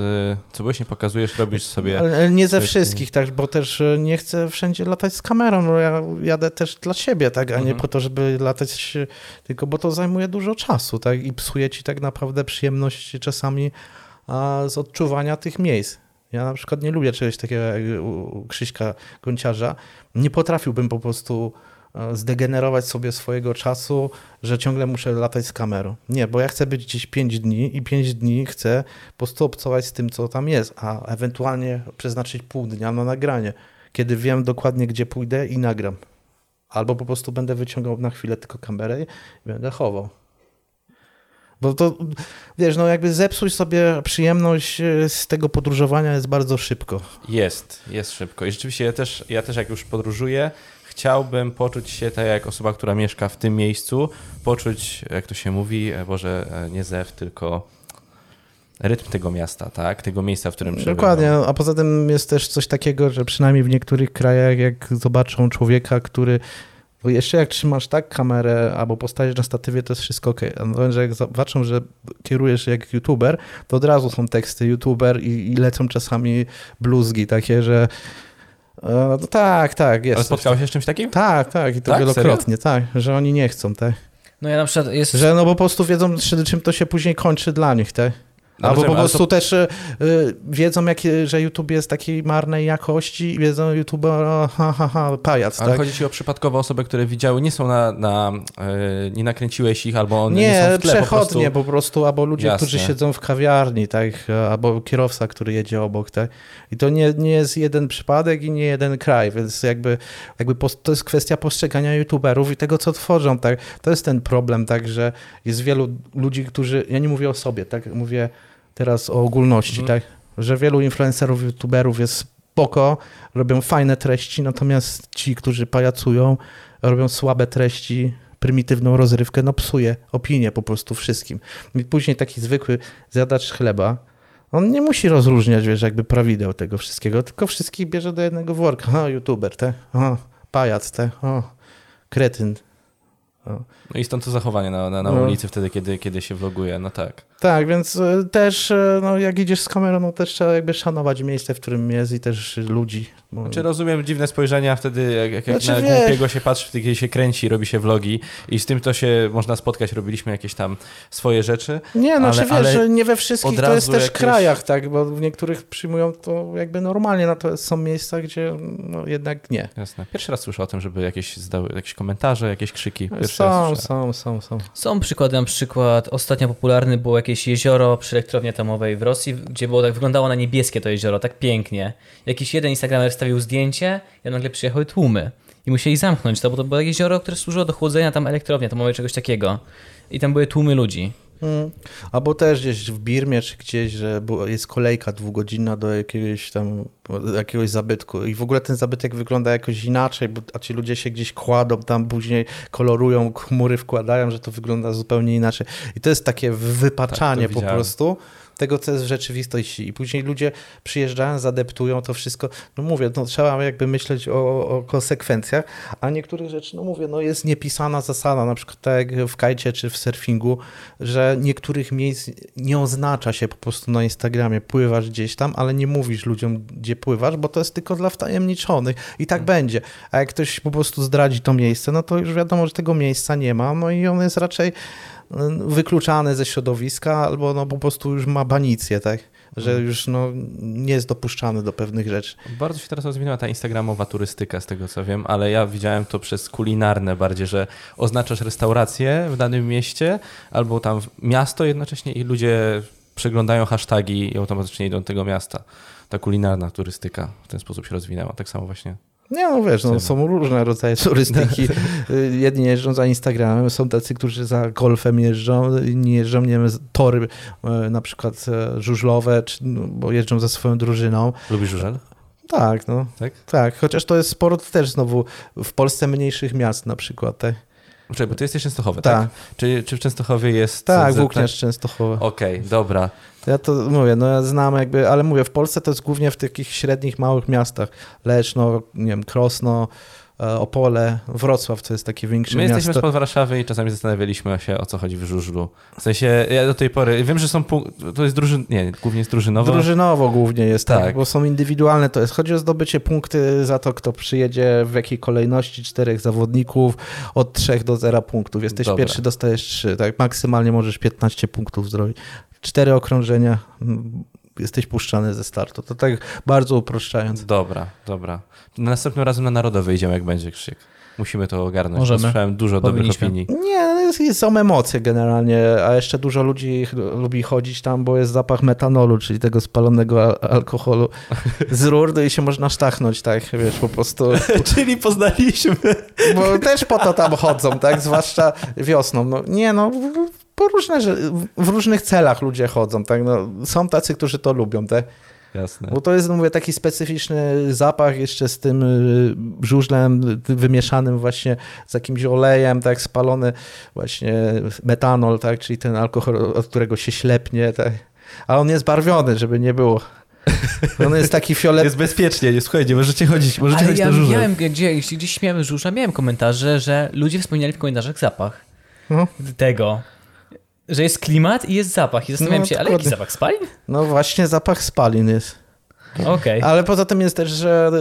Speaker 1: co właśnie pokazujesz, robisz sobie...
Speaker 3: Ale nie ze wszystkich, tak, bo też e, nie chcę wszędzie latać z kamerą, no ja jadę też dla siebie, tak, a nie mhm. po to, żeby latać, tylko bo to zajmuje dużo czasu, tak, i psuje ci tak naprawdę przyjemność czasami a, z odczuwania tych miejsc. Ja na przykład nie lubię czegoś takiego jak Krzyśka Gonciarza. Nie potrafiłbym po prostu E, zdegenerować sobie swojego czasu, że ciągle muszę latać z kamerą. Nie, bo ja chcę być gdzieś 5 dni i 5 dni chcę po prostu obcować z tym, co tam jest, a ewentualnie przeznaczyć pół dnia na nagranie, kiedy wiem dokładnie, gdzie pójdę i nagram. Albo po prostu będę wyciągał na chwilę tylko kamerę i będę chował. Bo to, wiesz, no jakby zepsuć sobie przyjemność e, z tego podróżowania jest bardzo szybko.
Speaker 1: Jest, jest szybko. I rzeczywiście ja też, ja też jak już podróżuję, chciałbym poczuć się tak jak osoba, która mieszka w tym miejscu, poczuć, jak to się mówi, e, Boże, e, nie zew, tylko rytm tego miasta, tak? Tego miejsca, w którym przebywam.
Speaker 3: Dokładnie, a poza tym jest też coś takiego, że przynajmniej w niektórych krajach, jak zobaczą człowieka, który bo jeszcze jak trzymasz tak kamerę albo postawisz na statywie, to jest wszystko ok. Że jak zobaczą, że kierujesz jak youtuber, to od razu są teksty youtuber i, i lecą czasami bluzgi takie, że no tak, tak, jest.
Speaker 1: Ale spotkałeś się z czymś takim?
Speaker 3: Tak, tak, i to tak? wielokrotnie, Serio? tak, że oni nie chcą, tak.
Speaker 2: No ja na przykład jest...
Speaker 3: Że no po prostu wiedzą, czym to się później kończy dla nich, tak. No Albo po prostu to... też y, wiedzą, jak, że YouTube jest takiej marnej jakości i wiedzą YouTube, ha, ha, ha, pajac.
Speaker 1: Ale
Speaker 3: tak?
Speaker 1: chodzi ci o przypadkowe osoby, które widziały, nie są na, na y, nie nakręciłeś ich, albo one nie, nie są w tle
Speaker 3: przechodnie po prostu. po prostu, albo ludzie, Jasne. którzy siedzą w kawiarni, tak, albo kierowca, który jedzie obok, tak. I to nie, nie jest jeden przypadek i nie jeden kraj, więc jakby, jakby to jest kwestia postrzegania youtuberów i tego, co tworzą, tak. To jest ten problem, tak, że jest wielu ludzi, którzy, ja nie mówię o sobie, tak, mówię teraz o ogólności, mhm. tak? Że wielu influencerów, youtuberów jest spoko, robią fajne treści, natomiast ci, którzy pajacują, robią słabe treści, prymitywną rozrywkę, no psuje opinię po prostu wszystkim. I później taki zwykły zjadacz chleba, on nie musi rozróżniać, wiesz, jakby prawideł tego wszystkiego, tylko wszystkich bierze do jednego worka. O, youtuber, te, o, pajac, te, o, kretyn.
Speaker 1: O. No i stąd to zachowanie na, na, na no. ulicy wtedy, kiedy, kiedy się vloguje, no tak.
Speaker 3: Tak, więc e, też e, no, jak idziesz z kamerą, no też trzeba jakby szanować miejsce, w którym jest i też ludzi.
Speaker 1: Bo... Znaczy rozumiem dziwne spojrzenia wtedy, jak, jak znaczy, na głupiego się patrzy, kiedy się kręci, robi się vlogi i z tym to się można spotkać, robiliśmy jakieś tam swoje rzeczy.
Speaker 3: Nie, no ale, wiesz, że nie we wszystkich to jest też jakieś... krajach, tak, bo w niektórych przyjmują to jakby normalnie, natomiast są miejsca, gdzie no, jednak nie.
Speaker 1: Jasne. Pierwszy raz słyszę o tym, żeby jakieś zdały, jakieś komentarze, jakieś krzyki. Pierwszy
Speaker 3: są, są, są, są.
Speaker 2: Są przykłady, na przykład ostatnio popularny było jakieś jezioro przy elektrowni atomowej w Rosji, gdzie było tak, wyglądało na niebieskie to jezioro, tak pięknie. Jakiś jeden Instagramer wstawił zdjęcie i nagle przyjechały tłumy. I musieli zamknąć to, bo to było jezioro, które służyło do chłodzenia tam elektrowni atomowej, czegoś takiego. I tam były tłumy ludzi.
Speaker 3: Hmm. Albo też gdzieś w Birmie, czy gdzieś, że jest kolejka dwugodzinna do jakiegoś tam jakiegoś zabytku i w ogóle ten zabytek wygląda jakoś inaczej, bo, a ci ludzie się gdzieś kładą, tam później kolorują, chmury wkładają, że to wygląda zupełnie inaczej. I to jest takie wypaczanie tak, po prostu tego, co jest w rzeczywistości. I później ludzie przyjeżdżają, zadeptują to wszystko. No mówię, no trzeba jakby myśleć o, o konsekwencjach, a niektórych rzeczy, no mówię, no jest niepisana zasada, na przykład tak jak w kajcie czy w surfingu, że niektórych miejsc nie oznacza się po prostu na Instagramie, pływasz gdzieś tam, ale nie mówisz ludziom, gdzie pływasz, bo to jest tylko dla wtajemniczonych i tak będzie. A jak ktoś po prostu zdradzi to miejsce, no to już wiadomo, że tego miejsca nie ma, no i on jest raczej wykluczany ze środowiska, albo no po prostu już ma banicję, tak? Że już no, nie jest dopuszczany do pewnych rzeczy.
Speaker 1: Bardzo się teraz rozwinęła ta instagramowa turystyka, z tego co wiem, ale ja widziałem to przez kulinarne bardziej, że oznaczasz restaurację w danym mieście albo tam miasto jednocześnie i ludzie przeglądają hasztagi i automatycznie idą do tego miasta. Ta kulinarna turystyka w ten sposób się rozwinęła. Tak samo właśnie
Speaker 3: nie, no wiesz, no, są różne rodzaje turystyki. Jedni jeżdżą za Instagramem, są tacy, którzy za golfem jeżdżą, inni jeżdżą, nie wiem, tory e, na przykład e, żużlowe, czy, no, bo jeżdżą za swoją drużyną.
Speaker 1: Lubisz żużel?
Speaker 3: Tak, no. Tak? tak, chociaż to jest sport też znowu w Polsce mniejszych miast na przykład, tak?
Speaker 1: Czekaj, bo ty jesteś Częstochowy, tak? tak? Czy, czy w Częstochowie jest...
Speaker 3: Tak, Włókniarz Częstochowe.
Speaker 1: Okej, okay, dobra.
Speaker 3: Ja to mówię, no ja znam jakby, ale mówię, w Polsce to jest głównie w takich średnich, małych miastach. Leszno, nie wiem, Krosno, Opole, Wrocław to jest takie większe
Speaker 1: My
Speaker 3: miasto.
Speaker 1: jesteśmy spod Warszawy i czasami zastanawialiśmy się, o co chodzi w żużlu. W sensie, ja do tej pory, wiem, że są, to jest drużyn, nie, głównie jest drużynowo.
Speaker 3: Drużynowo głównie jest, tak. tak, bo są indywidualne, to jest, chodzi o zdobycie punkty za to, kto przyjedzie, w jakiej kolejności, czterech zawodników, od trzech do zera punktów. Jesteś Dobra. pierwszy, dostajesz trzy, tak, maksymalnie możesz 15 punktów zrobić. Cztery okrążenia, jesteś puszczany ze startu. To tak bardzo uproszczając.
Speaker 1: Dobra, dobra. Następnym razem na Narodowe idziemy, jak będzie Krzyk. Musimy to ogarnąć. Możemy. Słyszałem dużo dobrych opinii.
Speaker 3: Nie, jest, są emocje generalnie, a jeszcze dużo ludzi lubi chodzić tam, bo jest zapach metanolu, czyli tego spalonego alkoholu z rur no i się można sztachnąć, tak, wiesz, po prostu.
Speaker 1: czyli poznaliśmy.
Speaker 3: Bo też po to tam chodzą, tak, zwłaszcza wiosną. No, nie no, po różne, w różnych celach ludzie chodzą, tak? No, są tacy, którzy to lubią, tak?
Speaker 1: Jasne.
Speaker 3: Bo to jest, no mówię, taki specyficzny zapach jeszcze z tym y, żużlem wymieszanym właśnie z jakimś olejem, tak, spalony właśnie metanol, tak, czyli ten alkohol, od którego się ślepnie, tak. A on jest barwiony, żeby nie było. On jest taki fiolet.
Speaker 1: Jest bezpiecznie, nie, słuchajcie, możecie chodzić, możecie Ale chodzić ja na żużel.
Speaker 2: Miałem, gdzie, gdzieś śmiałem żużla, miałem komentarze, że ludzie wspominali w komentarzach zapach no. tego że jest klimat i jest zapach. I zastanawiam no, się, ale jaki zapach spalin?
Speaker 3: No właśnie zapach spalin jest.
Speaker 2: Okay.
Speaker 3: Ale poza tym jest też, że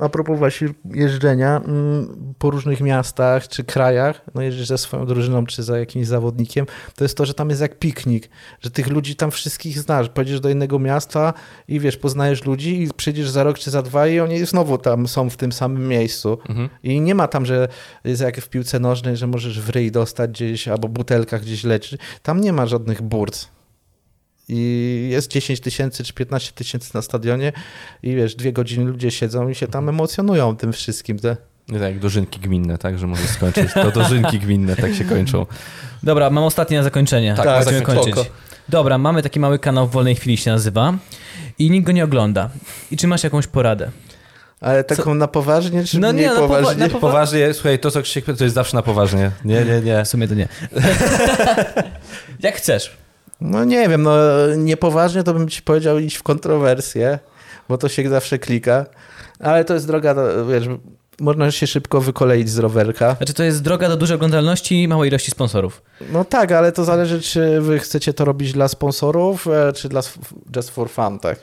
Speaker 3: a propos właśnie jeżdżenia mm, po różnych miastach czy krajach, no jeździsz ze swoją drużyną czy za jakimś zawodnikiem, to jest to, że tam jest jak piknik, że tych ludzi tam wszystkich znasz. Pojedziesz do innego miasta i wiesz, poznajesz ludzi i przyjdziesz za rok czy za dwa i oni znowu tam są w tym samym miejscu. Mhm. I nie ma tam, że jest jak w piłce nożnej, że możesz w ryj dostać gdzieś albo butelkach gdzieś leczyć. Tam nie ma żadnych burc i jest 10 tysięcy czy 15 tysięcy na stadionie i wiesz, dwie godziny ludzie siedzą i się tam emocjonują tym wszystkim. Te.
Speaker 1: Nie tak jak dożynki gminne, tak, że może skończyć. To dożynki gminne tak się kończą.
Speaker 2: Dobra, mam ostatnie na zakończenie.
Speaker 3: Tak, tak
Speaker 2: będziemy kończyć. Dobra, mamy taki mały kanał w wolnej chwili się nazywa i nikt go nie ogląda. I czy masz jakąś poradę?
Speaker 3: Ale taką co? na poważnie, czy no nie, nie poważnie? Na, powa
Speaker 1: poważnie, słuchaj, to co Krzysiek to jest zawsze na poważnie. Nie, nie, nie.
Speaker 2: W sumie to nie. Jak chcesz.
Speaker 3: No nie wiem, no niepoważnie to bym ci powiedział iść w kontrowersję, bo to się zawsze klika, ale to jest droga, wiesz, można się szybko wykoleić z rowerka.
Speaker 2: Znaczy to jest droga do dużej oglądalności i małej ilości sponsorów.
Speaker 3: No tak, ale to zależy, czy wy chcecie to robić dla sponsorów, e, czy dla just for fun, tak?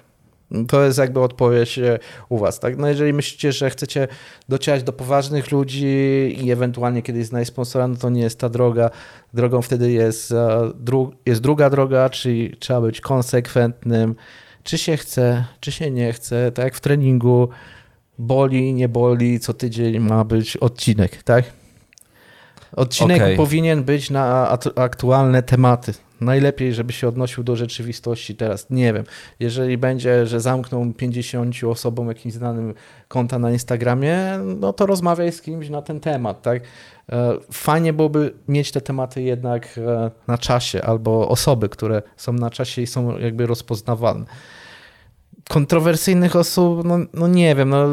Speaker 3: To jest jakby odpowiedź e, u was, tak? No jeżeli myślicie, że chcecie docierać do poważnych ludzi i ewentualnie kiedyś znaleźć sponsora, no to nie jest ta droga. Drogą wtedy jest, e, dru jest druga droga, czyli trzeba być konsekwentnym, czy się chce, czy się nie chce, tak jak w treningu, boli, nie boli, co tydzień ma być odcinek, tak? Odcinek okay. powinien być na aktualne tematy. Najlepiej, żeby się odnosił do rzeczywistości teraz. Nie wiem, jeżeli będzie, że zamkną 50 osobom jakimś znanym konta na Instagramie, no to rozmawiaj z kimś na ten temat, tak? E, fajnie byłoby mieć te tematy jednak e, na czasie, albo osoby, które są na czasie i są jakby rozpoznawalne. Kontrowersyjnych osób, no, no nie wiem, no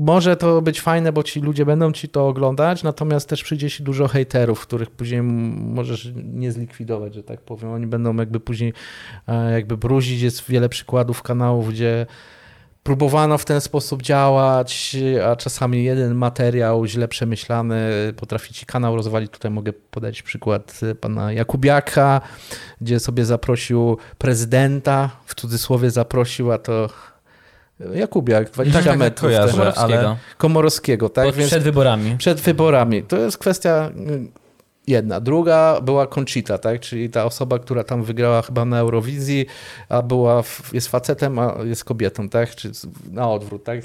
Speaker 3: może to być fajne, bo ci ludzie będą ci to oglądać, natomiast też przyjdzie ci dużo hejterów, których później możesz nie zlikwidować, że tak powiem. Oni będą jakby później e, jakby bruzić. Jest wiele przykładów kanałów, gdzie próbowano w ten sposób działać, a czasami jeden materiał źle przemyślany potrafi ci kanał rozwalić. Tutaj mogę podać przykład pana Jakubiaka, gdzie sobie zaprosił prezydenta, w cudzysłowie zaprosił, a to Jakubiak, 20
Speaker 1: tak,
Speaker 3: metrów.
Speaker 1: kojarzę,
Speaker 2: Komorowskiego.
Speaker 1: ale-
Speaker 3: Komorowskiego, tak?
Speaker 2: Pod- Przed wyborami.
Speaker 3: przed wyborami. To jest kwestia y, jedna. Druga była Conchita, tak? czyli ta osoba, która tam wygrała chyba na Eurowizji, a była, w- jest facetem, a jest kobietą, tak? Czy na odwrót, tak?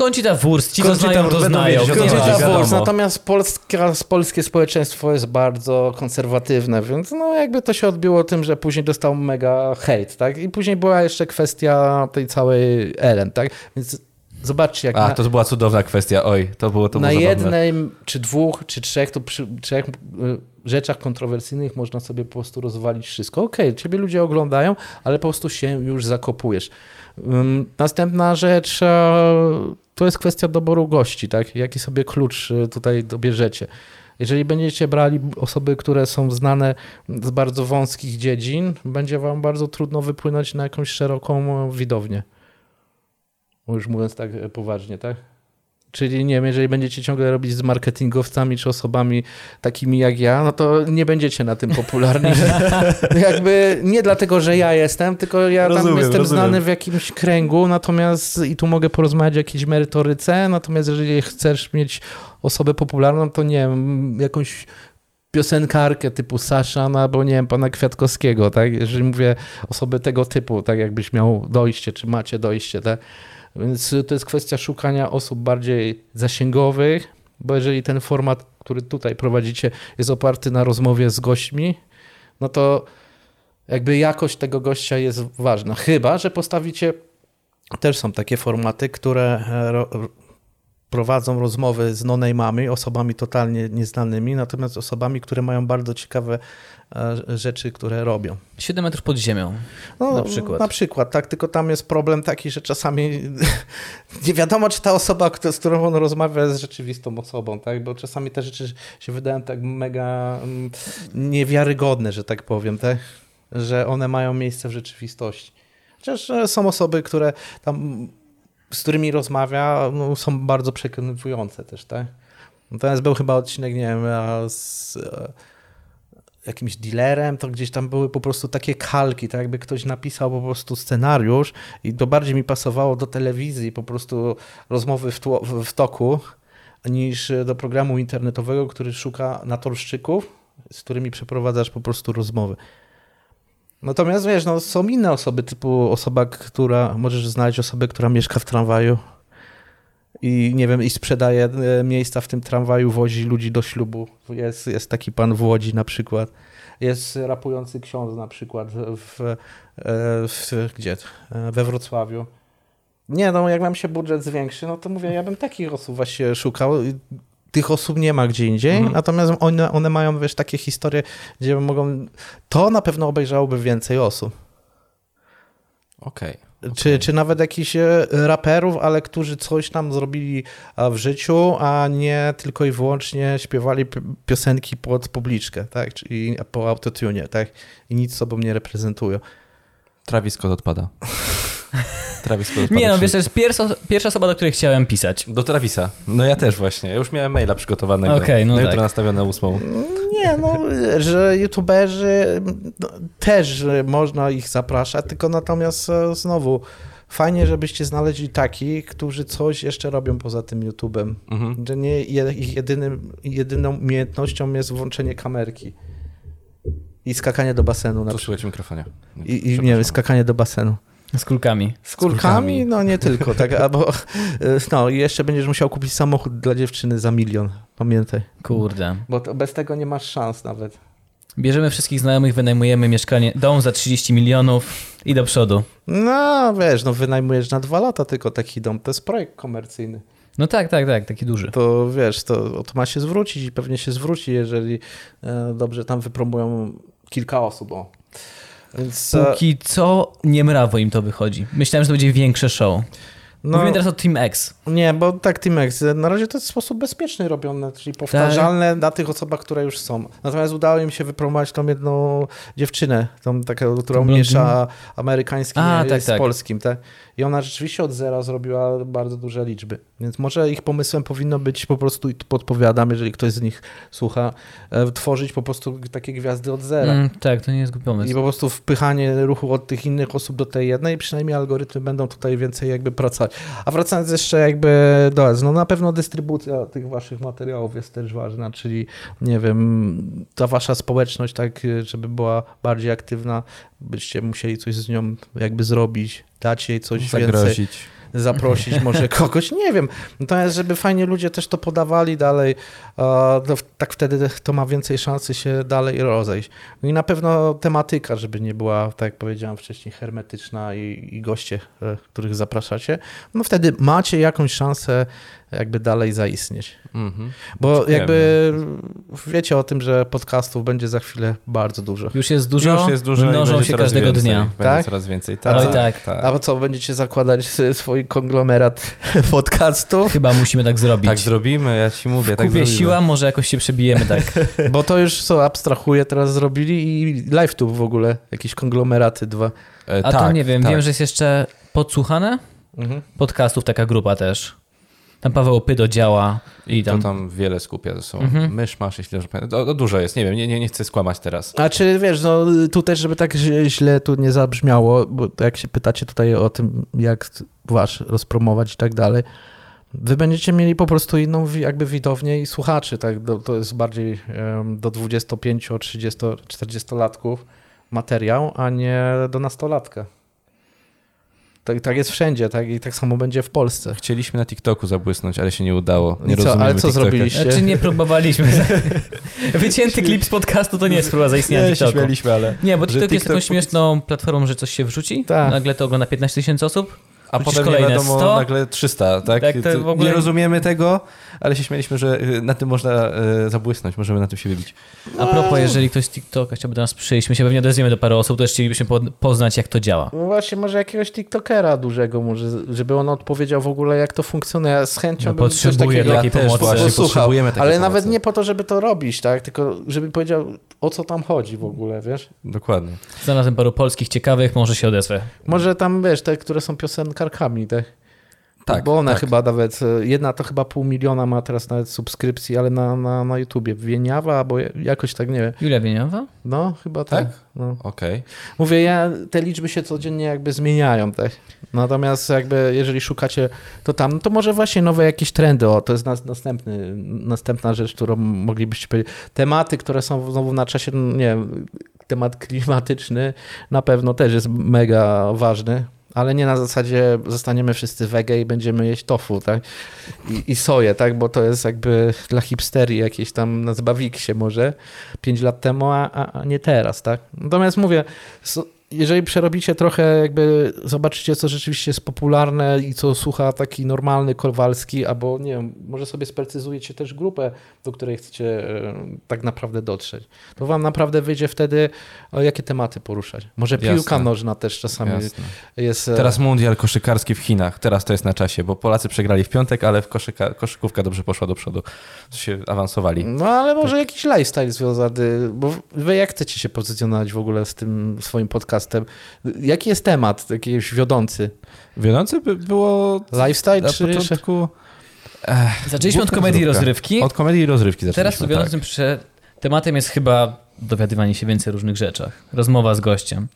Speaker 2: Conchita Wurst, ci co znają to znają.
Speaker 3: Conchita. Wurst, natomiast polska, polskie społeczeństwo jest bardzo konserwatywne, więc no jakby to się odbiło tym, że później dostał mega hejt, tak? I później była jeszcze kwestia tej całej Ellen, tak? Więc zobaczcie, jak
Speaker 1: A,
Speaker 3: na,
Speaker 1: to była cudowna kwestia, oj, to było to
Speaker 3: na
Speaker 1: było
Speaker 3: jednej, czy dwóch, czy trzech, to przy trzech y, rzeczach kontrowersyjnych można sobie po prostu rozwalić wszystko. Okej, ciebie ludzie oglądają, ale po prostu się już zakopujesz. Następna rzecz e, to jest kwestia doboru gości, tak? Jaki sobie klucz e, tutaj dobierzecie. Jeżeli będziecie brali osoby, które są znane z bardzo wąskich dziedzin, będzie wam bardzo trudno wypłynąć na jakąś szeroką widownię. Już mówiąc tak e, poważnie, tak? Czyli nie wiem, jeżeli będziecie ciągle robić z marketingowcami czy osobami takimi jak ja, no to nie będziecie na tym popularni. Jakby nie dlatego, że ja jestem, tylko ja tam
Speaker 1: Rozumiem,
Speaker 3: jestem
Speaker 1: rozumiem.
Speaker 3: znany w jakimś kręgu, natomiast i tu mogę porozmawiać o jakiejś merytoryce, natomiast jeżeli chcesz mieć osobę popularną, to nie wiem, jakąś piosenkarkę typu Sasza, no albo nie wiem, pana Kwiatkowskiego, tak? Jeżeli mówię osoby tego typu, tak jakbyś miał dojście, czy macie dojście, tak? Więc to jest kwestia szukania osób bardziej zasięgowych, bo jeżeli ten format, który tutaj prowadzicie, jest oparty na rozmowie z gośćmi, no to jakby jakość tego gościa jest ważna. Chyba, że postawicie, też są takie formaty, które e, ro, prowadzą rozmowy z no-name'ami, osobami totalnie nieznanymi, natomiast osobami, które mają bardzo ciekawe rzeczy, które robią.
Speaker 2: 7 metrów pod ziemią.
Speaker 3: No,
Speaker 2: Na przykład.
Speaker 3: Na przykład, tak, tylko tam jest problem taki, że czasami nie wiadomo, czy ta osoba, z którą on rozmawia, jest rzeczywistą osobą, tak? Bo czasami te rzeczy się wydają tak mega mm, niewiarygodne, że tak powiem, tak? Że one mają miejsce w rzeczywistości. Chociaż e, są osoby, które tam, z którymi rozmawia, no, są bardzo przekonywujące też, tak? Natomiast był chyba odcinek, nie wiem, z e, jakimś dealerem, to gdzieś tam były po prostu takie kalki, tak jakby ktoś napisał po prostu scenariusz i to bardziej mi pasowało do telewizji, po prostu rozmowy w, tło, w, toku, niż do programu internetowego, który szuka naturszczyków, z którymi przeprowadzasz po prostu rozmowy. Natomiast wiesz, no, są inne osoby, typu osoba, która, możesz znaleźć osobę, która mieszka w tramwaju i nie wiem, i sprzedaje e, miejsca w tym tramwaju, wozi ludzi do ślubu. Jest, jest taki pan w Łodzi na przykład. Jest rapujący ksiądz na przykład w, e, w, gdzie? E, We Wrocławiu. Nie, no jak nam się budżet zwiększy, no to mówię, ja bym takich osób właśnie szukał. Tych osób nie ma gdzie indziej,
Speaker 1: Mhm.
Speaker 3: natomiast one, one mają, wiesz, takie historie, gdzie mogą... To na pewno obejrzałoby więcej osób.
Speaker 1: Okej.
Speaker 3: Czy, czy nawet jakichś e, raperów, ale którzy coś tam zrobili a, w życiu, a nie tylko i wyłącznie śpiewali pi- piosenki pod publiczkę, tak? Czyli po autotune, tak? I nic sobą nie reprezentują.
Speaker 1: Travis Scott odpada. Travis Scott.
Speaker 2: Nie no, wiesz, to jest pierwsza, pierwsza osoba, do której chciałem pisać.
Speaker 1: Do Travisa. No ja też właśnie. Ja już miałem maila przygotowanego.
Speaker 2: Okej, no
Speaker 1: na
Speaker 2: tak.
Speaker 1: jutro nastawione na ósmą.
Speaker 3: Nie, no, że youtuberzy no, też można ich zapraszać, tylko natomiast e, znowu fajnie, żebyście znaleźli takich, którzy coś jeszcze robią poza tym YouTube'em.
Speaker 1: Mhm.
Speaker 3: Że nie ich jedynym, jedyną umiejętnością jest włączenie kamerki i skakanie do basenu. Na
Speaker 1: Tu słychać mikrofonie.
Speaker 3: I, i nie wiem, skakanie do basenu.
Speaker 2: Z kulkami.
Speaker 3: Z kulkami?
Speaker 1: kulkami.
Speaker 3: No nie tylko, tak. Albo e, no i jeszcze będziesz musiał kupić samochód dla dziewczyny za milion. Pamiętaj.
Speaker 2: Kurde.
Speaker 3: Bo to, bez tego nie masz szans nawet.
Speaker 2: Bierzemy wszystkich znajomych, wynajmujemy mieszkanie, dom za 30 milionów i do przodu.
Speaker 3: No wiesz, no wynajmujesz na dwa lata tylko taki dom. To jest projekt komercyjny.
Speaker 2: No tak, tak, tak, taki duży.
Speaker 3: To wiesz, to, to ma się zwrócić i pewnie się zwróci, jeżeli e, dobrze tam wypromują kilka osób. O. Więc e,
Speaker 2: Póki co nie mrawo im to wychodzi. Myślałem, że to będzie większe show.
Speaker 3: No,
Speaker 2: Mówimy teraz o Team X.
Speaker 3: Nie, bo tak Teamex, na razie to jest w sposób bezpieczny robione, czyli powtarzalne dla tych osobach, które już są. Natomiast udało im się wypromować tą jedną dziewczynę, tą taką,
Speaker 2: blondynę?
Speaker 3: miesza amerykańskim
Speaker 2: A,
Speaker 3: z
Speaker 2: tak, tak.
Speaker 3: polskim. Tak? I ona rzeczywiście od zera zrobiła bardzo duże liczby. Więc może ich pomysłem powinno być po prostu, i tu podpowiadam, jeżeli ktoś z nich słucha, e, tworzyć po prostu takie gwiazdy od zera.
Speaker 2: Mm, tak, to nie jest głupi
Speaker 3: I
Speaker 2: pomysł.
Speaker 3: po prostu wpychanie ruchu od tych innych osób do tej jednej, przynajmniej algorytmy będą tutaj więcej jakby pracować. A wracając jeszcze jakby do S, no na pewno dystrybucja tych waszych materiałów jest też ważna, czyli nie wiem, ta wasza społeczność tak, żeby była bardziej aktywna, byście musieli coś z nią jakby zrobić, dać jej coś więcej
Speaker 1: Zagrozić.
Speaker 3: zaprosić może kogoś, nie wiem. Natomiast, żeby fajnie ludzie też to podawali dalej, to w- tak wtedy to ma więcej szansy się dalej rozejść. No i na pewno tematyka, żeby nie była, tak jak powiedziałem wcześniej, hermetyczna i, i goście, e, których zapraszacie, no wtedy macie jakąś szansę jakby dalej zaistnieć.
Speaker 1: Mhm.
Speaker 3: Bo
Speaker 1: Oczekujemy.
Speaker 3: jakby wiecie o tym, że podcastów będzie za chwilę bardzo dużo.
Speaker 2: Już jest dużo,
Speaker 1: Już jest dużo
Speaker 2: mnożą się każdego
Speaker 1: więcej.
Speaker 2: dnia.
Speaker 1: Będzie
Speaker 3: Tak?
Speaker 1: coraz więcej.
Speaker 2: Oj, tak.
Speaker 3: A co, będziecie zakładać swój konglomerat podcastów?
Speaker 2: Chyba musimy tak zrobić.
Speaker 1: Tak zrobimy, ja ci mówię, tak
Speaker 2: Kupię
Speaker 1: zrobimy.
Speaker 2: siła, może jakoś się przebijemy tak.
Speaker 3: Bo to już co, abstrahuję, teraz zrobili i LiveTube w ogóle, jakieś konglomeraty dwa.
Speaker 1: E,
Speaker 2: A
Speaker 1: tak,
Speaker 2: to nie wiem,
Speaker 1: tak.
Speaker 2: wiem, że jest jeszcze podsłuchane
Speaker 3: Mhm.
Speaker 2: podcastów, taka grupa też. Tam Paweł Opydo działa i
Speaker 1: To
Speaker 2: tam...
Speaker 1: tam wiele skupia ze sobą.
Speaker 2: Mhm.
Speaker 1: Mysz masz, jeśli dobrze pamiętam. To, to dużo jest, nie wiem, nie, nie, nie chcę skłamać teraz.
Speaker 3: A czy wiesz, no tu też, żeby tak źle- tu nie zabrzmiało, bo jak się pytacie tutaj o tym, jak wasz rozpromować i tak dalej, wy będziecie mieli po prostu inną jakby widownię i słuchaczy, tak? Do, to jest bardziej do 25, 30, 40 latków materiał, a nie do nastolatka. Tak, tak jest wszędzie, tak? I tak samo będzie w Polsce.
Speaker 1: Chcieliśmy na TikToku zabłysnąć, ale się nie udało. Nie
Speaker 3: I co,
Speaker 1: rozumiemy
Speaker 3: ale co
Speaker 1: TikToka.
Speaker 3: zrobiliście?
Speaker 2: Znaczy nie próbowaliśmy. Wycięty klip z podcastu to nie jest próba zaistnienia
Speaker 1: Nie,
Speaker 2: TikToku.
Speaker 1: śmialiśmy, ale...
Speaker 2: Nie, bo
Speaker 1: Że
Speaker 2: TikTok jest
Speaker 1: TikTok
Speaker 2: taką śmieszną platformą, że coś się wrzuci,
Speaker 3: Tak.
Speaker 2: nagle to ogląda 15 tysięcy osób,
Speaker 1: A
Speaker 2: Wrzucisz
Speaker 1: potem nie
Speaker 2: kolejne
Speaker 1: wiadomo,
Speaker 2: 100?
Speaker 1: nagle 300, tak?
Speaker 2: Tak, to
Speaker 1: To
Speaker 2: w ogóle-
Speaker 1: Nie rozumiemy tego, ale się śmialiśmy, że y, na tym można y, zabłysnąć, możemy na tym się wybić.
Speaker 2: A propos, jeżeli ktoś z TikToka chciałby do nas przyjść, my się pewnie odezwiemy do paru osób, to też chcielibyśmy po- poznać, jak to działa.
Speaker 3: No właśnie, może jakiegoś TikTokera dużego, może, żeby on odpowiedział w ogóle, jak to funkcjonuje. Ja z chęcią
Speaker 2: No,
Speaker 3: bym coś takiego
Speaker 2: takiej pomocy.
Speaker 1: właśnie potrzebujemy takiej
Speaker 3: Ale
Speaker 1: pomocy.
Speaker 3: nawet nie po to, żeby to robić, tak? Tylko żeby powiedział, o co tam chodzi w ogóle, wiesz?
Speaker 1: Dokładnie.
Speaker 2: Znalazłem paru polskich ciekawych, może się odezwę.
Speaker 3: Może tam, wiesz, te, które są piosenkarkami, tak?
Speaker 1: Tak,
Speaker 3: Bo ona
Speaker 1: tak.
Speaker 3: chyba nawet, e, jedna to chyba pół miliona ma teraz nawet subskrypcji, ale na, na, na YouTubie. Wieniawa, albo jakoś tak, nie wiem.
Speaker 2: Julia Wieniawa?
Speaker 3: No, chyba tak.
Speaker 1: Tak?
Speaker 3: No.
Speaker 1: Okej.
Speaker 3: Mówię, ja, te liczby się codziennie jakby zmieniają, tak? Natomiast jakby jeżeli szukacie to tam, no to może właśnie nowe jakieś trendy, o, to jest nas, następny, następna rzecz, którą moglibyście powiedzieć. Tematy, które są znowu na czasie, no nie wiem, temat klimatyczny na pewno też jest mega ważny, ale nie na zasadzie zostaniemy wszyscy wege i będziemy jeść tofu, tak? I, i soję, tak? Bo to jest jakby dla hipsterii jakieś tam na Zbawiksie może 5 lat temu, a, a, nie teraz, tak? Natomiast mówię, so, jeżeli przerobicie trochę, jakby zobaczycie, co rzeczywiście jest popularne i co słucha taki normalny Kowalski, albo nie wiem, może sobie sprecyzujecie też grupę, do której chcecie e, tak naprawdę dotrzeć. To wam naprawdę wyjdzie wtedy, jakie tematy poruszać. Może
Speaker 1: Jasne.
Speaker 3: piłka nożna też czasami
Speaker 1: Jasne.
Speaker 3: jest... e,
Speaker 1: Teraz mundial koszykarski w Chinach. Teraz to jest na czasie, bo Polacy przegrali w piątek, ale w koszyka, koszykówka dobrze poszła do przodu. Się awansowali.
Speaker 3: No ale może jakiś lifestyle związany, bo wy jak chcecie się pozycjonować w ogóle z tym swoim podcastem? Jaki jest temat jakiś wiodący?
Speaker 1: Wiodące by było
Speaker 3: Lifestyle
Speaker 1: na
Speaker 3: czy jeszcze...
Speaker 1: początku...
Speaker 2: Zaczęliśmy od komedii i
Speaker 1: zróbka.
Speaker 2: rozrywki.
Speaker 1: Od komedii i rozrywki
Speaker 2: Teraz
Speaker 1: zaczęliśmy,
Speaker 2: wiodącym przy... tematem jest chyba dowiadywanie się więcej o różnych rzeczach. Rozmowa z gościem.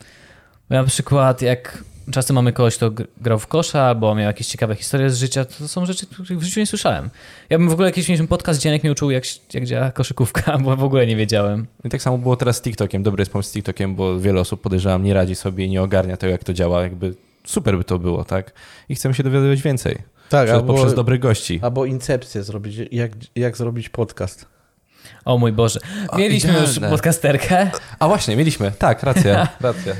Speaker 2: Bo na przykład jak czasem mamy kogoś, kto gr- grał w kosza albo miał jakieś ciekawe historie z życia, to są rzeczy, których w życiu nie słyszałem. Ja bym w ogóle jakiś mieliśmy podcast, gdzie Janek mnie uczył, jak, jak działa koszykówka, bo w ogóle nie wiedziałem.
Speaker 1: I tak samo było teraz z TikTokiem. Dobry jest pomysł z TikTokiem, bo wiele osób podejrzewam nie radzi sobie i nie ogarnia tego, jak to działa. Jakby super by to było, tak? I chcemy się dowiadywać więcej.
Speaker 3: Tak,
Speaker 1: Przez,
Speaker 3: albo,
Speaker 1: Poprzez dobrych gości.
Speaker 3: albo incepcję zrobić, jak, jak zrobić podcast.
Speaker 2: O mój Boże. Mieliśmy już
Speaker 1: idealne.
Speaker 2: podcasterkę.
Speaker 1: A właśnie, mieliśmy. Tak, racja, racja.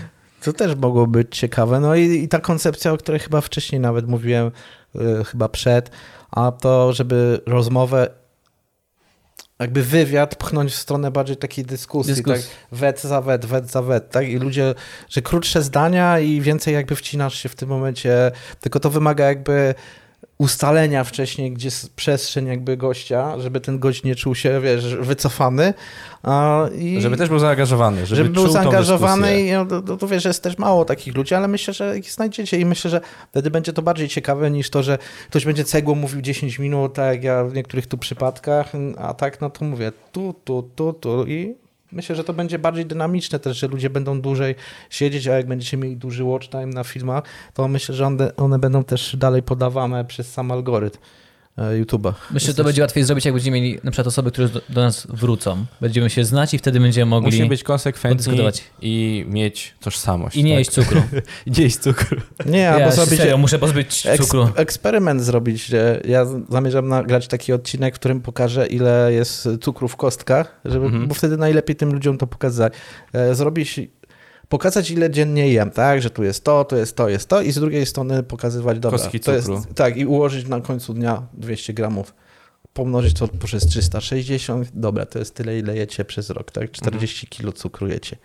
Speaker 3: To też mogło być ciekawe. No i, i ta koncepcja, o której chyba wcześniej nawet mówiłem, y, chyba przed, a to, żeby rozmowę jakby wywiad pchnąć w stronę bardziej takiej dyskusji,
Speaker 2: Dyskusji.
Speaker 3: tak? Wet za wet, wet za wet, tak? I ludzie, że krótsze zdania i więcej jakby wcinasz się w tym momencie, tylko to wymaga jakby ustalenia wcześniej, gdzie jest przestrzeń jakby gościa, żeby ten gość nie czuł się, wiesz, wycofany. I...
Speaker 1: Żeby też był zaangażowany. Żeby,
Speaker 3: żeby, był zaangażowany i no, to, to, wiesz, że jest też mało takich ludzi, ale myślę, że ich znajdziecie i myślę, że wtedy będzie to bardziej ciekawe niż to, że ktoś będzie cegłą mówił 10 minut, tak jak ja w niektórych tu przypadkach, a tak no to mówię tu, tu, tu, tu i myślę, że to będzie bardziej dynamiczne też, że ludzie będą dłużej siedzieć, a jak będziecie mieli duży watch time na filmach, to myślę, że one, one będą też dalej podawane przez sam algorytm YouTube'a.
Speaker 2: Myślę, że to będzie łatwiej zrobić, jak będziemy mieli na przykład osoby, które do, nas wrócą. Będziemy się znać i wtedy będziemy mogli
Speaker 1: Musimy być konsekwentni i mieć tożsamość.
Speaker 2: i nie
Speaker 1: tak?
Speaker 2: jeść cukru.
Speaker 1: Nie jeść cukru.
Speaker 3: Nie,
Speaker 2: Ja
Speaker 3: albo zrobić
Speaker 2: serio, muszę pozbyć
Speaker 3: Eks-
Speaker 2: cukru.
Speaker 3: eksperyment zrobić. Ja zamierzam nagrać taki odcinek, w którym pokażę, ile jest cukru w kostkach, żeby,
Speaker 1: Mhm.
Speaker 3: bo wtedy najlepiej tym ludziom to pokazać. E, Zrobić, pokazać, ile dziennie jem, tak? Że tu jest to, tu jest to, jest to, i z drugiej strony pokazywać, dobra,
Speaker 1: Kostki
Speaker 3: to jest,
Speaker 1: cukru.
Speaker 3: tak, i ułożyć na końcu dnia 200 gramów. Pomnożyć to przez 360, dobra, to jest tyle, ile jecie przez rok, tak? 40 kilo cukru jecie.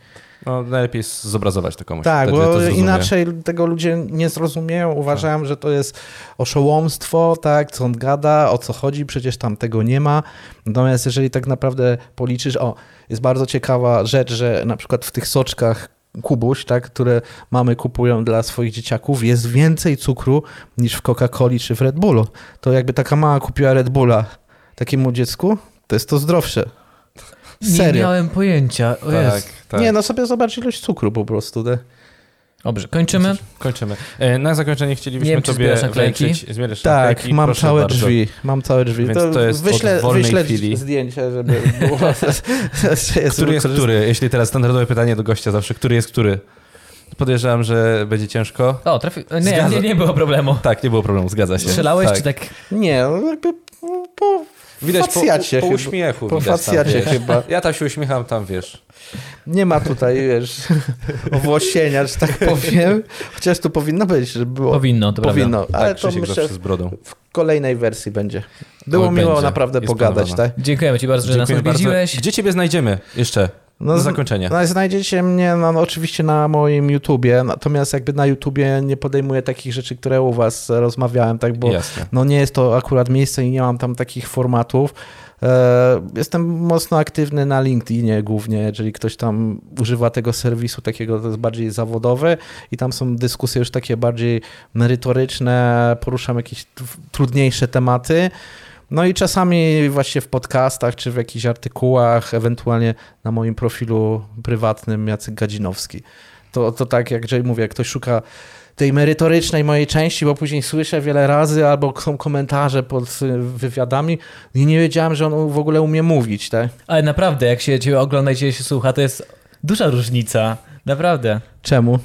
Speaker 1: No, najlepiej jest zobrazować to komuś.
Speaker 3: Tak, bo inaczej tego ludzie nie zrozumieją. Uważają, że to jest oszołomstwo, tak, co on gada, o co chodzi, przecież tam tego nie ma. Natomiast jeżeli tak naprawdę policzysz, o, jest bardzo ciekawa rzecz, że na przykład w tych soczkach Kubuś, tak, które mamy kupują dla swoich dzieciaków, jest więcej cukru niż w Coca-Coli czy w Red Bullu. To jakby taka mama kupiła Red Bulla takiemu dziecku, to jest to zdrowsze.
Speaker 2: Nie
Speaker 3: Serio.
Speaker 2: miałem pojęcia. O
Speaker 1: Tak, tak.
Speaker 3: Nie, no sobie zobacz ilość cukru po prostu. tak.
Speaker 2: Dobrze, kończymy.
Speaker 1: Kończymy. E, Na zakończenie chcielibyśmy
Speaker 2: wiem,
Speaker 1: tobie wręczyć... Zbierasz
Speaker 3: Tak,
Speaker 1: naklejki?
Speaker 3: mam
Speaker 1: Proszę
Speaker 3: całe
Speaker 1: bardzo.
Speaker 3: drzwi. Mam całe drzwi.
Speaker 1: Więc to jest
Speaker 3: wyślę, wyślę
Speaker 1: chwili.
Speaker 3: zdjęcie, żeby było.
Speaker 1: Który jest który? Jeśli teraz standardowe pytanie do gościa zawsze, który jest który? Podejrzewam, że będzie ciężko.
Speaker 2: O, trafi... Nie,
Speaker 1: Zgadza-
Speaker 2: nie, nie było problemu.
Speaker 1: Tak, nie było problemu, zgadza się.
Speaker 2: Strzelałeś
Speaker 1: tak.
Speaker 2: czy tak?
Speaker 3: Nie, no jakby po
Speaker 1: Widać po,
Speaker 3: facjacie
Speaker 1: po uśmiechu.
Speaker 3: Po
Speaker 1: widać
Speaker 3: facjacie
Speaker 1: tam,
Speaker 3: chyba.
Speaker 1: Ja tam się uśmiecham, tam wiesz.
Speaker 3: Nie ma tutaj, wiesz, owłosienia, że tak powiem. Chociaż tu powinno być, żeby było.
Speaker 2: Powinno, to prawda.
Speaker 3: Powinno, ale
Speaker 1: tak,
Speaker 3: to myślę
Speaker 1: z brodą.
Speaker 3: w kolejnej wersji będzie. Było
Speaker 1: Oj,
Speaker 3: miło
Speaker 1: będzie.
Speaker 3: naprawdę
Speaker 1: Jest
Speaker 3: pogadać, tak?
Speaker 2: Dziękujemy ci bardzo, że nas
Speaker 1: bardzo.
Speaker 2: odwiedziłeś.
Speaker 1: Gdzie ciebie znajdziemy jeszcze?
Speaker 3: No,
Speaker 1: zakończenie.
Speaker 3: No, znajdziecie mnie no, no, oczywiście na moim YouTubie, natomiast jakby na YouTubie nie podejmuję takich rzeczy, które u was rozmawiałem, tak, bo
Speaker 1: Jasne.
Speaker 3: no nie jest to akurat miejsce i nie mam tam takich formatów. E, Jestem mocno aktywny na LinkedInie głównie, jeżeli ktoś tam używa tego serwisu takiego, to jest bardziej zawodowy i tam są dyskusje już takie bardziej merytoryczne, poruszam jakieś trudniejsze tematy. No i czasami właśnie w podcastach, czy w jakichś artykułach, ewentualnie na moim profilu prywatnym Jacek Gadzinowski. To, to tak, jak Jay mówię, jak ktoś szuka tej merytorycznej mojej części, bo później słyszę wiele razy, albo są komentarze pod y, wywiadami i nie wiedziałem, że on w ogóle umie mówić, tak?
Speaker 2: Ale naprawdę, jak się ciebie ogląda i ciebie się słucha, to jest duża różnica. Naprawdę.
Speaker 3: Czemu?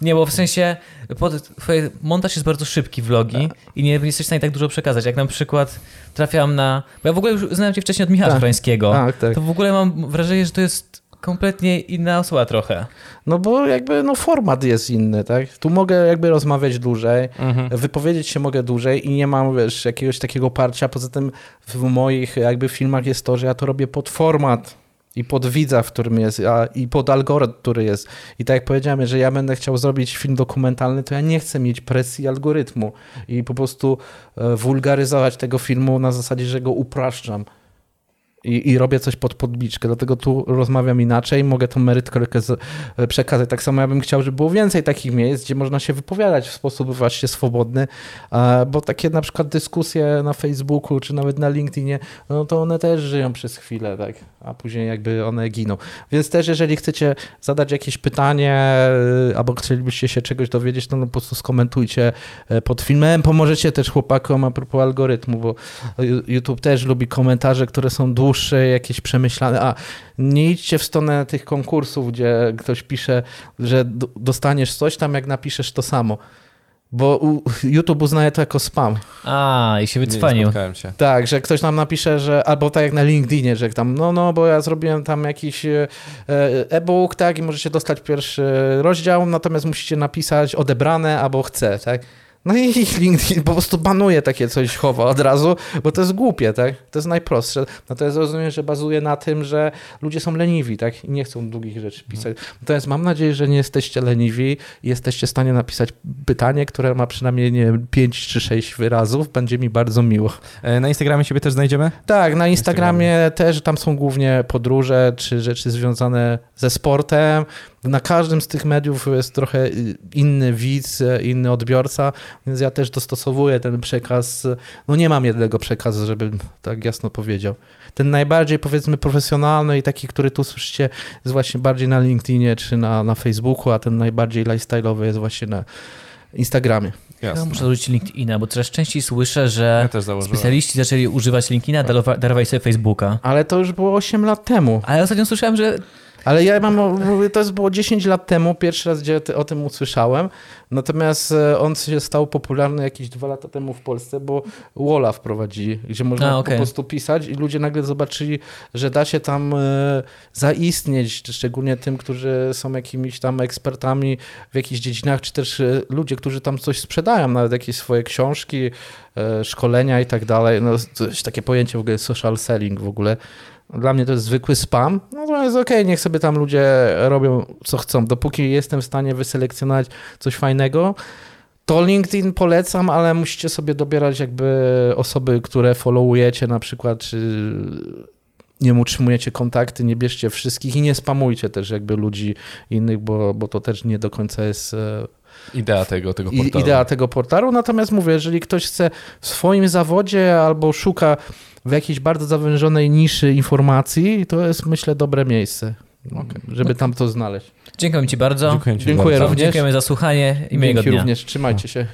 Speaker 2: Nie, bo w sensie pod, twoje montaż jest bardzo szybki, vlogi i nie jesteś w stanie tak dużo przekazać. Jak na przykład trafiam na... Bo ja w ogóle już znałem cię wcześniej od Michała
Speaker 3: Tak.
Speaker 2: Szprańskiego.
Speaker 3: Tak, tak.
Speaker 2: To w ogóle mam wrażenie, że to jest kompletnie inna osoba trochę.
Speaker 3: No bo jakby no format jest inny, tak? Tu mogę jakby rozmawiać dłużej,
Speaker 1: Mhm.
Speaker 3: wypowiedzieć się mogę dłużej i nie mam, wiesz, jakiegoś takiego parcia. Poza tym w moich jakby filmach jest to, że ja to robię pod format i pod widza, w którym jest, a, i pod algorytm, który jest. I tak jak powiedziałem, że ja będę chciał zrobić film dokumentalny, to ja nie chcę mieć presji algorytmu i po prostu e, wulgaryzować tego filmu na zasadzie, że go upraszczam. I, I robię coś pod podbiczkę, dlatego tu rozmawiam inaczej, mogę tą merytorykę z, e, przekazać. Tak samo ja bym chciał, żeby było więcej takich miejsc, gdzie można się wypowiadać w sposób właśnie swobodny, bo takie na przykład dyskusje na Facebooku czy nawet na LinkedInie, no to one też żyją przez chwilę, tak, a później jakby one giną. Więc też jeżeli chcecie zadać jakieś pytanie e, albo chcielibyście się czegoś dowiedzieć, no, no po prostu skomentujcie e, pod filmem, pomożecie też chłopakom a propos algorytmu, bo YouTube też lubi komentarze, które są dłuższe, jakieś przemyślane. A nie idźcie w stronę tych konkursów, gdzie ktoś pisze, że dostaniesz coś tam, jak napiszesz to samo. Bo YouTube uznaje to jako spam.
Speaker 2: A, i się wycwanił.
Speaker 1: się.
Speaker 3: Tak, że ktoś nam napisze, że albo tak jak na LinkedInie, że tam, no, no, bo ja zrobiłem tam jakiś e, e-book, tak, i możecie dostać pierwszy rozdział, natomiast musicie napisać odebrane albo chcę, tak. No i LinkedIn po prostu banuje takie coś, chowa od razu, bo to jest głupie, tak? To jest najprostsze. Natomiast rozumiem, że bazuje na tym, że ludzie są leniwi, tak? I nie chcą długich rzeczy pisać. Natomiast mam nadzieję, że nie jesteście leniwi i jesteście w stanie napisać pytanie, które ma przynajmniej, nie wiem, 5 czy 6 wyrazów. Będzie mi bardzo miło.
Speaker 1: E, Na Instagramie siebie też znajdziemy?
Speaker 3: Tak, na Instagramie też tam są głównie podróże czy rzeczy związane ze sportem. Na każdym z tych mediów jest trochę inny widz, inny odbiorca, więc ja też dostosowuję ten przekaz. No nie mam jednego przekazu, żebym tak jasno powiedział. Ten najbardziej powiedzmy profesjonalny i taki, który tu słyszycie, jest właśnie bardziej na LinkedInie czy na, na Facebooku, a ten najbardziej lifestyle'owy jest właśnie na Instagramie.
Speaker 2: Ja muszę założyć LinkedIna, bo coraz częściej słyszę, że
Speaker 1: Ja
Speaker 2: specjaliści zaczęli używać LinkedIna, darowa- darowali sobie Facebooka.
Speaker 3: Ale to już było 8 lat temu.
Speaker 2: Ale ostatnio słyszałem, że
Speaker 3: Ale ja mam, to jest było 10 lat temu, pierwszy raz, gdzie o tym usłyszałem. Natomiast e, on się stał popularny jakieś dwa lata temu w Polsce, bo Wola wprowadzili, gdzie można
Speaker 2: A, okej.
Speaker 3: po prostu pisać i ludzie nagle zobaczyli, że da się tam e, zaistnieć, szczególnie tym, którzy są jakimiś tam ekspertami w jakichś dziedzinach, czy też e, ludzie, którzy tam coś sprzedają, nawet jakieś swoje książki, szkolenia i tak dalej. No, to jest takie pojęcie w ogóle social selling w ogóle. Dla mnie to jest zwykły spam. No to jest okej, niech sobie tam ludzie robią co chcą. Dopóki jestem w stanie wyselekcjonować coś fajnego, to LinkedIn polecam, ale musicie sobie dobierać jakby osoby, które followujecie na przykład, czy nie utrzymujecie kontakty, nie bierzcie wszystkich i nie spamujcie też jakby ludzi innych, bo, bo to też nie do końca jest e,
Speaker 1: Idea tego, tego portalu.
Speaker 3: idea tego portalu. Natomiast mówię, jeżeli ktoś chce w swoim zawodzie albo szuka w jakiejś bardzo zawężonej niszy informacji, to jest myślę dobre miejsce, żeby tam to znaleźć.
Speaker 2: dziękuję Ci bardzo.
Speaker 1: Dziękuję ci
Speaker 3: Dziękuję
Speaker 1: bardzo.
Speaker 3: również.
Speaker 2: Dziękujemy za słuchanie i miłego
Speaker 3: Dzięki
Speaker 2: dnia.
Speaker 3: również, trzymajcie się.